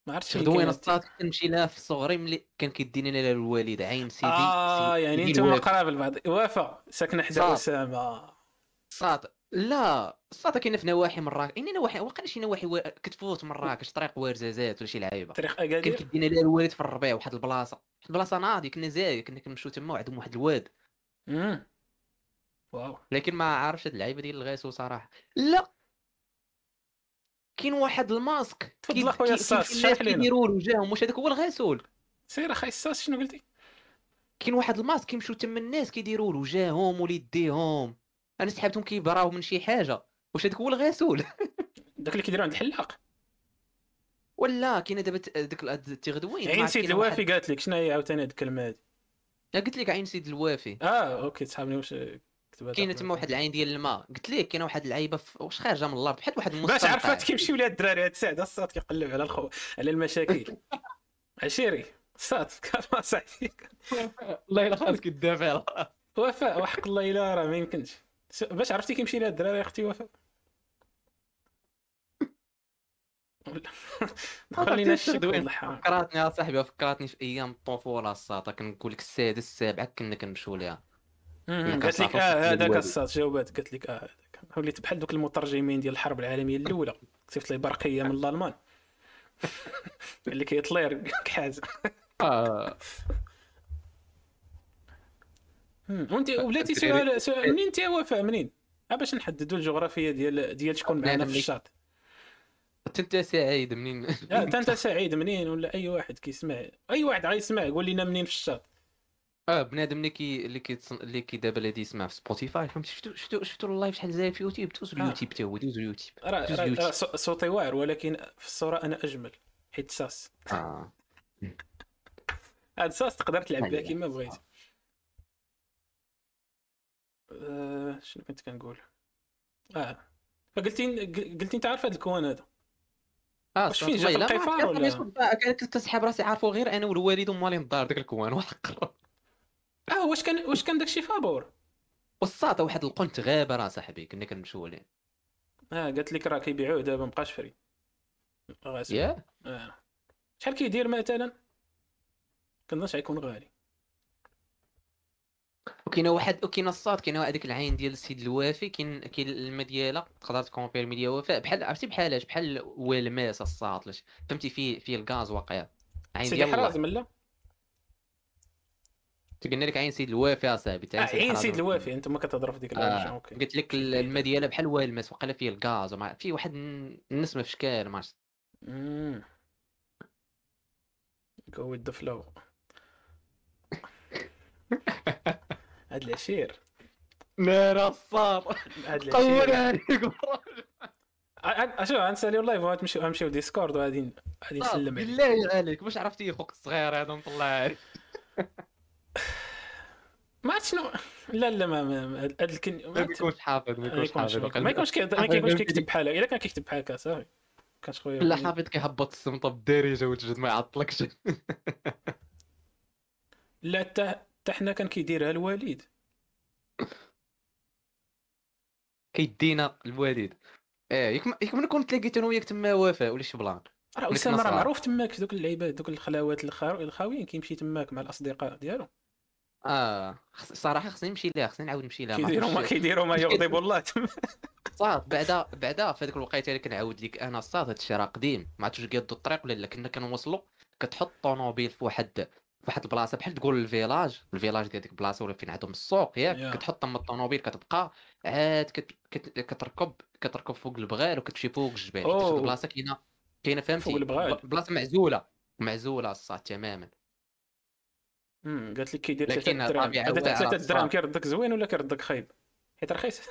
ما عرفتش غدوين الصات كنمشي لها في صغري ملي كان كيديني لها الوالد عين سيدي آه سيدي- يعني أنتم. قراب لبعض وافا ساكنة حدا. اسامه الساط لا الساط كاينة في نواحي مراكش يعني نواحي واقيلا شي نواحي وا- كتفوت مراكش طريق وارزازات ولا شي لعيبة. طريق كان اكادير كيدينا لها الوالد في الربيع واحد البلاصة. واحد البلاصة ناضي كنا زايد كنا كنمشيو تما وعندهم واحد الواد. wow. لكن ما عارفش هاد اللعيبه ديال الغاسو صراحة. لا كاين واحد الماسك تفضل كيمشي شرح الناس. كيديروا وجههم واش هذاك هو الغسول سير اخاي الساط شنو قلتي؟ كاين واحد الماسك كيمشيو تما الناس كيديروا وجههم وليديهم. أنا سحبتهم كيبراو من شي حاجة. واش هذاك هو الغسول داك اللي كيديروا عند الحلاق. ولا كاين دابا ديك ال- التغدوين عين سيد الوافي قالت لك شنو هي عاوتاني هاد الكلمة هادي؟ قلت لك عين سيد الوافي. آه okay تسحبني واش كاينة تما واحد العين ديال الماء. قلت لك كاينة واحد اللعيبه في... واش خارجة من الأرض؟ بحال واحد باش المستنقع. عرفات كيمشيو ليها الدراري هاد الساعة الساط كيقلب على الخو على المشاكل. عشيري صاد كما صاحبي والله إلا خاصك تدافع على راسك. وفاء وحق الله إلا راه ما يمكنش. باش عرفتي كيمشي لها الدراري أختي وفاء؟ ولا- دخل لينا الشك التغدوين. والله حرام فكراتني يا صاحبي فكراتني في أيام الطفولة الساطا كنقول لك السادس السابعه كنا كنمشيو ليها. قالت لك آه هذاك الصاد جاوبات قالت لك آه هذاك وليت بحال دوك المترجمين ديال الحرب العالمية الأولى. صيفط لي برقية من الألمان. اللي كيطلير كحاز آه. وانت ولاتي سؤال سؤال منين انت وفاء منين؟ آه باش نحددوا الجغرافية ديال ديال شكون معنا في الشاط. انت سعيد منين؟ انت أنت سعيد منين؟ ولا أي واحد كيسمع. أي واحد غيسمع قول لنا منين في الشاط. آه بنادم اللي كي اللي كي اللي كي دابا اللي يسمع في سبوتيفاي فهمتي شفتو شفتو شفتو اللايف شحال زايد في يوتيوب دوزو آه. اليوتيوب هو دوزو اليوتيوب راه دوز راه- راه اليوتيوب. صو- صوتي واعر ولكن في الصورة أنا أجمل حيت ساس. آه. هاد ساس تقدر تلعب بها. كيما بغيتي آه، شنو كنت كنقول؟ آه. فقلتي قلتي أنت عارف هذا الكوان هذا. آه واش فين؟ جا القفار عرفت، ولا؟ كنت كنسحب راسي عارفو غير أنا والوالد ومالين الدار داك الكوان. وحق آه واش كان واش كان داكشي فابور؟ والساطا واحد القنت غابة راه صاحبي كنا كنمشيو ليه آه قالت لك راه كيبيعوه دابا مابقاش free. غاسل. يا؟ آه. شحال كيدير مثلا؟ كنظنش غيكون غالي. وكاينة واحد وكاينة أسعد كاينة هذيك العين ديال السيد الوافي كاين كاين الماء ديالها تقدر ت confirmer ليا وفاء. بحال عرفتي بحالاش بحال والماس أسعد لاش؟ فهمتي؟ فيه فيه الغاز واقع. عين ديال الله حرازم لا قلنا لك عين سيد الوافي اصاحبي تاع عين. سيد الوافي أنت ما كتهضر في ديك آه. أوكي قلت لك ال- الماء ديالها بحال والماس وقال فيه الغاز ومع فيه واحد الن- النسمه فشكل ما عرفت. امم go with the flow. هاد العشير. نار أسعد هاد العشير. عليك أشوف غنساليو ال live وغنمشيو غنمشيو Discord وغادي غادي نسلم عليك. بالله عليك واش عرفتي خوك الصغير هذا مطلع. عليك ما عرفت شنو لا لا ما, ما الكن ما يكونش حافظ ما يكونش يكونش حافظ. ما يكونش ما فهمتني. كيكتب بحال إلا كان كيكتب بحال هكا صافي. كانش خويا لا حافظ كيهبط السمطه بالدارجه وتجد ما يعطلكش. لا حتى حتى حنا كان كيديرها الوالد كيدينا الوالد إيه ياك ما- من كنت تلاقيت أنا وياك تما وفاء ولا شي plan. راه أسامة راه. معروف تماك دوك اللعيبات دوك الخلاوات الخا- الخاويين كيمشي تماك مع الأصدقاء ديالو. آه صراحة خصني نمشي ليها خصني نعاود نمشي ليها ما كيديروا ما. كيديروا ما يغضب الله أسعد بعدا بعدا في هذيك الوقيتة اللي كنعاود لك أنا أسعد هادشي راه قديم ما عرفتش قادو الطريق ولا لا كنا كنوصلوا كتحط طوموبيل في واحد في واحد البلاصة بحال تقول ال village ال village ديال ديك البلاصة ولا فين عندهم السوق ياك يا. كتحط تما الطوموبيل كتبقى عاد كت... كت... كتركب كتركب فوق البغال وكتمشي فوق الجبال. واحد البلاصة كاينة كاينة فهمتي فوق البغال. بلاصة معزولة معزولة الصاد تماما قالت لك كيدير لكن 3 دراهم طبيعة هذا واعرة 3 دراهم. كيردك زوين ولا كيردك خايب؟ حيت رخيص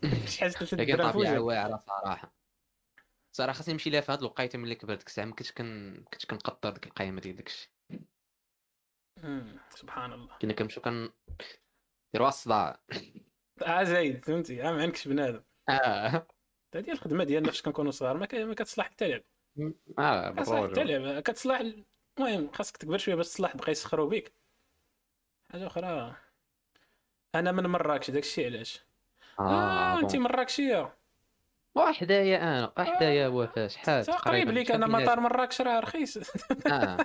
3 لكن دراهم طبيعه فوجئ. واعره صراحة. صراحة خاصني نمشي لها في هاد الوقيته ملي كبرت. ديك الساعة ما كنتش كن كنتش كنقدر ديك القيمه ديال داكشي. سبحان الله. كنا كنمشيو كن نديروا الصداع. آه زايد فهمتي؟ آه ما عندكش بنادم. آه. هذه الخدمة ديالنا فاش كنكونوا صغار ما, كتصلح حتى لعب. آه. لعب. كتصلح المهم خاصك تكبر شوية باش تصلح بقى يسخروا بك حاجة أخرى. أنا من مراكش داك الشيء علاش؟ آه انت بون. مراكشيه وحدايا أنا وحدايا وفاء شحال قريب تقريبا. ليك أنا مطار مراكش راه رخيص. آه.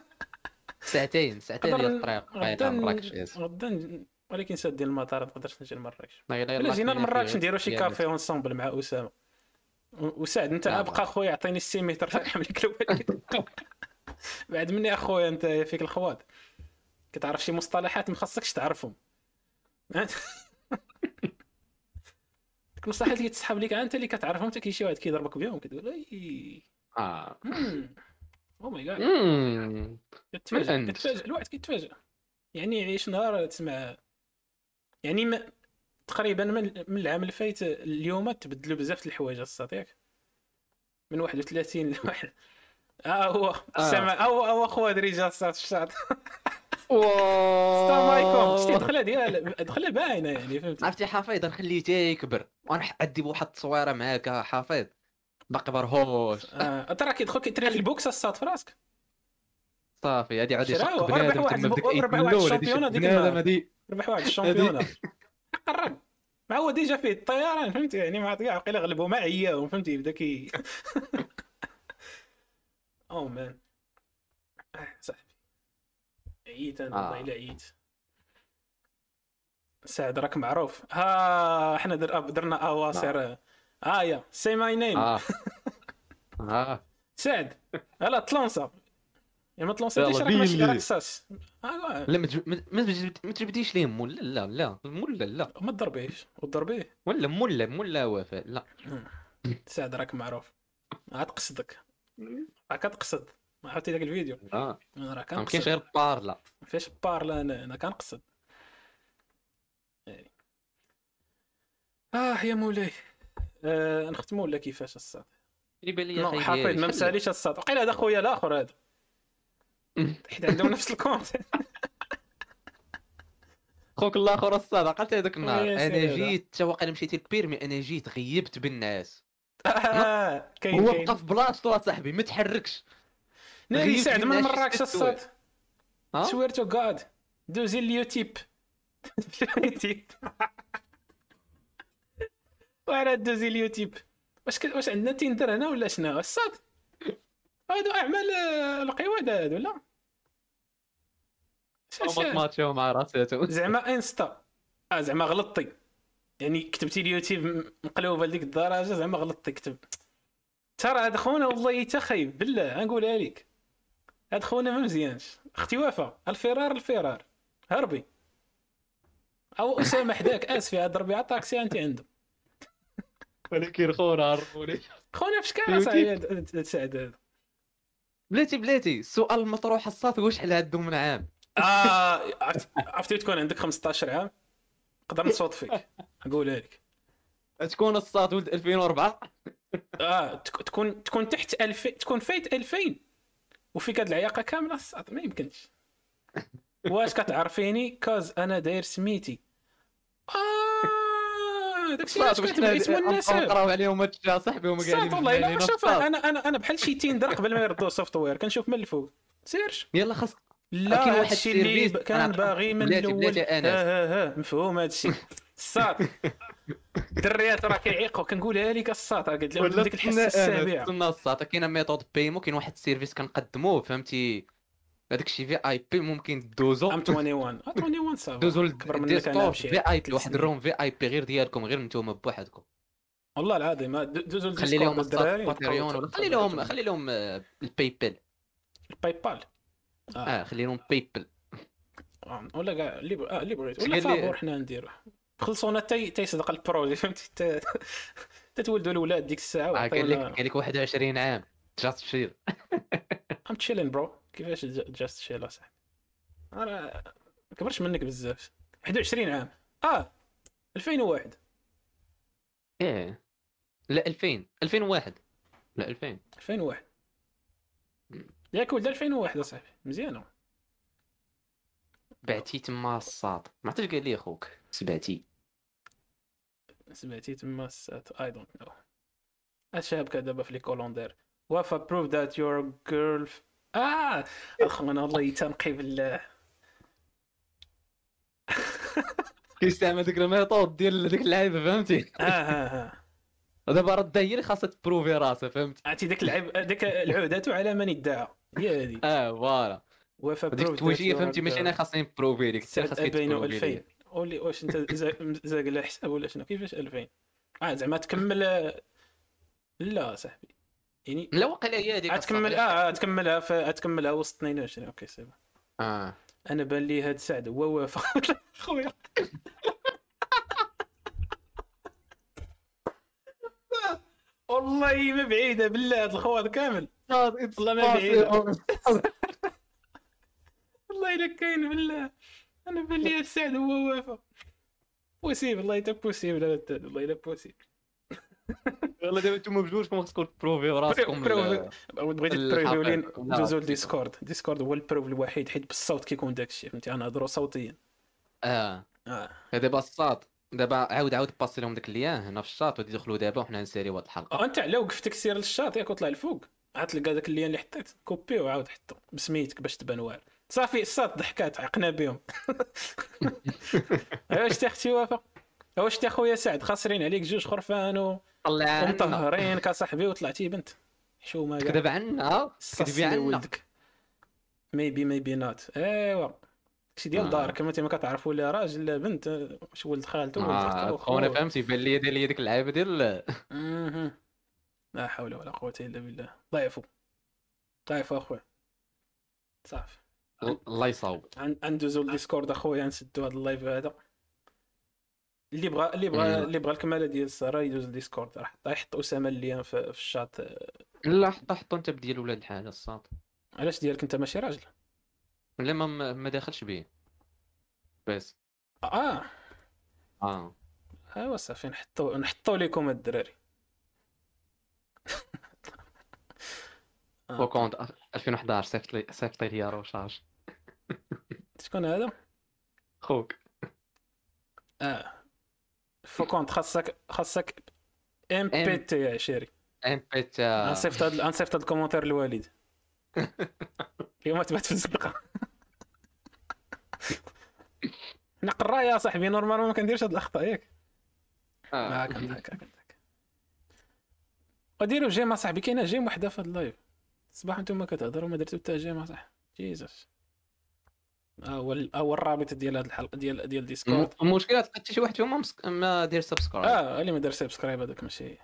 ساعتين ساعتين ديال الطريق غدا مراكش. غدا ولكن سعد ديال المطار ما نقدرش نجي لمراكش. الا جينا لمراكش نديرو شي café ensemble مع أسامة. وسعد أنت أبقى خويا عطيني السيمتر نحمل لك الوالد بعد مني أخويا أنت فيك الخواض كتعرف شي مصطلحات ما خاصكش تعرفهم. ديك المصطلحات اللي كتسحب لك أنت اللي كتعرفهم حتى كاين شي واحد كيضربك بهم كتقول أي. آه. أو ماي جاد. كتفاجئ. كتفاجئ الواحد كيتفاجئ يعني يعيش نهار تسمع. يعني ما تقريبا من, من العام اللي فايت اليوم تبدلوا بزاف د الحوايج الصاد ياك من 31 لواحد. هو السمع هو هو خويا دريجه الصاد الشاط السلام عليكم شتي دخله ديال دخله باينة يعني فهمتي عرفتي حفيظ؟ نخليه تا يكبر. وأنا عندي بواحد التصويره معاك آه، حفيظ. باقي مرهوش آه ترى كيدخل كيتري في البوكس الصاد في راسك صافي هادي يشق ربح بنادم واحد تما بديك ربح واحد الأول هادي الشامبيون شق هذيك بنادم النهار. هادي. ربح واحد الشامبيونه قرب. مع هو ديجا فيه الطيران فهمتي؟ يعني ما كاع عقيله غلبوا ما عياهم فهمتي؟ بدا كي أو مان آه، صاحبي عييت أنا آه. والله إلا عييت. سعد راك معروف. ها إحنا در... درنا أواصر. آه يا سي ماي نيم آه. سعد هلا تلونسا. يا ما تلونسيتيش راك ماشي. راك ساس آه، لا ما تجب- ما- ما تجب- ما تجبديش ليه مولا لا لا مولا لا ما تضربيش وتضربيه؟ ولا مولا مولا وفاء لا. سعد راك معروف. عاد قصدك. راك تقصد ما عرفتي ذاك الفيديو؟ آه راه ما كاينش غير بار لا. فاش بارلا أنا أنا كنقصد. يعني. آه يا مولاي. آه نختموا ولا كيفاش أسعد؟ يبان لي حافظ ما مساليش أسعد. وقيل هذا خويا الآخر هذا. حيت عندهم نفس ال compte. خوك الآخر أسعد عقلت هذاك النهار. ويا أنا. جيت تا واقيلا مشيتي ال permis أنا جيت غيبت بالناس. آه، كاين هو بقى في بلاصتو صاحبي ما تحركش. ناري سعد من مراكش أسعد ها؟ سوير تو جاد دوزي اليوتيوب. وأنا دوزي اليوتيوب. واش ك... واش عندنا تيندر هنا ولا شنو؟ الصاد هادو أعمال آه، القواد هادو لا. شاش- ما تماتشيو مع راساتو زعما إنستا. آه زعما غلطتي. يعني كتبتي اليوتيوب مقلوبه لديك الدرجة زعما غلطتي كتب. ترى هذا خونا والله تخيب بالله نقولها لك هذا خونا ما مزيانش. أختي وفاء الفرار الفرار هربي. أو أسامة حداك اسفي هاد ضربي على الطاكسي انت عنده ولكن خونا عرفوني خونا فاش كان اليوتيوب. صاحبي هاد- هاد- هاد سعد هذا. بلاتي بلاتي. السؤال المطروح الصافي واش حل هادو من عام آه عرفت- عرفتي تكون عندك 15 عام؟ نقدر نصوت فيك. نقولها لك تكون الصاد ولد 2004 آه تك- تكون تكون تحت 2000 تكون فايت 2000 وفيك هاد العياقة كاملة الصاد ما يمكنش. واش كتعرفيني؟ كاز أنا داير سميتي. آه داكشي علاش كتب اسم النسب نقراو عليهم هادشي هما قاعدين والله شوف. أنا أنا أنا بحال شي تيندر قبل ما يردوا السوفت وير كنشوف من الفوق. سيرش. يلا خاص لا كاين واحد هادشي اللي كان باغي من بلاتي- الأول. ها ها ها مفهوم هادشي. الصاد الدريات راه كيعيقوا كنقولها لك الصاد راه قلت لهم ديك الحصة السابعة. تسنى الصاد كاين ميثود بيمو كاين واحد السيرفيس كنقدموه فهمتي؟ هذاك الشيء في اي بي ممكن دوزو. ام 21 آه 21 صافي. دوزو كبر منك أنا في بشي. اي بي واحد. الروم في اي بي غير ديالكم غير نتوما بوحدكم. والله العظيم د- دوزو خلي لهم الدراري خلي لهم خلي لهم الباي بال الباي بال آه. خلي لهم باي بال آه، ولا كاع اللي ب- آه اللي بغيت ولا فابور حنا نديرو. خلصونا تي تيصدق ال projet فهمتي؟ تتولدوا الأولاد ديك الساعة آه، قال لك قال لك 21 عام. just chill I'm chilling bro كيفاش just chill أصاحبي؟ أنا كبرش منك بزاف. 21 عام. آه 2001 إيه. لا 2000 2001 لا 2000 2001 مم. ياك ولد 2001 أصاحبي. مزيانة. بعتي تما الصاد ما عرفتش قال لي أخوك. سبعتي. سمعتي تما السات اي دونت نو اش هابكا دابا في لي كولوندير وافا بروف ذات يور جيرل آه! اخونا والله تنقي بالله. كيستعمل ديك الميثود ديال ديك اللعيبة فهمتي؟ آه آه آه. ودابا راه هي اللي خاصها تبروفي راسها فهمتي عرفتي ديك العيب ديك العودة على من ادعى هي هذه. آه فوالا. وافا ديك التوجيه فهمتي؟ ماشي أنا خاصني نبروفي لك انت خاصك تبروفي 2000 لي قولي واش أنت زا- زاق لها حساب ولا شنو؟ كيفاش 2000 آه زعما تكمل لا صاحبي. يعني لا واقيلا هي هذيك الصاد. آه غتكملها ف... غتكملها وسط 22 أوكي سي. آه. أنا بان لي هاد سعد. هو وافا خويا. والله ما بعيدة بالله هاد الخوض كامل. والله ما بعيدة. والله إلا كاين بالله. أنا بان لي السعد هو وافا possible والله تا possible هذا والله إلا possible والله دابا نتوما بجوج ما خصكم تبروفيو راسكم بروفي. بغيتي تبروفيو لينا دوزو راسك لديسكورد Discord هو ال proof الوحيد حيت بالصوت كيكون داكشي فهمتي؟ غنهضروا صوتيا. آه. آه. دابا الصاط دابا عاود عاود باسي لهم داك ال lien هنا في الشاط ودخلوا دابا وحنا نساليو هاد الحلقة. آه، انت على وقفتك سير للشاط ياك وطلع الفوق عاد تلقى داك ال lien اللي حطيت copie وعاود حطو. بسميتك باش تبان واعر صافي الصاط ضحكات عقنا بهم. واش تي أختي وافا واش تي خويا سعد؟ خاسرين عليك جوج خرفان و- ومطهرين كصاحبي وطلعتي بنت. حشومه كاع. تكذب عنا كذبي عنا maybe maybe not أيوا. داكشي ديال آه. دارك ما انت ما كتعرفوا لا راجل لا بنت واش ولد خالته ولد آه، اخته وخوه. فهمتي بان لي داير لي ديك اللعيبة ديال. لا حول ولا قوة إلا بالله. ضعفوا ضعفوا أخويا. صافي الله يصاوب. ندوزو لل Discord أخويا نسدو هذا ال live هذا. اللي بغى اللي بغى. اللي بغى الكمالة ديال السهرة يدوز لل Discord راح يحط أسامة اللي في, في الشات. لا حط حط أنت بديال ولاد الحاجة الصاط. علاش ديالك أنت ماشي راجل؟ لا ما ما داخلش به بس. آه. آه. أيوا صافي نحطو نحطو لكم الدراري. وكونت 2011 صيفط لي صيفط لي روشارج شكون هذا؟ خوك. آه. فوكونت خاصك خاصك ام بي تي يا عشيري ام بي هاد غنصيفط هاد الكومونتير للوالد اليوم تبات في الزنقه حنا قرايه يا صاحبي normalement ما كنديرش هاد الأخطاء ياك. آه. هاك هاك وديروا j'aime صاحبي كاينة j'aime وحدة في هاد ال live. الصباح نتوما كتهضروا ما درتو حتى j'aime صاحبي Jesus ها هو ال- ها هو الرابط ديال هاد الحلقة ديال ديال Discord الم- المشكلة تلقى شي واحد فيهم ما مسك- ما داير subscribe آه اللي ما دار subscribe هذاك ماشي.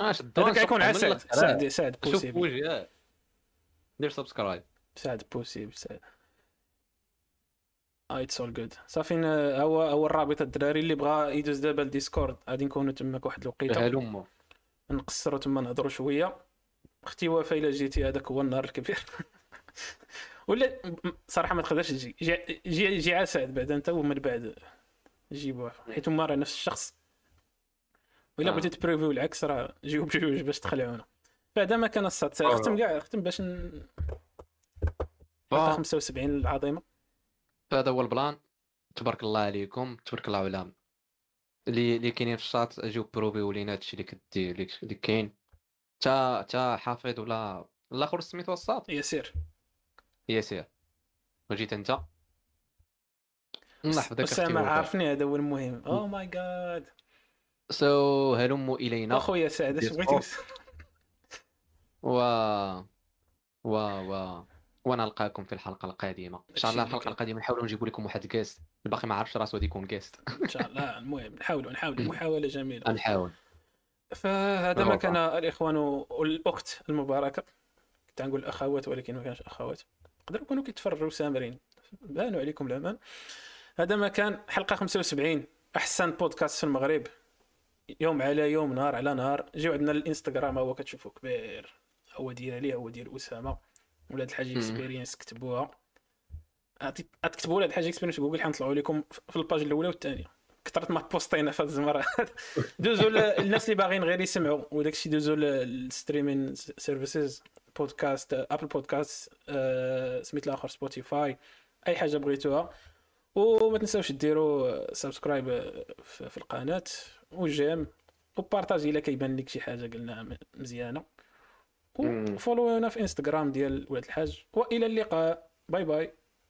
آه شدو هذاك يكون نشوفهم من عساد الآخر. سعد سعد شوف possible دير subscribe سعد possible سعد. آه it's all good صافي هو هو الرابط الدراري اللي بغى يدوز دابا ال Discord غادي نكونوا تماك واحد الوقيته. نقصروا تما نهضروا شوية. أختي وفاء إلا جيتي هذاك هو النهار الكبير. ولا صراحة ما تقدرش تجي. جي جي, جي على سعد بعد أنت ومن بعد. جيبوها حيت هما راه نفس الشخص. ولا آه. بغيتي تبريفيو العكس راه جيو بجوج باش تخلعونا فهذا ما كان الصاط آه. ختم كاع ختم باش ن... حلقه 75 العظيمة. هذا هو البلان. تبارك الله عليكم. تبارك الله على اللي اللي كاينين في الشات اجيو بروفيو لينا هادشي اللي كدير اللي كاين. تا تا حافظ ولا الآخر سميتو الصاط يسير ياسير. وجيت انت؟ الله يحفظك اسامه عارفني هذا هو المهم. oh my God so هلموا إلينا. اخويا سعد اش. بغيتي و و و ونلقاكم في الحلقة القادمة. إن شاء الله الحلقة. القادمة نحاولوا نجيبوا لكم واحد guest الباقي ما عرفش راسو غادي يكون guest إن شاء الله. المهم نحاولوا نحاولوا. محاولة جميلة. نحاول. فهذا ما. كان الإخوان والأخت المباركة. كنت نقول الاخوات ولكن ما كانش أخوات. يقدروا يكونوا كيتفرجوا سامرين. بانوا عليكم الأمان. هذا ما كان حلقة 75 أحسن بودكاست في المغرب. يوم على يوم نهار على نهار. جيو عندنا الإنستغرام هو كتشوفوا كبير. هو ديالي هو ديال أسامة. ولاد الحاج مم. experience كتبوها. غادي- غتكتبوا ولاد الحاج experience Google حنطلعوا لكم في ال page الأولى والثانية. كثرت ما بوستينا في هاد الزمره دوزوا ل- الناس اللي باغيين غير يسمعوا وداك الشيء دوزوا لل streaming services podcast Apple Podcast سميت الآخر Spotify أي حاجة بغيتوها. وما تنساوش ديروا subscribe في في القناة. و j'aime. وبارطاجي إلا كيبان لك شي حاجة قلنا م- مزيانة. وفولونا في إنستغرام ديال ولاد الحاج وإلى اللقاء. bye bye.